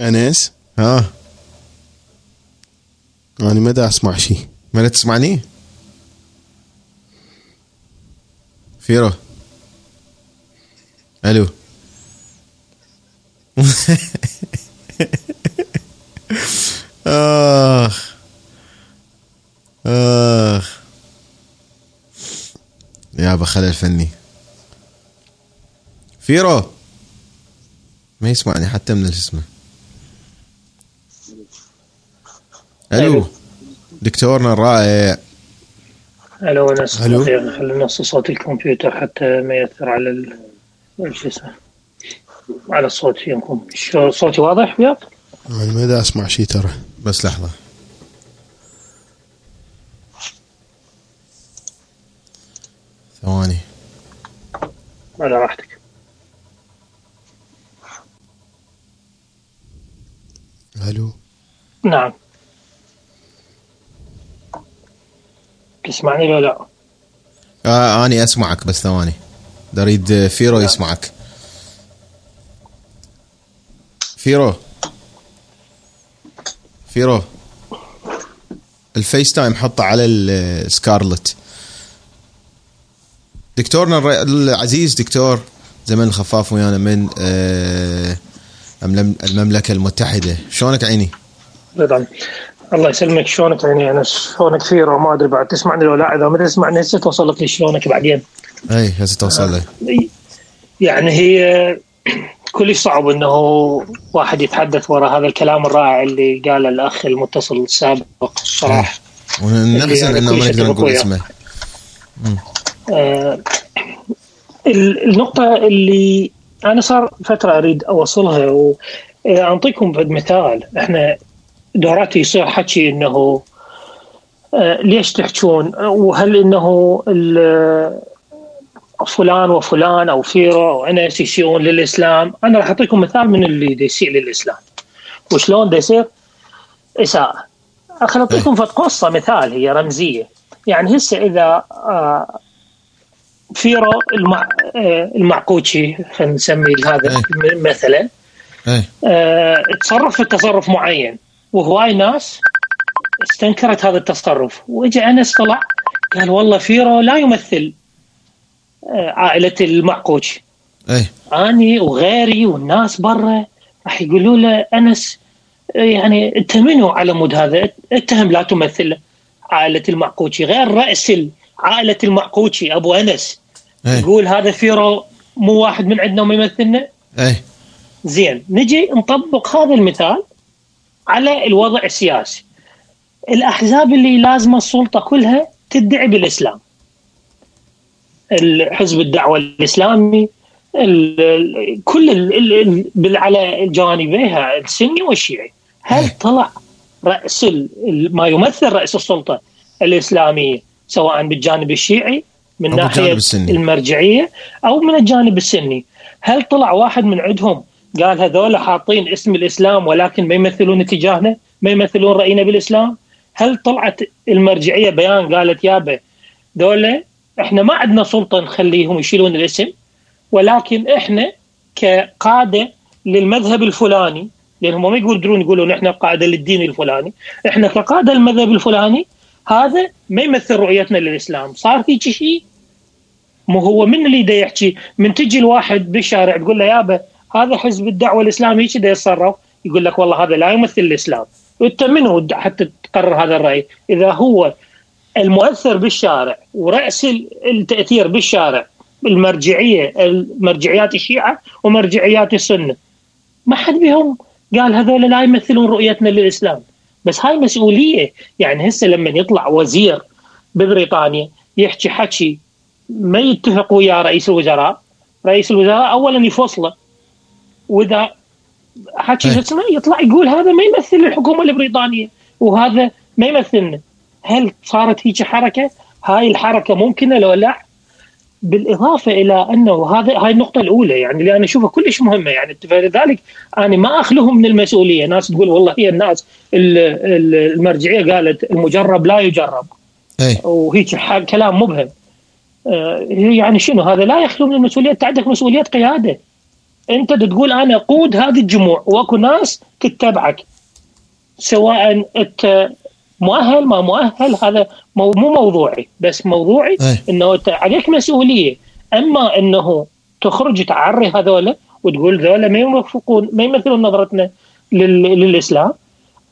انس ها. أنا ما دا أسمع شيء ما تسمعني؟ فيرو. ألو. آخ. آخ. يابا خلل فني فيرو. ما يسمعني حتى من اسمه ألو. دكتورنا الرائع. ألو ناس. بخير خلينا نص صوت الكمبيوتر حتى ما يأثر على ال شو اسمه على الصوت فيكم. شو صوتي واضح وياك؟ أنا ما دا أسمع شيء ترى. بس لحظة. ثواني. على راحتك. ألو. نعم. تسمعني لو لا؟ آه اني أسمعك بس ثواني. اريد فيرو يسمعك. فيرو. فيرو. ال FaceTime حطه على ال Scarlett دكتورنا العزيز دكتور زمن الخفاف ويانا من آه المم- المملكة المتحدة. شلونك عيني؟ رضا الله يسلمك. شلونك يعني أنا شلونك فيرو؟ ما أدري بعد. تسمعني لو لا إذا ما تسمعني هسه توصل لك شلونك بعدين؟ اي هسه توصل له يعني هي كلش صعب إنه واحد يتحدث وراء هذا الكلام الرائع اللي قاله الأخ المتصل السابق صراحة ونحزن يعني إنه ما نقدر نقول اسمه. آه، ال- النقطة اللي أنا صار فترة أريد أوصلها وأعطيكم مثال. إحنا دوراتي يصير حكي إنه آه، ليش تحجون وهل إنه فلان وفلان أو فيرو أو أنس يسيئون للإسلام. أنا راح أعطيكم مثال من اللي يسيء للإسلام. وشلون يصير إساءة. خليني أعطيكم فد قصة مثال هي رمزية. يعني هسه إذا آه، فيرو المع... آه، المعقوتشي خلينا نسمي هذا إيه. مثلا إيه. آه، تصرف في تصرف معين. وهواي ناس استنكرت هذا التصرف. واجى أنس طلع قال والله فيرو لا يمثل. آه، عائلة المعقوتشي إيه. أني وغيري والناس برا راح يقولوا له أنس يعني انت منو على مود هذا اتهم لا تمثل عائلة المعقوتشي غير رأس عائلة المعقوتشي أبو أنس. إيه. يقول هذا فيرو مو واحد من عندنا وما يمثلنا. إيه. زين نجي نطبق هذا المثال على الوضع السياسي. الأحزاب اللي لازمة السلطة كلها تدعي بالإسلام. الحزب الدعوة الإسلامي ال- ال- كل ال- على جانبيها السني والشيعي. هل طلع رأس ما يمثل رأس السلطة الإسلامية سواء بالجانب الشيعي من ناحية السني. المرجعية أو من الجانب السني. هل طلع واحد من عندهم قال هذول حاطين اسم الإسلام ولكن ما يمثلون اتجاهنا ما يمثلون رأينا بالإسلام؟ هل طلعت المرجعية بيان قالت يابا دولة إحنا ما عندنا سلطة نخليهم يشيلون الاسم ولكن إحنا كقادة للمذهب الفلاني لأنهم ما يقدرون يقولون إحنا قادة للدين الفلاني. إحنا كقادة للمذهب الفلاني هذا ما يمثل رؤيتنا للإسلام. صار هيك شيء مو هو من اللي دا يحكي؟ من تجي الواحد بالشارع تقول له يابا هذا حزب الدعوة الإسلامي دا يتصرف؟ يقول لك والله هذا لا يمثل الإسلام. وانت منو حتى تقرر هذا الرأي؟ إذا هو المؤثر بالشارع ورأس ال- التأثير بالشارع المرجعية المرجعيات الشيعة ومرجعيات السنة. ما حد بهم قال هذول لا يمثلون رؤيتنا للإسلام. بس هاي مسؤولية. يعني هسه لما يطلع وزير ببريطانيا يحكي حكي ما يتفق ويا رئيس الوزراء. رئيس الوزراء اولا يفصله. وإذا حكي إيه. اسمه؟ يطلع يقول هذا ما يمثل الحكومة البريطانية وهذا ما يمثلنا. هل صارت هيك حركة؟ هاي الحركة ممكنة لو لا؟ بالإضافة إلى أنه هذا هاي النقطة الأولى يعني اللي أنا أشوفها كلش مهمة يعني فلذلك أنا ما اخلهم من المسؤولية، ناس تقول والله هي الناس ال- ال- المرجعية قالت المجرب لا يجرب إي وهيك كلام مبهم. آه، يعني شنو هذا لا يخلو من المسؤوليه، انت عندك مسؤوليه قيادة. أنت تقول أنا قود هذه الجموع وأكو ناس تتبعك سواء أنت مؤهل ما مؤهل هذا مو مو موضوعي. بس موضوعي إيه. إنه عليك مسؤولية. أما إنه تخرج تعري هذولا وتقول ذولا ما يوافقون ما يمثلون نظرتنا لل- للإسلام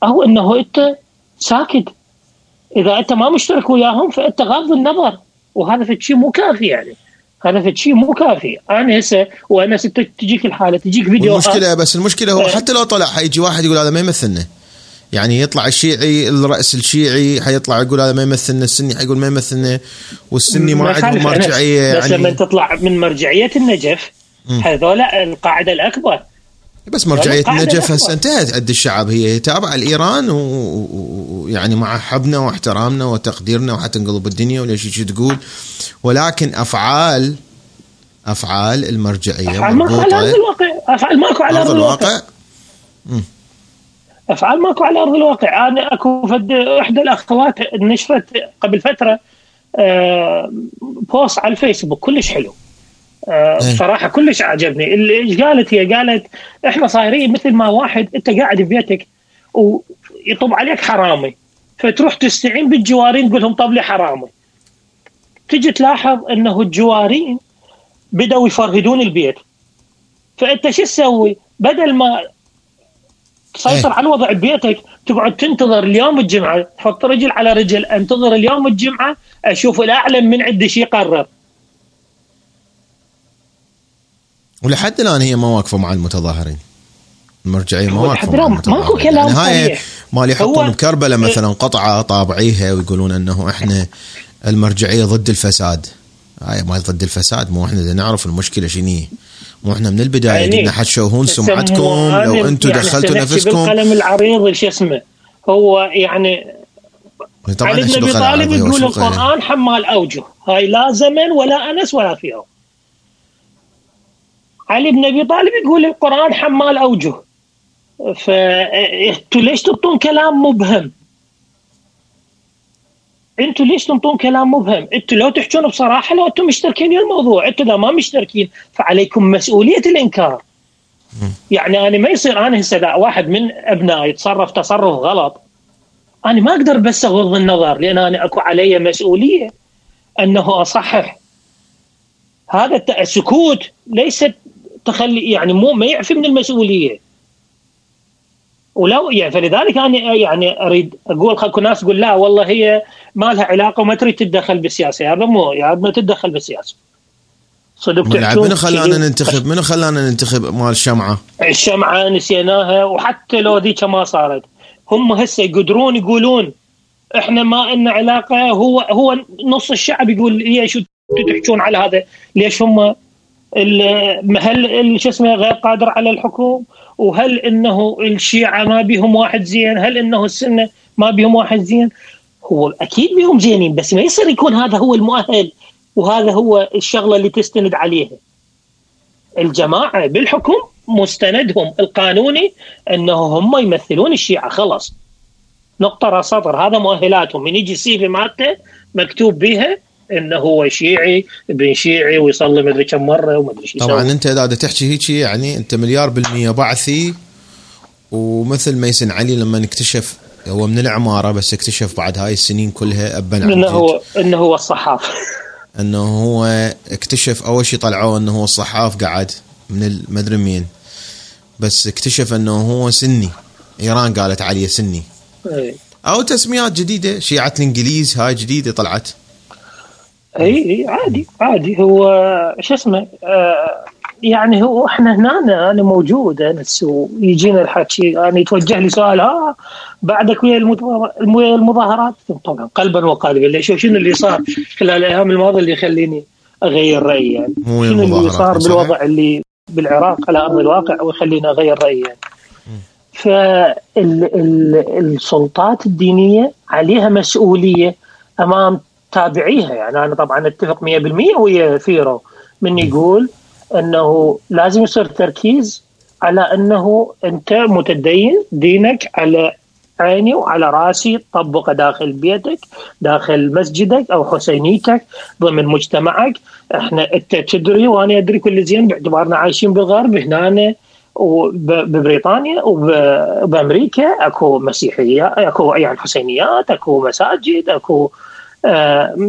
أو إنه أنت ساكت. إذا أنت ما مشترك وياهم فأنت غاض النظر. وهذا في شيء مو كافي يعني. هذا في شيء مو كافي. أنا هسه وأنا تجيك الحالة تجيك فيديو والمشكلة بس المشكلة هو إيه. حتى لو طلع حيجي واحد يقول هذا ما يمثلنا يعني يطلع الشيعي الرأس الشيعي حيطلع يقول هذا ما يمثلنا السني حيقول ما يمثلنا والسني ما يخالف. مرجعية بس لما يعني تطلع من مرجعية النجف هذول القاعدة الأكبر. بس مرجعية النجف. هسه انتهت عند الشعب هي تابعة لإيران ويعني مع حبنا واحترامنا وتقديرنا وحتى نقلب الدنيا ولا شيء شو تقول. ولكن افعال أفعال المرجعية أفعال ماكو على أرض الواقع. أفعال ماكو على أرض الواقع. الواقع؟ أفعال ماكو على أرض الواقع. أنا أكو فد إحدى الأخوات نشرت قبل فترة آه، بوست على الفيسبوك كلش حلو. آه، إيه. بصراحه كلش عجبني. اللي إيش قالت هي؟ قالت إحنا صايرين مثل ما واحد أنت قاعد ببيتك ويطب عليك حرامي. فتروح تستعين بالجوارين تقول لهم طب لي حرامي. تجي تلاحظ إنه الجوارين بدأوا يفرهدون البيت. فأنت شو تسوي؟ بدل ما تسيطر إيه. على الوضع ببيتك تقعد تنتظر اليوم الجمعة تحط رجل على رجل انتظر اليوم الجمعة أشوف الأعلم من عندي شي يقرر. ولحد الآن هي ما واقفة مع المتظاهرين. المرجعية ما واقفة مع المتظاهرين ماكو كلام يعني هاي. مال يحطون هو- بكربلاء مثلا قطعة طابعيها ويقولون إنه إحنا المرجعية ضد الفساد. هاي ما ضد الفساد مو إحنا نعرف المشكلة شنو هي مو إحنا من البداية يعني قلنا حتشوهون سمعتكم. لو أنتم يعني دخلتوا نفسكم. بالقلم العريض شو اسمه هو يعني طبعا علي بن أبي طالب يقول؟ القرآن حمال أوجه. هاي لا زمن ولا أنس ولا فيهم علي بن أبي طالب يقول القرآن حمال أوجه. فانتوا ليش تنطون كلام مبهم؟ أنتوا ليش تنطون كلام مبهم؟ أنتوا لو تحجون بصراحة لو أنتم مشتركين في الموضوع، أنتوا اذا ما مشتركين فعليكم مسؤولية الإنكار. يعني أنا ما يصير أنا هسه إذا واحد من ابنائي يتصرف تصرف غلط أنا ما أقدر بس أغض النظر لأن أنا أكو علي مسؤولية أنه أصحح هذا السكوت ليس تخلي يعني مو ما يعفي من المسؤولية ولو يعني فلذلك أنا يعني أريد أقول اكو ناس تقول لا والله هي ما لها علاقة وما تريد تتدخل بالسياسة. هذا مو يعني ما تتدخل بالسياسة. صدق منو خلانا. ننتخب؟ منو خلانا ننتخب مال الشمعه الشمعة نسيناها وحتى لو ذيك ما صارت. هم هسه يقدرون يقولون إحنا ما لنا علاقة. هو هو نص الشعب يقول ليش تحجون على هذا؟ ليش هم هل شو اسمه غير قادر على الحكم وهل إنه الشيعة ما بيهم واحد زين؟ هل إنه السنة ما بيهم واحد زين؟ هو أكيد بيهم زينين بس ما يصير يكون هذا هو المؤهل وهذا هو الشغلة اللي تستند عليها. الجماعة بالحكم مستندهم القانوني إنه هم يمثلون الشيعة خلاص. نقطة راس سطر هذا مؤهلاتهم. من يجي السي في مالته مكتوب بها إنه هو شيعي ابن شيعي ويصلي مدري كم مرة ومدري شو طبعا. أنت إذا تحكي هيك يعني أنت مليار بالمية بعثي ومثل ميسن علي لما اكتشف هو من العمارة بس اكتشف بعد هاي السنين كلها ابا عن إنه هو إنه هو الصحاف إنه هو اكتشف أول شيء طلعوه إنه هو الصحاف قعد من ال- ما أدري مين. بس اكتشف إنه هو سني. إيران قالت عليه سني. إيه. أو تسميات جديدة شيعة الإنجليز هاي جديدة طلعت. اي اي عادي عادي. هو شو اسمه آه يعني هو إحنا هنا أنا موجود انس ويجينا الحكي أنا يتوجه لي سؤال ها بعدك ويا المظاهرات؟ طبعا قلبا وقالبا. ليش شنو اللي صار خلال الأيام الماضية اللي يخليني أغير رأيي يعني؟ شنو اللي صار؟ بالوضع اللي بالعراق على أرض الواقع ويخليني أغير رأيي يعني. فالسلطات الدينية عليها مسؤولية أمام تابعيها يعني. أنا طبعا أتفق 100% ويا فيرو من يقول أنه لازم يصير تركيز على أنه أنت متدين دينك على عيني وعلى رأسي طبقه داخل بيتك داخل مسجدك أو حسينيتك ضمن مجتمعك. إحنا أنت تدري وأنا أدري كل زين باعتبارنا عايشين بالغرب هنا وببريطانيا وبأمريكا. أكو مسيحية أكو يعني حسينيات أكو مساجد أكو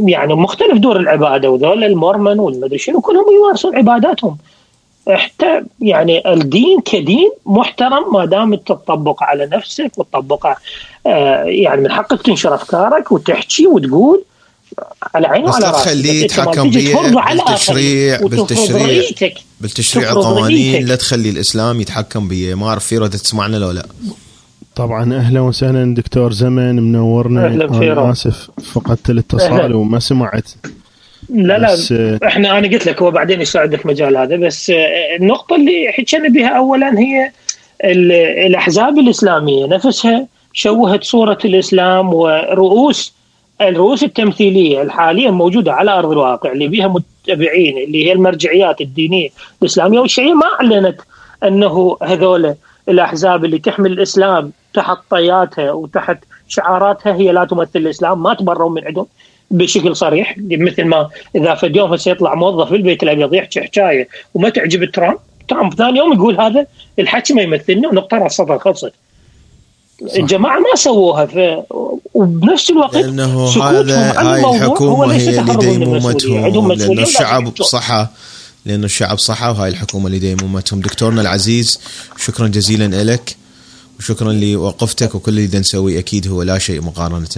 يعني مختلف دور العبادة وذول المورمن والمدري شنو كلهم يمارسون عباداتهم حتى يعني الدين كدين محترم ما دام تطبق على نفسك وتطبقه آه يعني من حقك تنشر أفكارك وتحكي وتقول على عيني وعلى راسي تخليه يتحكم بالتشريع بالتشريع. بالتشريع القوانين. لا تخلي الإسلام يتحكم بيه ما أعرف فيرو إذا تسمعنا لو لا طبعا أهلا وسهلا دكتور زمن منورنا فيرو. أنا آسف فقدت الاتصال أهلا. وما سمعت لا لا بس، آه، إحنا أنا قلت لك هو بعدين يساعدك في المجال هذا بس آه، النقطة اللي حكينا بها اولا هي ال- الأحزاب الإسلامية نفسها شوهت صورة الإسلام ورؤوس الرؤوس التمثيلية الحاليه موجودة على أرض الواقع اللي بها متبعين اللي هي المرجعيات الدينية الإسلامية والشيعيه ما أعلنت أنه هذول الأحزاب اللي تحمل الإسلام تحت طياتها وتحت شعاراتها هي لا تمثل الإسلام ما تبرؤوا من عندهم بشكل صريح مثل ما إذا فد يوم هسه يطلع موظف في البيت الأبيض يحكي حكايه وما تعجب ترامب ترامب ثاني يوم يقول هذا الحكي ما يمثلني ونقطه راس السطر خلصت الجماعة ما سووها ف... وبنفس الوقت لأنه هذا هاي الحكومة هي اللي ديمومتهم لأنه الشعب. صحى لأنه الشعب صحى وهاي الحكومة اللي ديمومتهم دكتورنا العزيز شكرا جزيلا لك. وشكرا لوقفتك وكل اللي نسويه أكيد هو لا شيء مقارنة.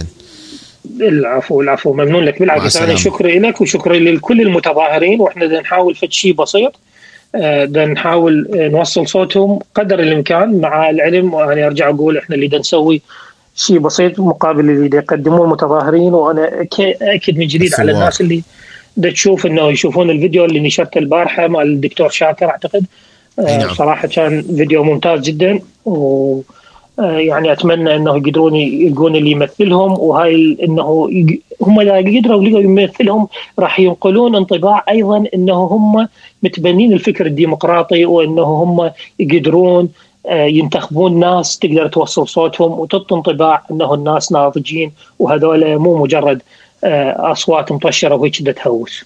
العفو العفو ممنون لك. بالعكس أنا. شكري لك وشكري لكل المتظاهرين وإحنا نحاول فد شيء بسيط. آه، بدنا نحاول آه، نوصل صوتهم قدر الإمكان مع العلم وأنا أرجع أقول إحنا اللي نسوي شيء بسيط مقابل اللي يقدموه المتظاهرين وأنا أكد من جديد على. الناس اللي تشوف إنه يشوفون الفيديو اللي نشرته البارحة مع الدكتور شاكر أعتقد. نعم. صراحة كان فيديو ممتاز جدا و آه، يعني أتمنى إنه يقدرون يلقون اللي يمثلهم وهاي إنه هم إذا قدروا لقوا يمثلهم راح ينقلون انطباع أيضا إنه هم متبنين الفكر الديمقراطي وإنه هم يقدرون آه، ينتخبون ناس تقدر توصل صوتهم وتعطي انطباع إنه الناس ناضجين وهذول مو مجرد آه، أصوات مطشره وهيك تهوس.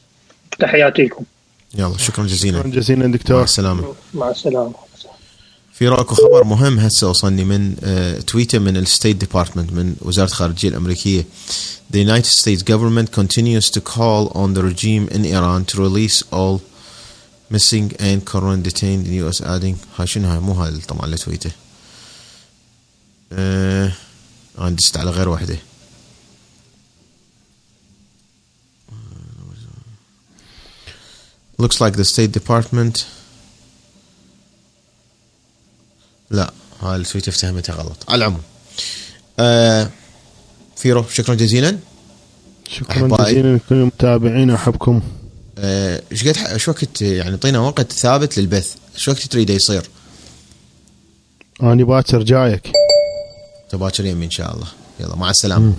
تحياتي لكم يلا شكرا جزيلا. شكرا جزيلا مع دكتور السلامة. مع السلامة. فيرو اكو خبر مهم هسه وصلني من آه، تويتر من ال State Department من وزارة الخارجيه الأمريكية. The United States government continues to call on the regime in Iran to release all missing and current detained in US adding هاي شنو هاي مو هاي طبعا التويتر آه أنا دست على غير واحدة. Looks like the State Department. لا هاي التويتر افتهمتها غلط. على العموم. آه فيرو شكرا جزيلا. شكرا أحبائي. جزيلا لكل المتابعين أحبكم. آه، إيش قد إيش وقت يعني اعطينا وقت ثابت للبث. إيش وقت تريده يصير؟ أنا باكر جايك. تباكر يمي إن شاء الله. يلا مع السلامة.